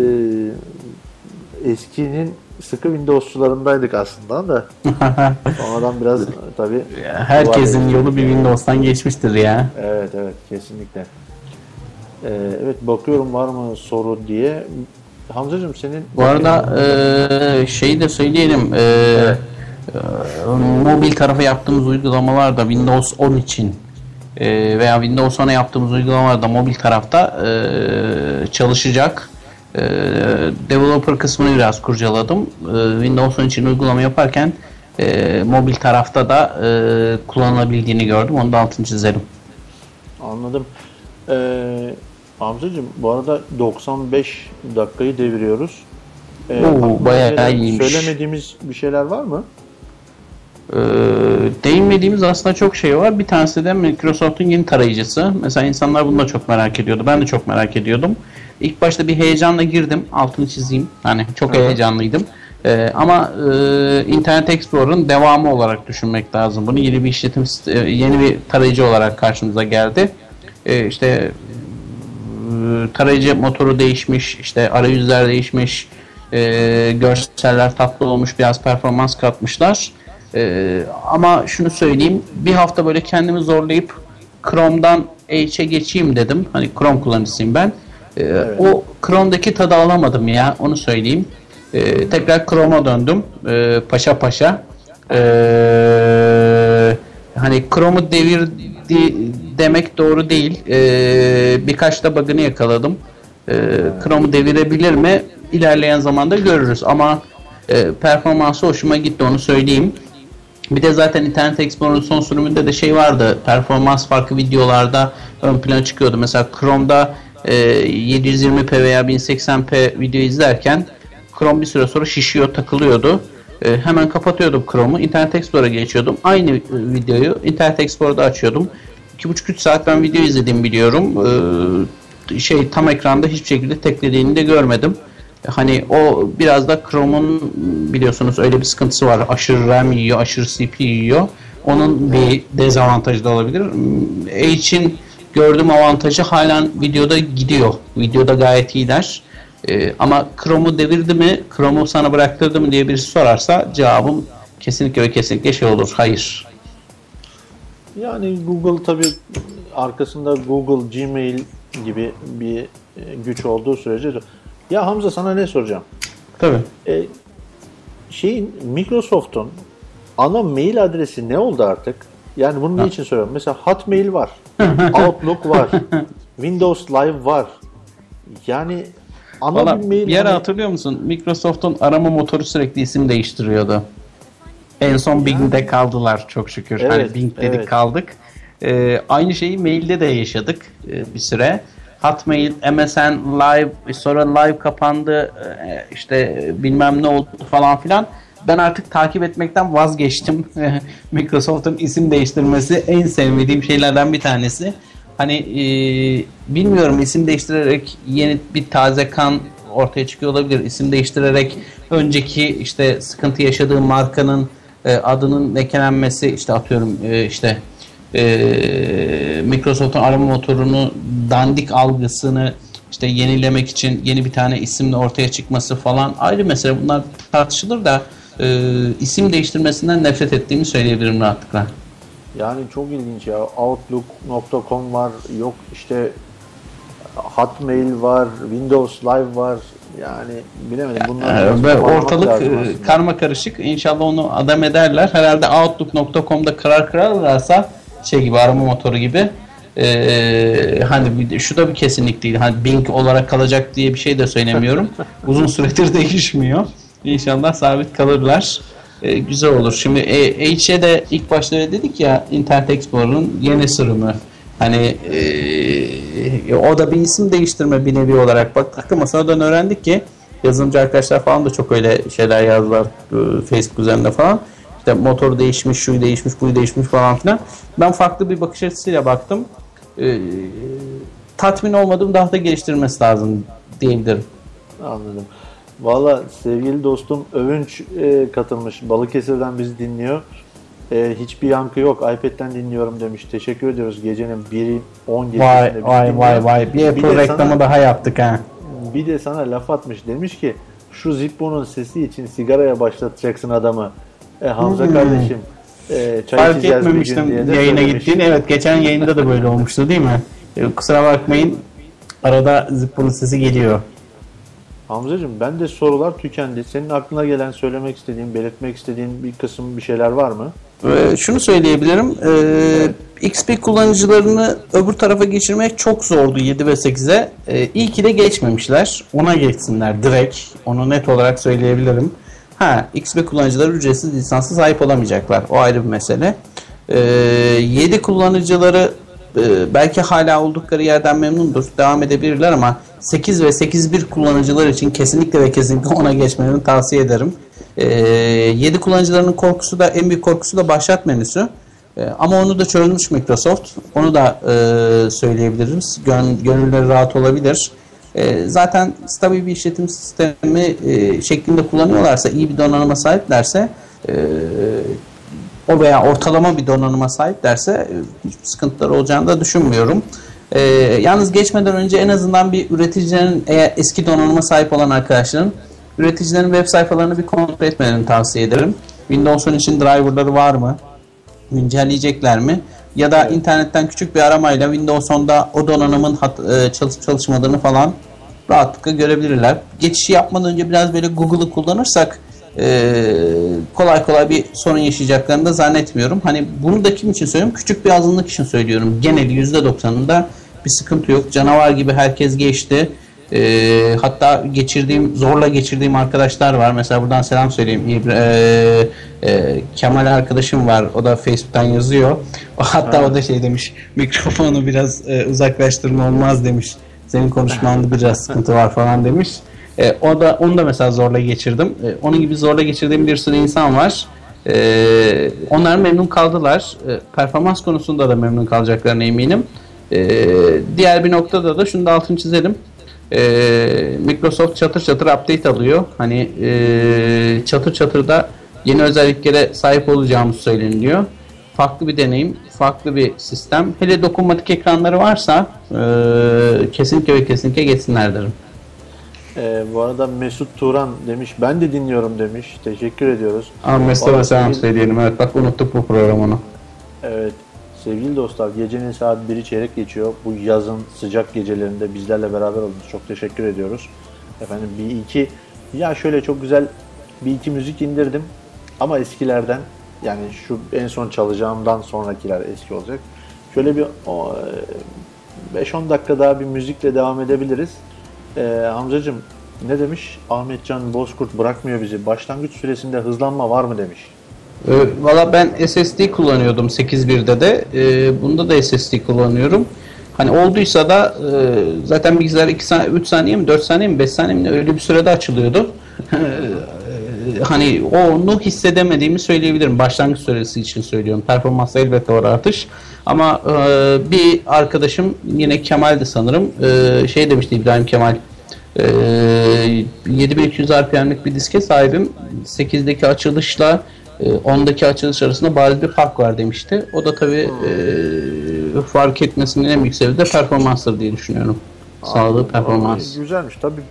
eskinin sıkı Windows'çularındaydık aslında da sonradan biraz tabii Herkesin yolu bir Windows'tan geçmiştir ya. Evet evet kesinlikle. Ee, evet bakıyorum var mı soru diye. Hamzacığım senin Bu arada eee şeyi de söyleyelim. Eee eee, mobil tarafa yaptığımız uygulamalarda Windows 10 için eee, veya Windows 10'a yaptığımız uygulamalarda mobil tarafta eee, çalışacak. Eee, developer kısmını biraz kurcaladım. Eee, Windows 10 için uygulama yaparken eee, mobil tarafta da eee, kullanılabildiğini gördüm. Onu da altını çizerim. Anladım. Ee, Hamzacığım bu arada 95 dakikayı deviriyoruz. Ee, Oo, bayağı iyiymiş. Söylemediğimiz bir şeyler var mı? Ee, değinmediğimiz aslında çok şey var. Bir tanesi de Microsoft'un yeni tarayıcısı. Mesela insanlar bunu da çok merak ediyordu. Ben de çok merak ediyordum. İlk başta bir heyecanla girdim. Altını çizeyim. Hani çok heyecanlıydım. Ee, ama e, Internet Explorer'ın devamı olarak düşünmek lazım. Bunu yeni bir işletim e, yeni bir tarayıcı olarak karşımıza geldi. E, işte e, tarayıcı motoru değişmiş, işte arayüzler değişmiş, e, görseller tatlı olmuş, biraz performans katmışlar. E, ama şunu söyleyeyim, bir hafta böyle kendimi zorlayıp Chrome'dan Edge'e geçeyim dedim. Hani Chrome kullanıcısıyım ben. E, O Chrome'daki tadı alamadım ya, onu söyleyeyim. E, tekrar Chrome'a döndüm, e, paşa paşa. E, hani Chrome'u devirdi demek doğru değil. Ee, birkaç da bug'ını yakaladım. Ee, Chrome'u devirebilir mi? İlerleyen zamanda görürüz ama e, performansı hoşuma gitti onu söyleyeyim. Bir de zaten Internet Explorer'ın son sürümünde de şey vardı. Performans farkı videolarda ön plana çıkıyordu. Mesela Chrome'da e, 720p veya 1080p video izlerken Chrome bir süre sonra şişiyor, takılıyordu. E, hemen kapatıyordum Chrome'u. Internet Explorer'a geçiyordum. Aynı e, videoyu Internet Explorer'da açıyordum. 2,5-3 saat ben video izledim biliyorum. E, şey tam ekranda hiçbir şekilde teklediğini de görmedim. Hani o biraz da Chrome'un biliyorsunuz öyle bir sıkıntısı var. Aşırı RAM yiyor, aşırı CPU yiyor. Onun bir dezavantajı da olabilir. Edge'in gördüğüm avantajı halen videoda gidiyor. Videoda gayet iyiler. Ee, ama Chrome'u devirdi mi, Chrome'u sana bıraktırdı mı diye birisi sorarsa cevabım kesinlikle ve kesinlikle şey olur. Hayır. Yani Google tabi arkasında Google, Gmail, gibi bir e, güç olduğu sürece ya Hamza sana ne soracağım? Tabii. E, şeyin Microsoft'un ana mail adresi ne oldu artık? Yani bunu ne için soruyorum? Mesela Hotmail var. Outlook var. Windows Live var. Yani ana Valla bir mail bir ara hani- hatırlıyor musun? Microsoft'un arama motoru sürekli isim değiştiriyordu. En son Bing'de kaldılar çok şükür. Evet, hani Bing dedik evet. kaldık. Ee, aynı şeyi mailde de yaşadık e, bir süre. Hotmail, MSN Live, sonra Live kapandı, e, işte bilmem ne oldu falan filan. Ben artık takip etmekten vazgeçtim. Microsoft'un isim değiştirmesi en sevmediğim şeylerden bir tanesi. Hani e, bilmiyorum isim değiştirerek yeni bir taze kan ortaya çıkıyor olabilir. İsim değiştirerek önceki işte sıkıntı yaşadığı markanın e, adının lekelenmesi işte atıyorum e, işte e, Microsoft'un arama motorunu dandik algısını işte yenilemek için yeni bir tane isimle ortaya çıkması falan ayrı mesele. Bunlar tartışılır da e, isim değiştirmesinden nefret ettiğimi söyleyebilirim rahatlıkla. Yani çok ilginç ya. Outlook.com var. Yok işte Hotmail var. Windows Live var. Yani bilemedim. Bunlar Ee, ortalık e, karma karışık. İnşallah onu adam ederler. Herhalde Outlook.com'da kırar kırarlarsa şey gibi arama motoru gibi ee, hani şu da bir kesinlik değil. Hani Bing olarak kalacak diye bir şey de söylemiyorum. Uzun süredir değişmiyor. İnşallah sabit kalırlar. Ee, güzel olur. Şimdi e, H'e de ilk başta dedik ya Internet Explorer'ın yeni sürümü. Hani e, o da bir isim değiştirme bir nevi olarak baktık ama sonradan öğrendik ki yazılımcı arkadaşlar falan da çok öyle şeyler yazdılar e, Facebook üzerinde falan. İşte motor değişmiş, şu değişmiş, bu değişmiş falan filan. Ben farklı bir bakış açısıyla baktım. E, tatmin olmadım daha da geliştirmesi lazım diyebilirim. Anladım. Valla sevgili dostum Övünç e, katılmış. Balıkesir'den bizi dinliyor. E, hiçbir yankı yok. iPad'den dinliyorum demiş. Teşekkür ediyoruz. Gecenin 1'i 10 Vay gecesinde bizi vay dinliyor. vay vay. Bir Apple reklamı sana- daha yaptık ha. Bir de sana laf atmış. Demiş ki şu Zippo'nun sesi için sigaraya başlatacaksın adamı. E, Hamza Hmm. kardeşim e, çay Fark etmemiştim yayına söylemiş. gittiğini. Evet geçen yayında da böyle olmuştu değil mi? E, Kusura bakmayın. Arada Zippo'nun sesi geliyor. Hamzacığım ben de sorular tükendi. Senin aklına gelen söylemek istediğin, belirtmek istediğin bir kısım bir şeyler var mı? Ee, şunu söyleyebilirim. Ee, XP kullanıcılarını öbür tarafa geçirmek çok zordu 7 ve 8'e. Ee, iyi ki de geçmemişler. Ona geçsinler direkt. Onu net olarak söyleyebilirim. Ha, XP kullanıcıları ücretsiz lisansa sahip olamayacaklar. O ayrı bir mesele. Ee, 7 kullanıcıları e, belki hala oldukları yerden memnundur. Devam edebilirler ama 8 ve 8.1 kullanıcılar için kesinlikle ve kesinlikle ona geçmelerini tavsiye ederim. Ee, 7 kullanıcılarının korkusu da en büyük korkusu da başlat menüsü. Ee, ama onu da çözmüş Microsoft. Onu da e, söyleyebiliriz. Gön, gönülleri rahat olabilir. Ee, zaten stabil bir işletim sistemi e, şeklinde kullanıyorlarsa, iyi bir donanıma sahiplerse e, o veya ortalama bir donanıma sahiplerse e, hiçbir sıkıntıları olacağını da düşünmüyorum. Ee, yalnız geçmeden önce en azından bir üreticilerin eğer eski donanıma sahip olan arkadaşların üreticilerin web sayfalarını bir kontrol etmelerini tavsiye ederim. Windows 10 için driverları var mı? Güncelleyecekler mi? Ya da internetten küçük bir aramayla Windows 10'da o donanımın hat, e, çalışıp çalışmadığını falan rahatlıkla görebilirler. Geçişi yapmadan önce biraz böyle Google'ı kullanırsak e, kolay kolay bir sorun yaşayacaklarını da zannetmiyorum. Hani bunu da kim için söylüyorum? Küçük bir azınlık için söylüyorum. Geneli %90'ında bir sıkıntı yok. Canavar gibi herkes geçti. E, hatta geçirdiğim zorla geçirdiğim arkadaşlar var. Mesela buradan selam söyleyeyim. İbra- e, e, Kemal arkadaşım var. O da Facebook'tan yazıyor. O, hatta o da şey demiş. Mikrofonu biraz e, uzaklaştırma olmaz demiş. Senin konuşmanda biraz sıkıntı var falan demiş. E, o da onu da mesela zorla geçirdim. E, onun gibi zorla geçirdiğim bir sürü insan var. E, onlar memnun kaldılar. E, performans konusunda da memnun kalacaklarına eminim. E, diğer bir noktada da şunu da altını çizelim. E, Microsoft çatır çatır update alıyor. Hani e, çatır çatır da yeni özelliklere sahip olacağımız söyleniliyor. Farklı bir deneyim, farklı bir sistem. Hele dokunmatik ekranları varsa e, kesinlikle ve kesinlikle geçsinler derim. E, bu arada Mesut Turan demiş. Ben de dinliyorum demiş. Teşekkür ediyoruz. Ama Mesut'a selam söyleyelim. Evet bak unuttuk bu programını. Evet. Sevgili dostlar gecenin saat 1'i çeyrek geçiyor. Bu yazın sıcak gecelerinde bizlerle beraber oldunuz. Çok teşekkür ediyoruz. Efendim bir iki ya şöyle çok güzel bir iki müzik indirdim. Ama eskilerden yani şu en son çalacağımdan sonrakiler eski olacak. Şöyle bir o, e, 5-10 dakika daha bir müzikle devam edebiliriz. Ee, Hamzacığım ne demiş? Ahmetcan Bozkurt bırakmıyor bizi. Başlangıç süresinde hızlanma var mı demiş. Ee, Valla ben SSD kullanıyordum 8.1'de de. Ee, bunda da SSD kullanıyorum. Hani olduysa da e, zaten bilgisayar 2 saniye, 3 saniye mi 4 saniye mi 5 saniye mi öyle bir sürede açılıyordu. Ee, hani onu hissedemediğimi söyleyebilirim. Başlangıç süresi için söylüyorum. Performansta elbette var artış. Ama e, bir arkadaşım yine Kemal'di sanırım. E, şey demişti İbrahim Kemal. E, 7200 RPM'lik bir diske sahibim. 8'deki açılışla e, 10'daki açılış arasında bariz bir fark var demişti. O da tabii e, fark etmesinin en büyük sebebi de performanstır diye düşünüyorum. Sağlığı performans. Güzelmiş. Tabii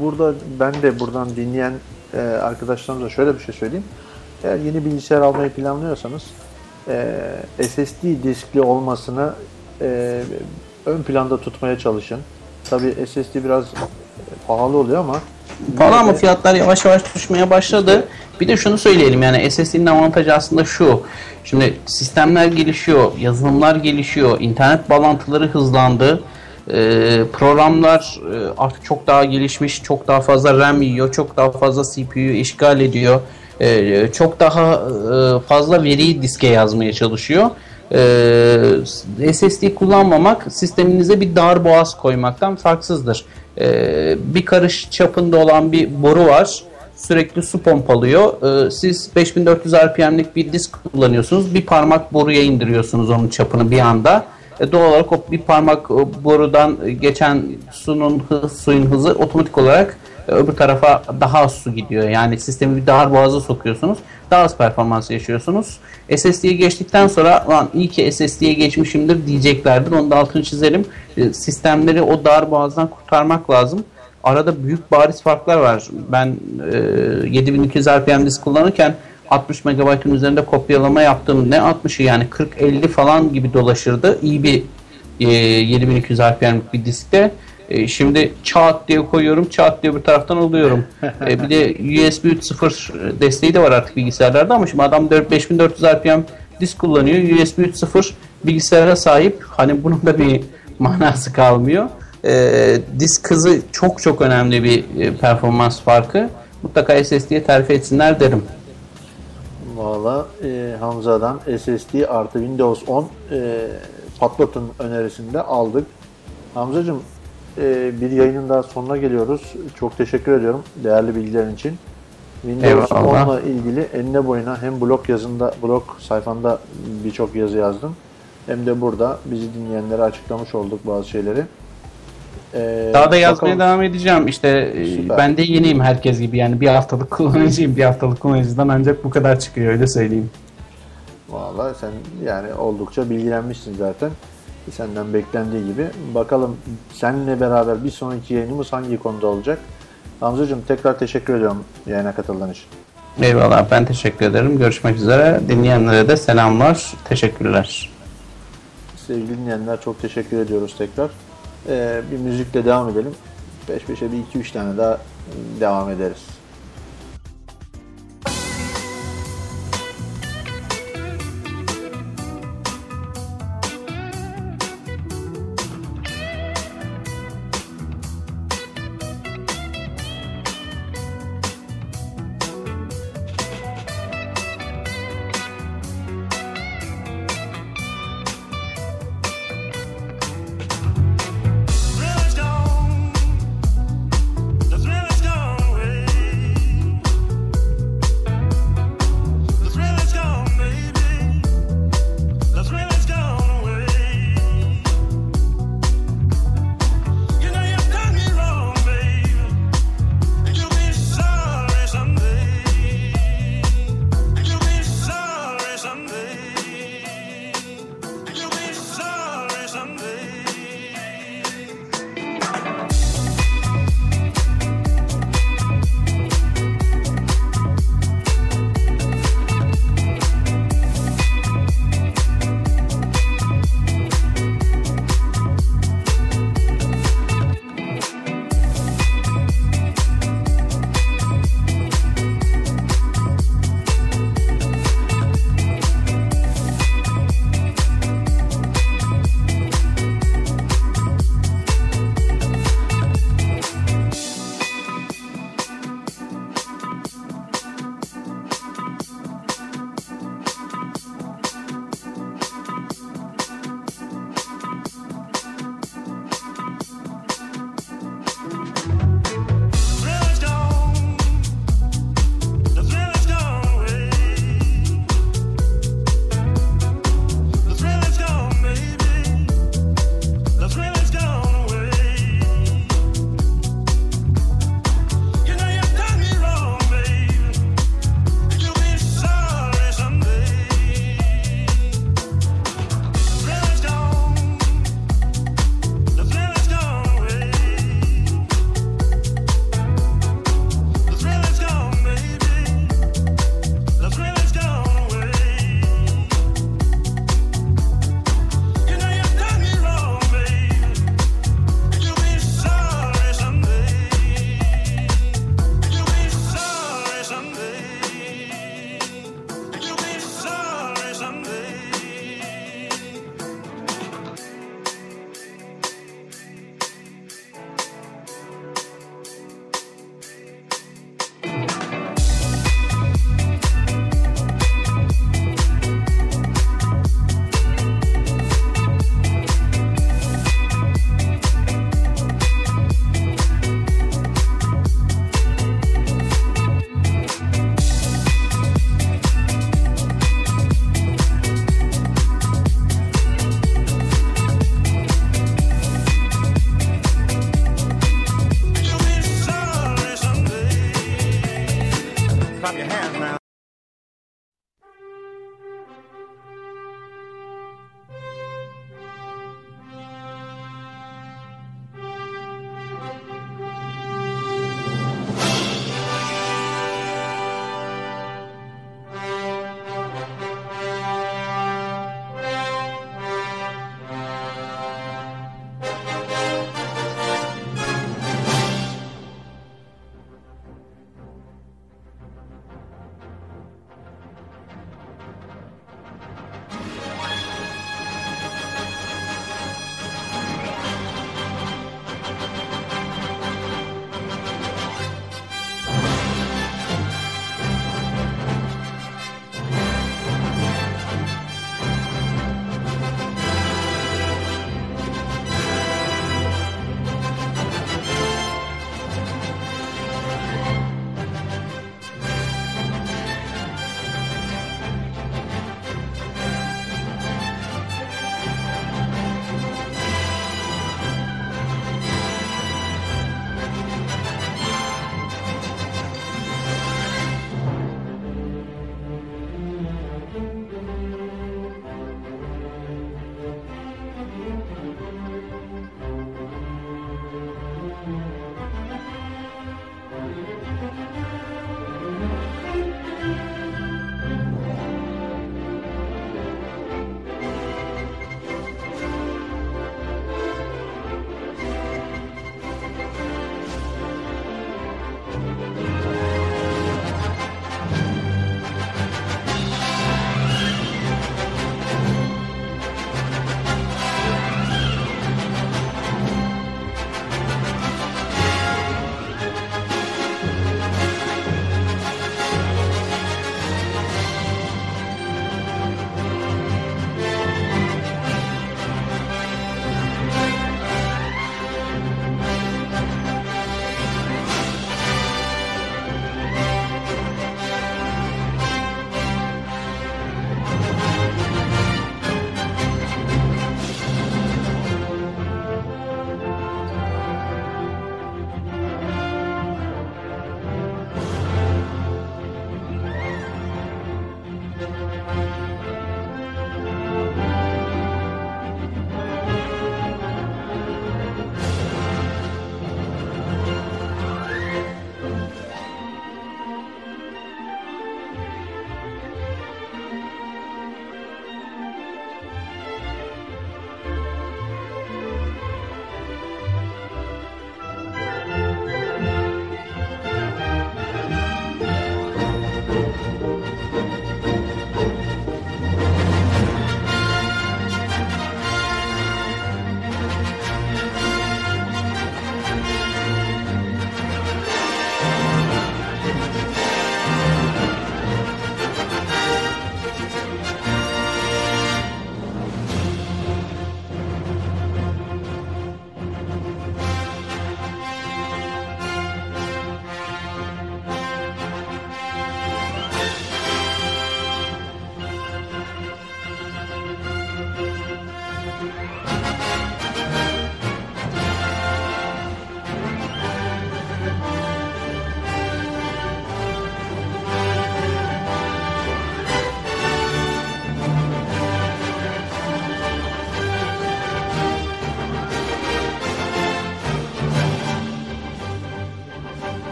burada ben de buradan dinleyen e, arkadaşlarımıza şöyle bir şey söyleyeyim. Eğer yeni bilgisayar almayı planlıyorsanız e, SSD diskli olmasını e, ön planda tutmaya çalışın. Tabii SSD biraz pahalı oluyor ama Pahalı ama fiyatlar yavaş yavaş düşmeye başladı. Bir de şunu söyleyelim yani SSD'nin avantajı aslında şu. Şimdi sistemler gelişiyor, yazılımlar gelişiyor, internet bağlantıları hızlandı. Ee, programlar e, artık çok daha gelişmiş, çok daha fazla RAM yiyor, çok daha fazla CPU'yu işgal ediyor. Ee, çok daha e, fazla veriyi diske yazmaya çalışıyor. Ee, SSD kullanmamak sisteminize bir dar boğaz koymaktan farksızdır. Ee, bir karış çapında olan bir boru var. Sürekli su pompalıyor. Ee, siz 5400 RPM'lik bir disk kullanıyorsunuz. Bir parmak boruya indiriyorsunuz onun çapını bir anda. E, doğal olarak o bir parmak borudan geçen sunun hı- suyun hızı otomatik olarak öbür tarafa daha az su gidiyor. Yani sistemi bir dar boğaza sokuyorsunuz. Daha az performans yaşıyorsunuz. SSD'ye geçtikten sonra lan iyi ki SSD'ye geçmişimdir diyeceklerdir. Onu da altını çizelim. E, Sistemleri o dar boğazdan kurtarmak lazım. Arada büyük bariz farklar var. Ben e, 7200 RPM disk kullanırken 60 MB'ın üzerinde kopyalama yaptım. Ne 60'ı yani 40-50 falan gibi dolaşırdı. İyi bir e, 7200 RPM'lik bir diskte. E, şimdi çat diye koyuyorum, çat diye bir taraftan alıyorum. E, bir de USB 3.0 desteği de var artık bilgisayarlarda ama şimdi adam 4- 5400 RPM disk kullanıyor. USB 3.0 bilgisayara sahip. Hani bunun da bir manası kalmıyor. E, disk hızı çok çok önemli bir e, performans farkı. Mutlaka SSD'ye terfi etsinler derim. Valla e, Hamza'dan SSD artı Windows 10 e, patlatın önerisinde aldık. Hamzacığım bir yayının daha sonuna geliyoruz. Çok teşekkür ediyorum değerli bilgilerin için. Windows Eyvallah. 10 ile ilgili enine boyuna hem blog yazında, blog sayfanda birçok yazı yazdım. Hem de burada bizi dinleyenlere açıklamış olduk bazı şeyleri. E, Daha da yazmaya bakalım. devam edeceğim. İşte e, Süper. ben de yeniyim herkes gibi. Yani bir haftalık kullanıcıyım. Bir haftalık kullanıcıdan ancak bu kadar çıkıyor öyle söyleyeyim. Valla sen yani oldukça bilgilenmişsin zaten. Senden beklendiği gibi. Bakalım seninle beraber bir sonraki yayınımız hangi konuda olacak? Hamzacığım tekrar teşekkür ediyorum yayına katıldığın için. Eyvallah ben teşekkür ederim. Görüşmek üzere. Dinleyenlere de selamlar. Teşekkürler. Sevgili dinleyenler çok teşekkür ediyoruz tekrar. Ee, bir müzikle devam edelim. Peş peşe bir iki üç tane daha devam ederiz.